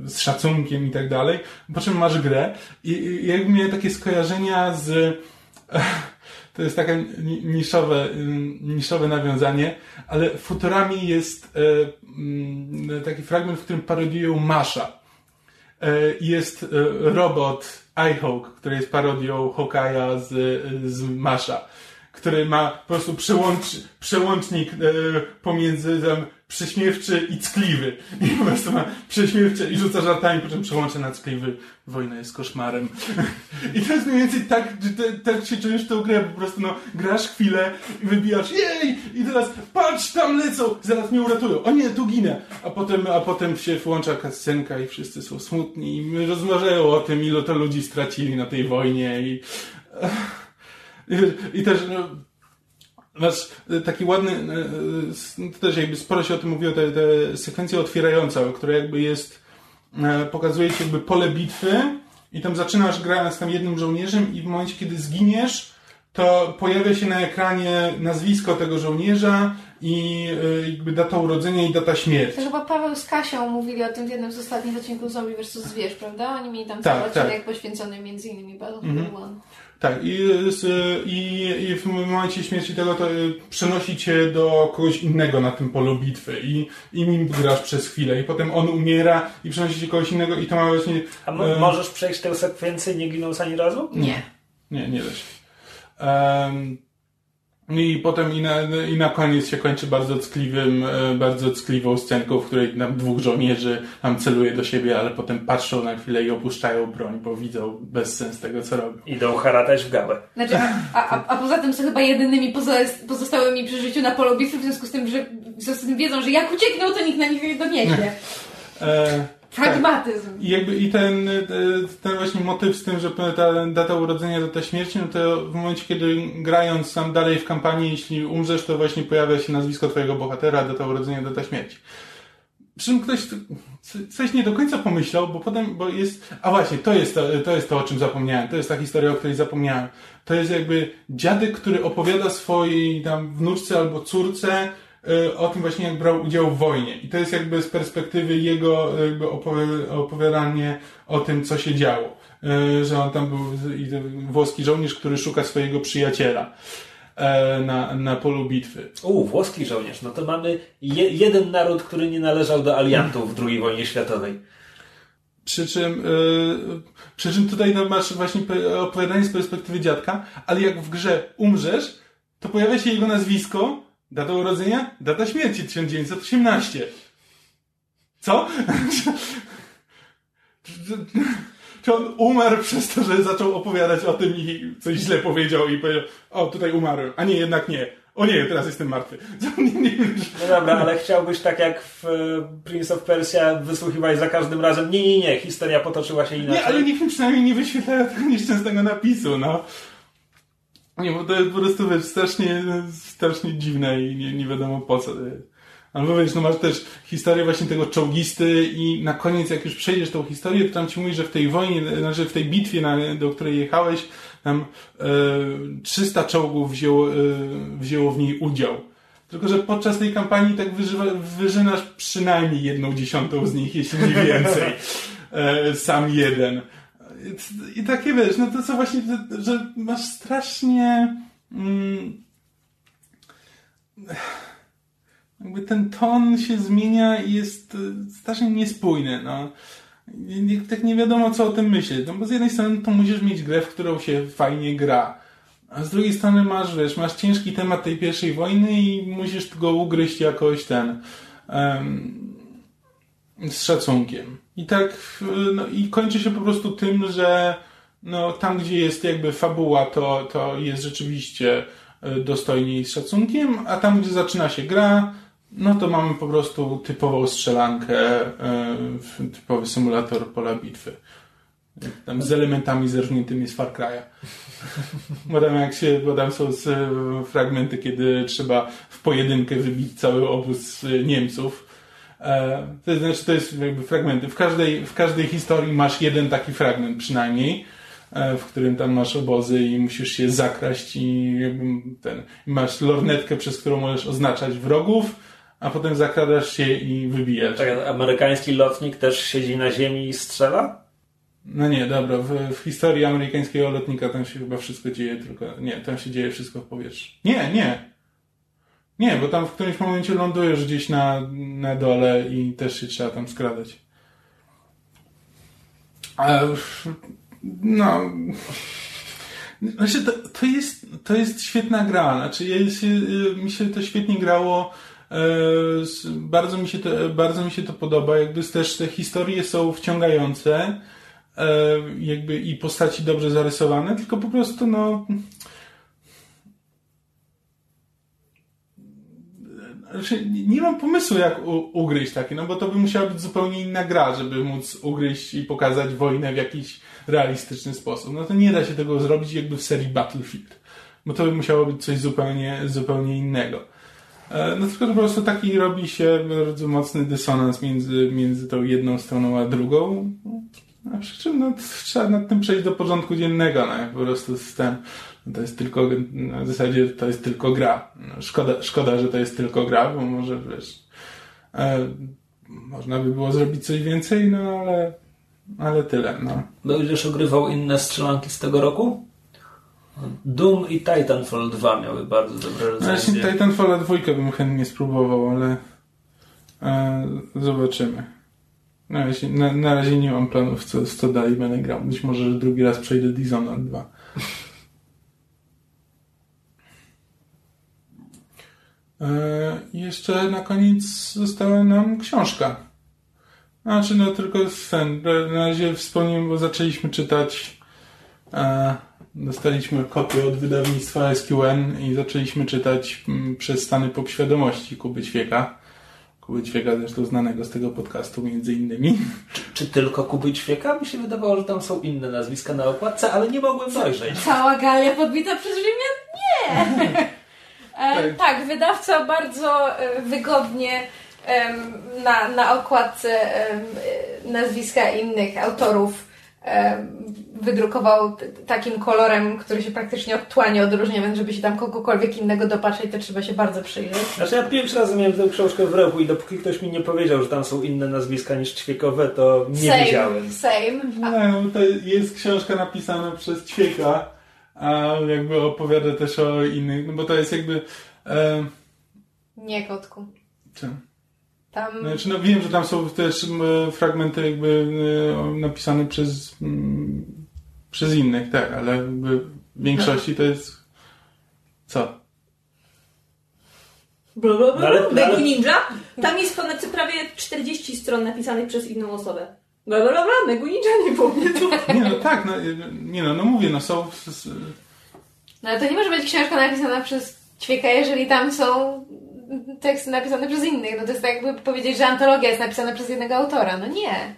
z szacunkiem i tak dalej, po czym masz grę i, i jakby miałem takie skojarzenia z to jest takie niszowe, niszowe nawiązanie, ale Futurami jest e, taki fragment, w którym parodiują Masza. E, jest e, robot iHawk, który jest parodią Hawkeye'a z, z Masha, który ma po prostu przełącz, przełącznik e, pomiędzy prześmiewczy i ckliwy. I po prostu ma prześmiewczy i rzuca żartami, po czym przełącza na ckliwy. Wojna jest koszmarem. I to jest mniej więcej tak, tak się czujesz tą grę, po prostu no, grasz chwilę i wybijasz, jej! I teraz patrz, tam lecą! Zaraz mnie uratują. O nie, tu ginę! A potem, a potem się włącza kascenka i wszyscy są smutni i rozmawiają o tym, ile to ludzi stracili na tej wojnie. I, i też, no, Masz e, taki ładny, e, e, to też jakby sporo się o tym mówiło, te, te sekwencja otwierająca, która jakby jest, pokazuje ci jakby pole bitwy i tam zaczynasz grając tam jednym żołnierzem i w momencie, kiedy zginiesz, to pojawia się na ekranie nazwisko tego żołnierza i jakby data urodzenia i data śmierci. To chyba Paweł z Kasią mówili o tym w jednym z ostatnich odcinków Zombie vs. Zwierz, prawda? Oni mieli tam cały tak, odcinek tak. poświęcony między innymi Battlefield -hmm. 1. Tak, i, i, i w momencie śmierci tego to y, przenosi cię do kogoś innego na tym polu bitwy i, i nim grasz przez chwilę i potem on umiera i przenosi cię kogoś innego i to ma właśnie... A e... możesz przejść tę sekwencję nie ginąc ani razu? Nie. Nie, nie da się. Um, i potem i na, i na koniec się kończy bardzo ckliwym, e, bardzo ckliwą scenką, w której nam dwóch żołnierzy nam celuje do siebie, ale potem patrzą na chwilę i opuszczają broń, bo widzą bezsens tego, co robią. Idą haratać w gałę. Znaczy, a, a, a poza tym są chyba jedynymi pozostałymi przy życiu na polu bitwy, w związku z tym, że w związku z tym wiedzą, że jak uciekną, to nikt na nich nie doniesie. E, Pragmatyzm. Tak. I, jakby, I ten, e, ten właśnie motyw z tym, że ta data urodzenia, data śmierci, no to w momencie, kiedy grając sam dalej w kampanii, jeśli umrzesz, to właśnie pojawia się nazwisko twojego bohatera, data urodzenia, data śmierci. Przy czym ktoś coś nie do końca pomyślał, bo potem, bo jest, a właśnie, to jest to, to jest to, o czym zapomniałem, to jest ta historia, o której zapomniałem. To jest jakby dziadek, który opowiada swojej tam wnuczce albo córce, o tym właśnie, jak brał udział w wojnie. I to jest jakby z perspektywy jego jakby opowiadanie o tym, co się działo. E, że on tam był włoski żołnierz, który szuka swojego przyjaciela e, na, na polu bitwy. U, włoski żołnierz. No to mamy je, jeden naród, który nie należał do aliantów w II wojnie światowej. Przy czym, yy, przy czym tutaj no, masz właśnie opowiadanie z perspektywy dziadka, ale jak w grze umrzesz, to pojawia się jego nazwisko, data urodzenia, data śmierci 1918. Co? Czy on umarł przez to, że zaczął opowiadać o tym i coś źle powiedział i powiedział, o tutaj umarłem, a nie, jednak nie. O nie, teraz jestem martwy. No dobra, ale chciałbyś tak jak w e, Prince of Persia wysłuchiwać za każdym razem. Nie, nie, nie, historia potoczyła się inaczej. Nie, ale niech mi przynajmniej nie wyświetlają tego nieszczęsnego napisu, no. Nie, bo to jest po prostu, wiesz, strasznie, strasznie dziwne i nie, nie wiadomo po co to jest. Albo wiesz, no masz też historię właśnie tego czołgisty i na koniec jak już przejdziesz tą historię, to tam ci mówi, że w tej wojnie, znaczy w tej bitwie, na, do której jechałeś, tam e, 300 czołgów wzięło, e, wzięło w niej udział. Tylko, że podczas tej kampanii tak wyżywa, wyżynasz przynajmniej jedną dziesiątą z nich, jeśli nie więcej. E, sam jeden. I, I takie wiesz, no to co właśnie, że, masz strasznie... Mm, jakby ten ton się zmienia i jest e, strasznie niespójny, no. Nie, tak nie wiadomo, co o tym myśleć. No bo z jednej strony to musisz mieć grę, w którą się fajnie gra. A z drugiej strony masz, wiesz, masz ciężki temat tej pierwszej wojny i musisz go ugryźć jakoś ten um, z szacunkiem. I tak, no i kończy się po prostu tym, że no, tam, gdzie jest jakby fabuła, to, to jest rzeczywiście e, dostojnie i z szacunkiem, a tam, gdzie zaczyna się gra, no to mamy po prostu typową strzelankę, e, typowy symulator pola bitwy. Tam z elementami zerżniętymi z Far Cry'a. Bo tam jak się, bo tam są fragmenty, kiedy trzeba w pojedynkę wybić cały obóz Niemców. E, to znaczy, to jest jakby fragmenty. W każdej, w każdej historii masz jeden taki fragment przynajmniej, e, w którym tam masz obozy i musisz się zakraść i ten, masz lornetkę, przez którą możesz oznaczać wrogów, a potem zakradasz się i wybijasz. Tak, amerykański lotnik też siedzi na ziemi i strzela? No nie, dobra, w, w, historii amerykańskiego lotnika tam się chyba wszystko dzieje, tylko nie, tam się dzieje wszystko w powietrzu. Nie, nie. Nie, bo tam w którymś momencie lądujesz gdzieś na, na dole i też się trzeba tam skradać. A, no. Znaczy, to, to, jest, to jest świetna gra. Znaczy, ja się, mi się to świetnie grało. Bardzo mi się to, bardzo mi się to podoba. Jakby też te historie są wciągające jakby i postaci dobrze zarysowane, tylko po prostu no znaczy, nie mam pomysłu jak u, ugryźć takie, no bo to by musiała być zupełnie inna gra, żeby móc ugryźć i pokazać wojnę w jakiś realistyczny sposób. No to nie da się tego zrobić jakby w serii Battlefield, bo to by musiało być coś zupełnie, zupełnie innego. No tylko po prostu taki robi się bardzo mocny dysonans między, między tą jedną stroną a drugą. A przy czym no, trzeba nad tym przejść do porządku dziennego, no, po prostu z no, to jest tylko, w zasadzie to jest tylko gra. No, szkoda, szkoda, że to jest tylko gra, bo może, wiesz, e, można by było zrobić coś więcej, no ale, ale tyle, no. Będziesz ogrywał inne strzelanki z tego roku? Doom i Titanfall 2 miały bardzo dobre recenzje. No właśnie Titanfall 2 bym chętnie spróbował, ale e, zobaczymy. Na razie, na, na razie nie mam planów, co, co dalej będę grał. Być może, że drugi raz przejdę Dishonored 2. E, jeszcze na koniec została nam książka. Znaczy, no tylko ten, na razie wspomniałem, bo zaczęliśmy czytać e, dostaliśmy kopię od wydawnictwa SQN i zaczęliśmy czytać m, przez stany podświadomości Kuby Ćwieka. Kuby Ćwieka zresztą znanego z tego podcastu między innymi. Czy, czy, tylko Kuby Ćwieka? Mi się wydawało, że tam są inne nazwiska na okładce, ale nie mogłem dojrzeć. Cała galia podbita przez Rzymian? Nie! e, tak. tak, wydawca bardzo e, wygodnie na, na okładce nazwiska innych autorów wydrukował takim kolorem, który się praktycznie odtłanie odróżnia, więc żeby się tam kogokolwiek innego dopatrzeć, to trzeba się bardzo przyjrzeć. Znaczy ja pierwszy raz miałem tę książkę w ręku i dopóki ktoś mi nie powiedział, że tam są inne nazwiska niż ćwiekowe, to nie same, wiedziałem. Same. No, to jest książka napisana przez ćwieka, a jakby opowiada też o innych, no bo to jest jakby... E... Nie, kotku. Czym? Tam... Znaczy, no wiem, że tam są też fragmenty jakby e, napisane przez, m, przez innych, tak, ale jakby w większości to jest co? Bla, bla, bla. No ale- Megu ale- Ninja. Tam jest ponad prawie 40 stron napisanych przez inną osobę. Bla. Megu Ninja nie powiem to. Nie no tak, no, nie no, no mówię, no są No ale to nie może być książka napisana przez ćwieka, jeżeli tam są teksty napisane przez innych. No to jest tak jakby powiedzieć, że antologia jest napisana przez jednego autora. No nie.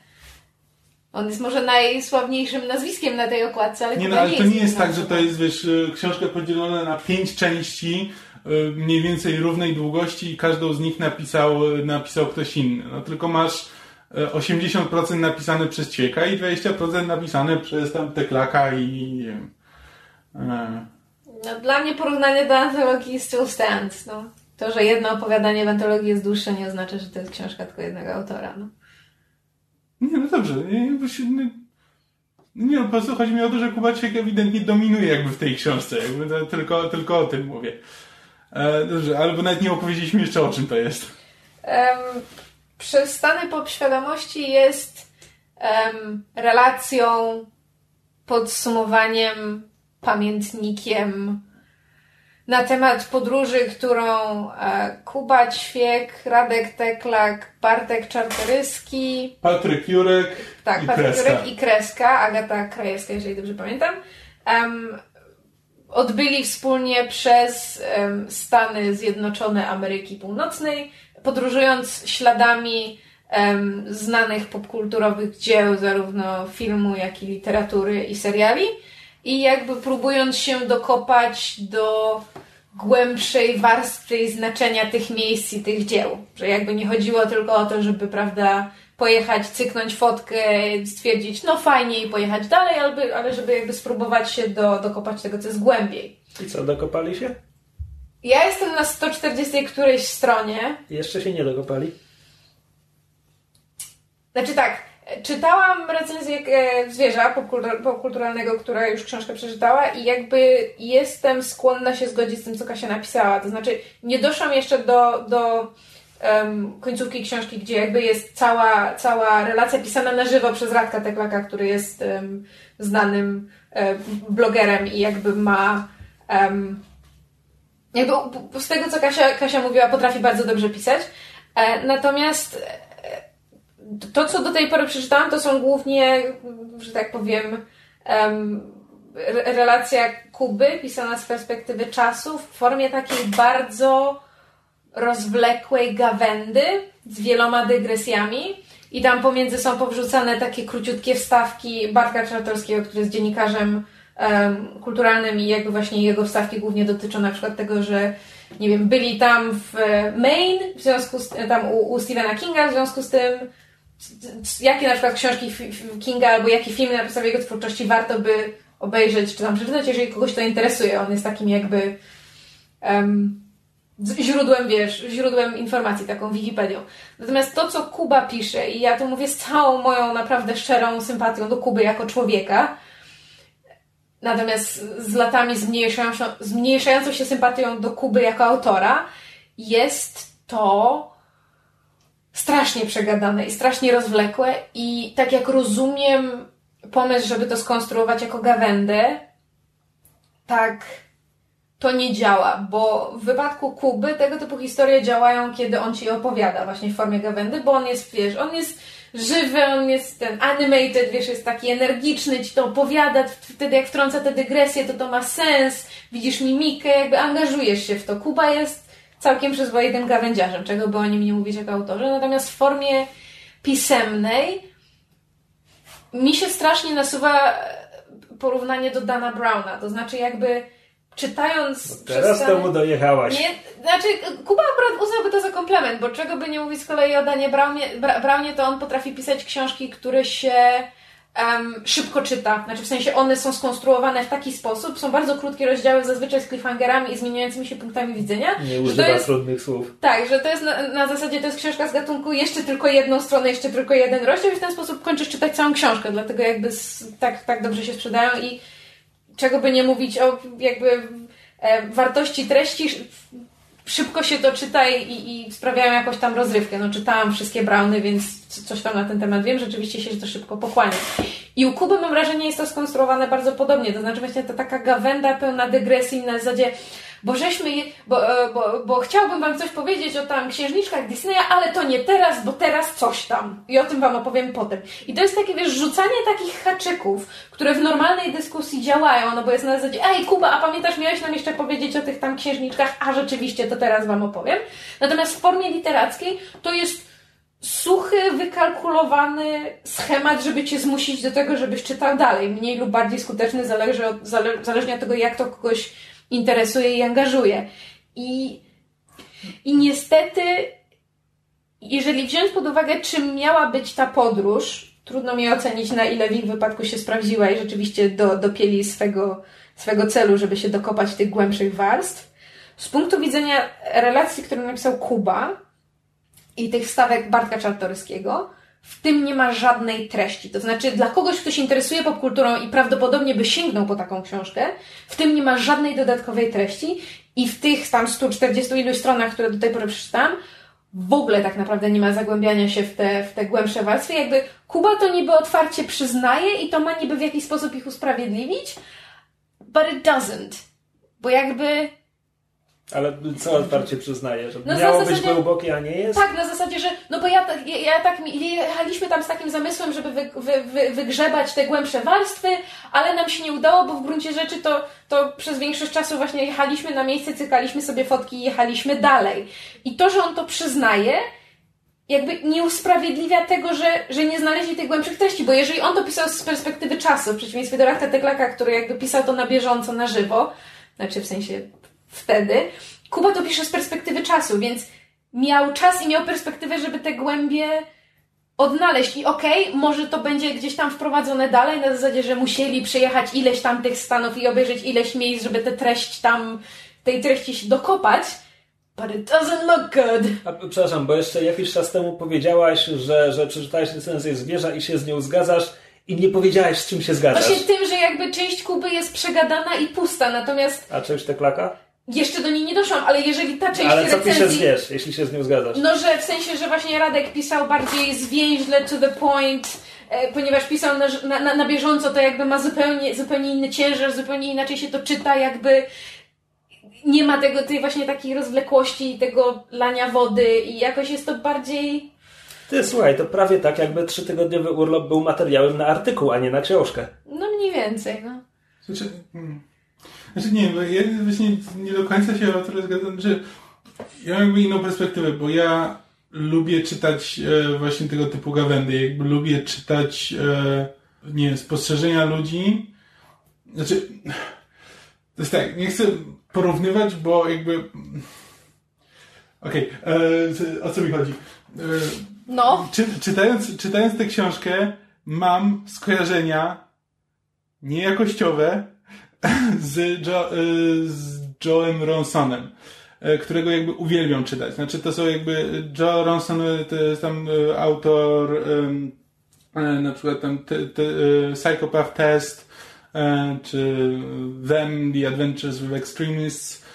On jest może najsławniejszym nazwiskiem na tej okładce, ale Nie, no, ale to nie jest tak, że to jest, wiesz, książka podzielona na pięć części y, mniej więcej równej długości i każdą z nich napisał, napisał ktoś inny. No tylko masz 80% napisane przez Ćwieka i 20% napisane przez tam Teklaka i nie wiem. e, No, dla mnie porównanie do antologii still stands. No. To, że jedno opowiadanie w antologii jest dłuższe, nie oznacza, że to jest książka tylko jednego autora. No. Nie, no dobrze. Nie, nie, po prostu chodzi mi o to, że Kuba Ćwiek ewidentnie dominuje jakby w tej książce. Jakby tylko, tylko o tym mówię. E, dobrze, albo nawet nie opowiedzieliśmy jeszcze o czym to jest. Em, Przystany podświadomości jest em, relacją, podsumowaniem, pamiętnikiem na temat podróży, którą e, Kuba Ćwiek, Radek Teklak, Bartek Czartoryski, Patryk Jurek tak, i Patryk Kreska. Jurek i Kreska, Agata Krajewska, jeżeli dobrze pamiętam, em, odbyli wspólnie przez em, Stany Zjednoczone Ameryki Północnej, podróżując śladami znanych popkulturowych dzieł, zarówno filmu, jak i literatury i seriali, i jakby próbując się dokopać do głębszej warstwy znaczenia tych miejsc i tych dzieł. Że jakby nie chodziło tylko o to, żeby, prawda, pojechać, cyknąć fotkę, stwierdzić, no fajnie i pojechać dalej, ale, ale żeby jakby spróbować się do, dokopać tego, co jest głębiej. I co, dokopali się? Ja jestem na 140 którejś stronie. Jeszcze się nie dokopali. Znaczy tak, czytałam recenzję e, Zwierza popkultur- popkulturalnego, która już książkę przeczytała i jakby jestem skłonna się zgodzić z tym, co Kasia napisała. To znaczy nie doszłam jeszcze do, do em, końcówki książki, gdzie jakby jest cała, cała relacja pisana na żywo przez Radka Teklaka, który jest em, znanym e, blogerem i jakby ma em, jakby z tego, co Kasia, Kasia mówiła, potrafi bardzo dobrze pisać. E, natomiast to, co do tej pory przeczytałam, to są głównie, że tak powiem, em, re- relacja Kuby pisana z perspektywy czasu w formie takiej bardzo rozwlekłej gawędy z wieloma dygresjami. I tam pomiędzy są powrzucane takie króciutkie wstawki Bartka Czartorskiego, który jest dziennikarzem em, kulturalnym i jakby właśnie jego wstawki głównie dotyczą na przykład tego, że nie wiem, byli tam w Maine, w związku z tam u, u Stephena Kinga, w związku z tym jakie na przykład książki Kinga albo jakie filmy na podstawie jego twórczości warto by obejrzeć czy tam przeczytać, jeżeli kogoś to interesuje. On jest takim jakby z- źródłem, wiesz, źródłem informacji, taką Wikipedią. Natomiast to, co Kuba pisze, i ja to mówię z całą moją naprawdę szczerą sympatią do Kuby jako człowieka, natomiast z latami zmniejszającą, zmniejszającą się sympatią do Kuby jako autora, jest to strasznie przegadane i strasznie rozwlekłe i tak jak rozumiem pomysł, żeby to skonstruować jako gawędę, tak to nie działa, bo w wypadku Kuby tego typu historie działają, kiedy on ci opowiada właśnie w formie gawędy, bo on jest, wiesz, on jest żywy, on jest ten animated, wiesz, jest taki energiczny, ci to opowiada, wtedy jak wtrąca te dygresje, to to ma sens, widzisz mimikę, jakby angażujesz się w to. Kuba jest całkiem przyzwoitym gawędziarzem, czego by o nim nie mówić jako autorze, natomiast w formie pisemnej mi się strasznie nasuwa porównanie do Dana Browna, to znaczy jakby czytając Teraz przez temu dojechałaś. nie, znaczy Kuba akurat uznałby to za komplement, bo czego by nie mówić z kolei o Danie Brownie, Bra, Brownie to on potrafi pisać książki, które się em, szybko czyta. Znaczy w sensie one są skonstruowane w taki sposób, są bardzo krótkie rozdziały, zazwyczaj z cliffhangerami i zmieniającymi się punktami widzenia. Nie używa jest, trudnych słów. tak, że to jest na, na zasadzie, to jest książka z gatunku jeszcze tylko jedną stronę, jeszcze tylko jeden rozdział i w ten sposób kończysz czytać całą książkę, dlatego jakby z, tak, tak dobrze się sprzedają i czego by nie mówić o jakby e, wartości treści, szybko się to czyta i, i sprawiają jakąś tam rozrywkę. No czytałam wszystkie Browny, więc coś tam na ten temat wiem. Rzeczywiście się to szybko pochłania. I u Kuby mam wrażenie jest to skonstruowane bardzo podobnie. To znaczy właśnie ta taka gawenda pełna dygresji na zasadzie bo żeśmy, bo, e, bo, bo chciałbym wam coś powiedzieć o tam księżniczkach Disneya, ale to nie teraz, bo teraz coś tam. I o tym wam opowiem potem. I to jest takie, wiesz, rzucanie takich haczyków, które w normalnej dyskusji działają, no bo jest na zasadzie, ej Kuba, a pamiętasz, miałeś nam jeszcze powiedzieć o tych tam księżniczkach, a rzeczywiście, to teraz wam opowiem. Natomiast w formie literackiej to jest suchy, wykalkulowany schemat, żeby cię zmusić do tego, żebyś czytał dalej. Mniej lub bardziej skuteczny, zależy od, zale, zależnie od tego, jak to kogoś interesuje i angażuje. I, i niestety, jeżeli wziąć pod uwagę, czym miała być ta podróż, trudno mi ocenić, na ile w ich wypadku się sprawdziła i rzeczywiście do, dopieli swego, swego celu, żeby się dokopać tych głębszych warstw. Z punktu widzenia relacji, które napisał Kuba i tych stawek Bartka Czartoryskiego, w tym nie ma żadnej treści. To znaczy, dla kogoś, kto się interesuje popkulturą i prawdopodobnie by sięgnął po taką książkę, w tym nie ma żadnej dodatkowej treści i w tych tam 140 iluś stronach, które do tej pory przeczytałam, w ogóle tak naprawdę nie ma zagłębiania się w te, w te głębsze warstwy. Jakby Kuba to niby otwarcie przyznaje i to ma niby w jakiś sposób ich usprawiedliwić, but it doesn't. Bo jakby ale co otwarcie przyznaje, że no miało zasadzie, być głębokie, a nie jest? Tak, na zasadzie, że no bo ja, ja, ja tak jechaliśmy tam z takim zamysłem, żeby wy, wy, wy, wygrzebać te głębsze warstwy, ale nam się nie udało, bo w gruncie rzeczy to, to przez większość czasu właśnie jechaliśmy na miejsce, cykaliśmy sobie fotki i jechaliśmy dalej. I to, że on to przyznaje, jakby nie usprawiedliwia tego, że, że nie znaleźli tych głębszych treści, bo jeżeli on to pisał z perspektywy czasu, w przeciwieństwie do Rachta Teglaka, który jakby pisał to na bieżąco, na żywo, znaczy w sensie wtedy. Kuba to pisze z perspektywy czasu, więc miał czas i miał perspektywę, żeby te głębie odnaleźć. I okej, okay, może to będzie gdzieś tam wprowadzone dalej, na zasadzie, że musieli przejechać ileś tam tych stanów i obejrzeć ileś miejsc, żeby tę treść tam, tej treści się dokopać. But it doesn't look good. A, przepraszam, bo jeszcze jakiś czas temu powiedziałaś, że, że przeczytałeś recenzję zwierza i się z nią zgadzasz i nie powiedziałeś, z czym się zgadzasz. Właśnie tym, że jakby część Kuby jest przegadana i pusta, natomiast... A część klaka? Jeszcze do niej nie doszłam, ale jeżeli ta część ale co recenzji... piszesz, wiesz, jeśli się z nią zgadzasz? No, że w sensie, że właśnie Radek pisał bardziej zwięźle to the point, e, ponieważ pisał na, na, na bieżąco, to jakby ma zupełnie, zupełnie inny ciężar, zupełnie inaczej się to czyta, jakby nie ma tego, tej właśnie takiej rozwlekłości, tego lania wody i jakoś jest to bardziej... Ty, słuchaj, to prawie tak, jakby trzytygodniowy urlop był materiałem na artykuł, a nie na książkę. No mniej więcej, no. Znaczy, hmm. Znaczy nie, bo ja właśnie nie do końca się o tyle zgadzam, że ja mam jakby inną perspektywę, bo ja lubię czytać e, właśnie tego typu gawędy, jakby lubię czytać e, nie spostrzeżenia ludzi. Znaczy, to jest tak, nie chcę porównywać, bo jakby Okej, okay, e, o co mi chodzi? E, no. Czy, czytając, czytając tę książkę, mam skojarzenia niejakościowe z, jo, y, z Joe'em Ronsonem y, którego jakby uwielbiam czytać. Znaczy to są jakby Joe Ronson y, to jest tam autor na przykład tam Psychopath Test czy Them, The Adventures with Extremists.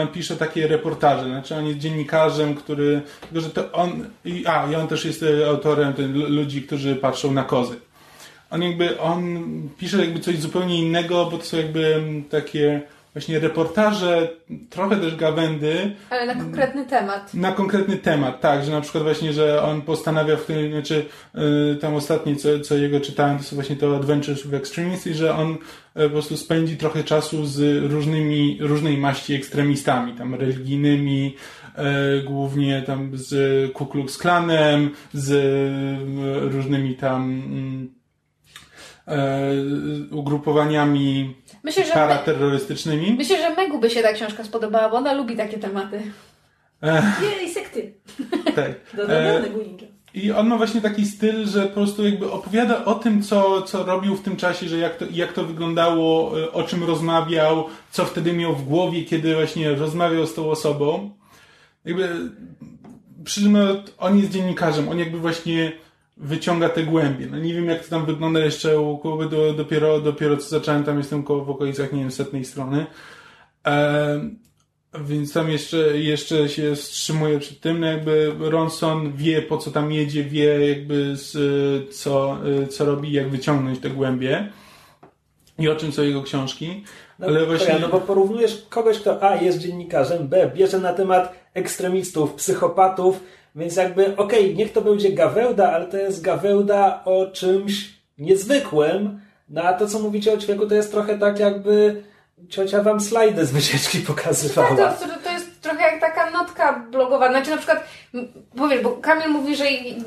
On pisze takie reportaże, znaczy on jest dziennikarzem, który, tylko że to on, a, i on też jest autorem ludzi, którzy patrzą na kozy on jakby, on pisze jakby coś zupełnie innego, bo to są jakby takie właśnie reportaże, trochę też gawędy. Ale na konkretny temat. Na konkretny temat, tak, że na przykład właśnie, że on postanawia w tym, znaczy yy, tam ostatnie, co, co jego czytałem, to są właśnie to Adventures with Extremists i że on yy, po prostu spędzi trochę czasu z różnymi, różnej maści ekstremistami, tam religijnymi, yy, głównie tam z Ku Klux Klanem, z różnymi tam mm, E, ugrupowaniami myślę, że paraterrorystycznymi. Myślę, że Megu by się ta książka spodobała, bo ona lubi takie tematy. Nie, i sekty. Tak. E, I on ma właśnie taki styl, że po prostu jakby opowiada o tym, co, co robił w tym czasie, że jak to, jak to wyglądało, e, o czym rozmawiał, co wtedy miał w głowie, kiedy właśnie rozmawiał z tą osobą. Jakby przy czym on jest dziennikarzem, on jakby właśnie wyciąga te głębie. No nie wiem, jak to tam wygląda jeszcze u Kuby, do, dopiero, dopiero co zacząłem, tam jestem koło, w okolicach, nie wiem, setnej strony. E, Więc tam jeszcze, jeszcze się wstrzymuje przed tym, no jakby Ronson wie po co tam jedzie, wie jakby z, co, co robi, jak wyciągnąć te głębie i o czym są jego książki. No, ale właśnie... Ja, no bo porównujesz kogoś, kto A jest dziennikarzem, B bierze na temat ekstremistów, psychopatów, więc jakby okej, okay, niech to będzie Gawełda, ale to jest Gawełda o czymś niezwykłym, no a to co mówicie o ćwieku to jest trochę tak jakby ciocia wam slajdy z wycieczki pokazywała. Tak, to, to jest trochę jak taka notka blogowa. Znaczy na przykład, powiesz, bo Kamil mówi, że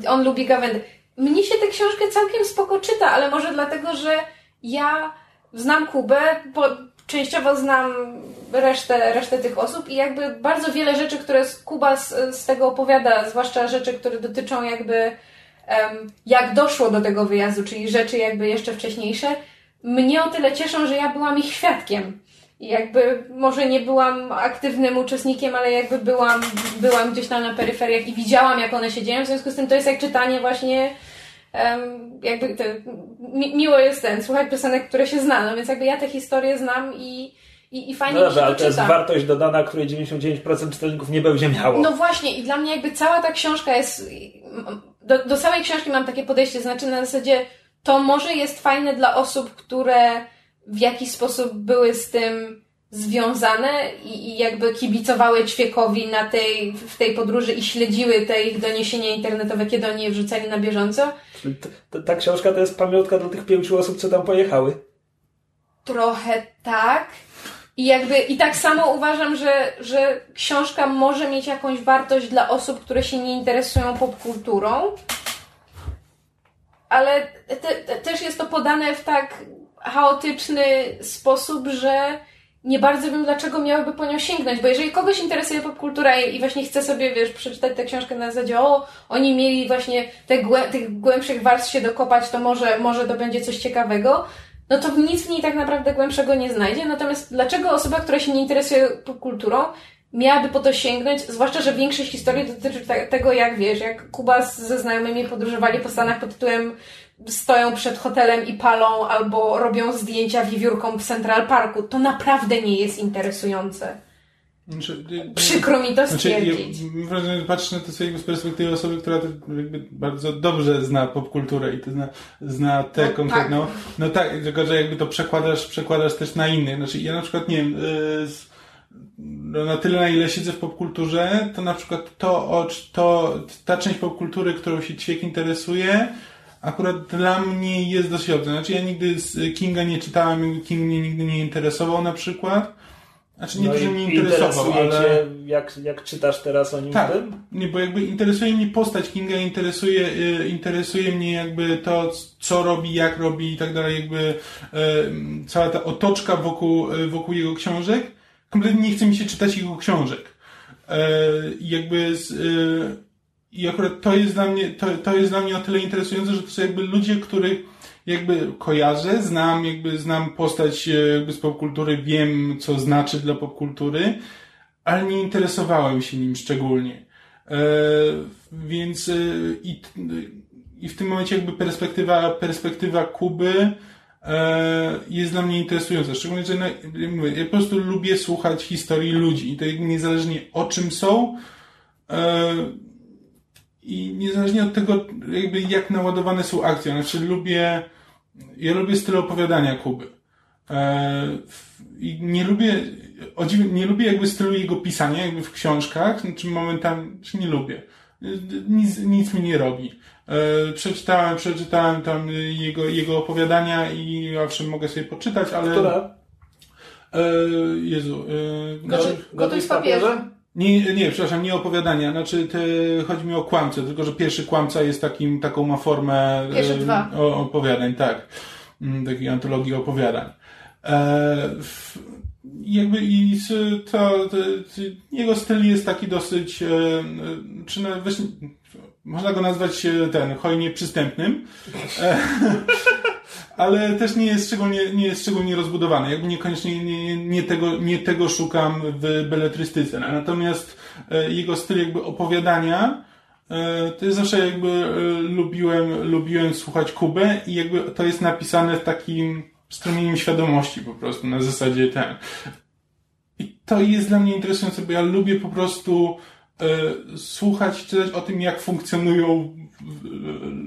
on lubi Gawędę. Mnie się tę książkę całkiem spoko czyta, ale może dlatego, że ja znam Kubę, bo częściowo znam resztę, resztę tych osób i jakby bardzo wiele rzeczy, które Kuba z, z tego opowiada, zwłaszcza rzeczy, które dotyczą jakby um, jak doszło do tego wyjazdu, czyli rzeczy jakby jeszcze wcześniejsze, mnie o tyle cieszą, że ja byłam ich świadkiem. I jakby może nie byłam aktywnym uczestnikiem, ale jakby byłam, byłam gdzieś tam na peryferiach i widziałam, jak one się dzieją. W związku z tym to jest jak czytanie właśnie jakby mi, miło jest ten, słuchać piosenek, które się zna, no więc jakby ja te historie znam i, i, i fajnie no się ale to to jest wartość dodana, której 99% czytelników nie będzie miało. No właśnie i dla mnie jakby cała ta książka jest, do, do całej książki mam takie podejście, znaczy na zasadzie to może jest fajne dla osób, które w jakiś sposób były z tym związane i, i jakby kibicowały ćwiekowi na tej, w tej podróży i śledziły te ich doniesienia internetowe, kiedy oni je wrzucali na bieżąco. Ta, ta książka to jest pamiątka dla tych pięciu osób, co tam pojechały. Trochę tak. I jakby, i tak samo uważam, że, że książka może mieć jakąś wartość dla osób, które się nie interesują popkulturą, ale te, te, też jest to podane w tak chaotyczny sposób, że nie bardzo wiem, dlaczego miałyby po nią sięgnąć, bo jeżeli kogoś interesuje popkultura i, właśnie chce sobie, wiesz, przeczytać tę książkę na zasadzie, o, oni mieli właśnie te głę tych głębszych warstw się dokopać, to może, może to będzie coś ciekawego, no to nic w niej tak naprawdę głębszego nie znajdzie. Natomiast dlaczego osoba, która się nie interesuje popkulturą, miałaby po to sięgnąć, zwłaszcza, że większość historii dotyczy tego, jak wiesz, jak Kuba ze znajomymi podróżowali po Stanach pod tytułem stoją przed hotelem i palą albo robią zdjęcia wiewiórką w Central Parku. To naprawdę nie jest interesujące. Znaczy, Przykro mi to stwierdzić. Znaczy, ja, patrzę na to sobie z perspektywy osoby, która bardzo dobrze zna popkulturę i to zna, zna tę no, konkretną. Tak. No tak, tylko że jakby to przekładasz, przekładasz też na innych. Znaczy ja na przykład nie wiem, yy, no na tyle, na ile siedzę w popkulturze, to na przykład to, to, ta część popkultury, którą się ćwiek interesuje, akurat dla mnie jest dość obca. Znaczy ja nigdy z Kinga nie czytałem, King mnie nigdy nie interesował na przykład. Znaczy nie no że mnie interesował, ale... jak, jak czytasz teraz o nim tak, tym? Nie, bo jakby interesuje mnie postać Kinga, interesuje, y, interesuje mnie jakby to, co robi, jak robi i tak dalej, jakby y, cała ta otoczka wokół, y, wokół jego książek kompletnie nie chce mi się czytać jego książek. Jakby z, i akurat to jest dla mnie, to, to jest dla mnie o tyle interesujące, że to są jakby ludzie, których jakby kojarzę, znam, jakby znam postać e, jakby z popkultury, wiem, co znaczy dla popkultury, ale nie interesowałem się nim szczególnie. E, więc e, i, i w tym momencie jakby perspektywa, perspektywa Kuby E, jest dla mnie interesująca. Szczególnie, że mówię, ja po prostu lubię słuchać historii ludzi i to niezależnie o czym są e, i niezależnie od tego, jakby jak naładowane są akcje. Znaczy lubię, ja lubię styl opowiadania Kuby. E, I nie lubię, nie lubię jakby stylu jego pisania, jakby w książkach, znaczy momentami, czy nie lubię. Nic, nic mi nie robi. E, przeczytałem, przeczytałem tam jego, jego opowiadania i owszem mogę sobie poczytać, ale... Która? E, Jezu. Gotuj, gotuj z papieżem? Nie, nie, przepraszam, nie opowiadania. Znaczy, te, chodzi mi o kłamcę, tylko że pierwszy kłamca jest takim, taką ma formę Pierwsze dwa. O, opowiadań, tak. Mm, takiej antologii opowiadań. E, jakby i to, to, jego styl jest taki dosyć, e, czy nawet, można go nazwać e, ten, hojnie przystępnym, e, ale też nie jest szczególnie, nie jest szczególnie rozbudowany. Jakby niekoniecznie nie, nie, tego, nie tego szukam w beletrystyce. Natomiast e, jego styl jakby opowiadania, to jest zawsze jakby lubiłem, lubiłem słuchać Kubę i jakby to jest napisane w takim strumieniem świadomości po prostu, na zasadzie ten. I to jest dla mnie interesujące, bo ja lubię po prostu słuchać, czytać o tym, jak funkcjonują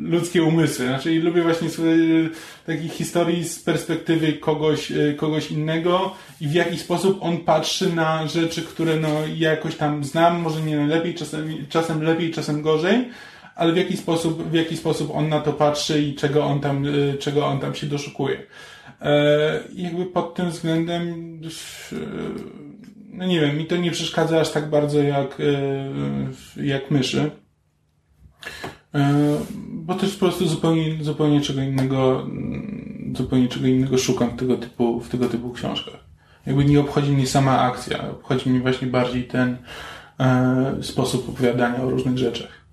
ludzkie umysły. Znaczy lubię właśnie sobie takich historii z perspektywy kogoś, e, kogoś innego i w jaki sposób on patrzy na rzeczy, które no, ja jakoś tam znam, może nie najlepiej, czasem, czasem lepiej, czasem gorzej, ale w jaki sposób, w jaki sposób on na to patrzy i czego on tam, e, czego on tam się doszukuje. E, jakby pod tym względem, e, no nie wiem, mi to nie przeszkadza aż tak bardzo jak, e, jak myszy. Bo też po prostu zupełnie, zupełnie czego innego, zupełnie czego innego szukam w tego typu, w tego typu książkach. Jakby nie obchodzi mnie sama akcja, obchodzi mnie właśnie bardziej ten e, sposób opowiadania o różnych rzeczach.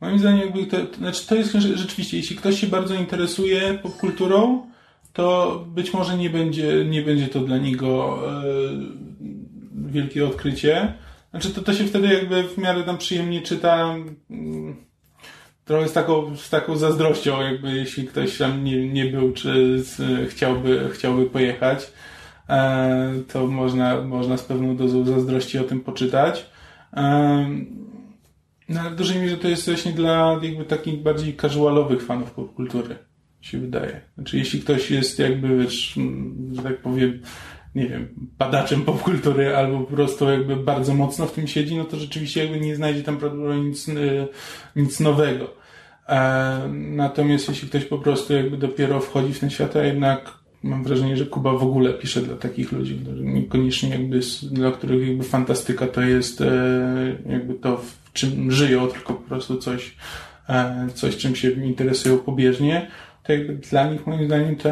Moim zdaniem jakby to, to, znaczy to jest rzeczywiście, jeśli ktoś się bardzo interesuje popkulturą, to być może nie będzie, nie będzie to dla niego e, wielkie odkrycie. Znaczy to, to się wtedy jakby w miarę tam przyjemnie czyta mm, trochę z taką, z taką zazdrością, jakby jeśli ktoś tam nie, nie był, czy z, chciałby, chciałby pojechać, e, to można, można z pewną dozą zazdrości o tym poczytać. E, no ale w dużej mierze to jest właśnie dla jakby takich bardziej casualowych fanów popkultury się wydaje. Znaczy, jeśli ktoś jest jakby, wiesz, że tak powiem, nie wiem, badaczem popkultury albo po prostu jakby bardzo mocno w tym siedzi, no to rzeczywiście jakby nie znajdzie tam prawdopodobnie nic, y, nic nowego. E, natomiast jeśli ktoś po prostu jakby dopiero wchodzi w ten świat, a jednak mam wrażenie, że Kuba w ogóle pisze dla takich ludzi, niekoniecznie jakby dla których jakby fantastyka to jest e, jakby to, w czym żyją, tylko po prostu coś, e, coś czym się interesują pobieżnie to jakby dla nich moim zdaniem to,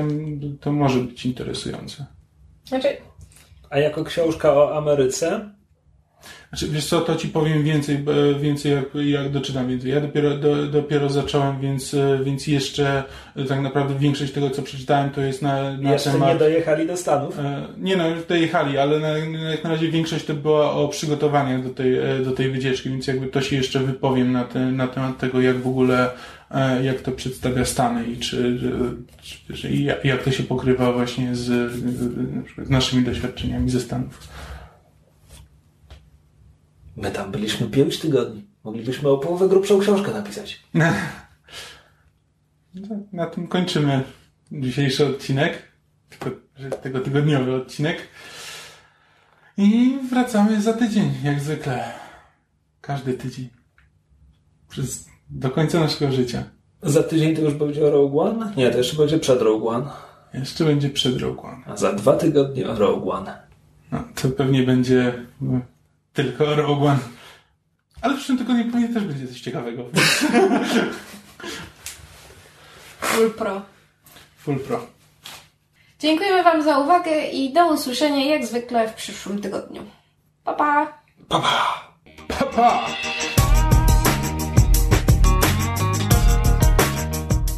to może być interesujące. Znaczy... A jako książka o Ameryce? Znaczy, wiesz co, to ci powiem więcej, więcej jak, jak doczytam więcej. Ja dopiero, do, dopiero zacząłem, więc, więc jeszcze tak naprawdę większość tego, co przeczytałem, to jest na, na jeszcze temat... nie dojechali do Stanów? E, nie no, już dojechali, ale na, jak na razie większość to była o przygotowaniach do tej, e, do tej wycieczki, więc jakby to się jeszcze wypowiem na, te, na temat tego, jak w ogóle jak to przedstawia Stany i czy, czy, czy jak to się pokrywa właśnie z, z naszymi doświadczeniami ze Stanów. My tam byliśmy pięć tygodni. Moglibyśmy o połowę grubszą książkę napisać. Na tym kończymy dzisiejszy odcinek. Tego tygodniowy odcinek. I wracamy za tydzień, jak zwykle. Każdy tydzień. Przez do końca naszego życia. Za tydzień to już będzie Rogue One? Nie, to jeszcze będzie przed Rogue One. Jeszcze będzie przed Rogue One. A za dwa tygodnie Rogue One. No, to pewnie będzie no, tylko Rogue One. Ale w przyszłym tygodniu pewnie też będzie coś ciekawego. Full Pro. Full Pro. Dziękujemy Wam za uwagę i do usłyszenia jak zwykle w przyszłym tygodniu. Pa pa! Pa pa! Pa pa!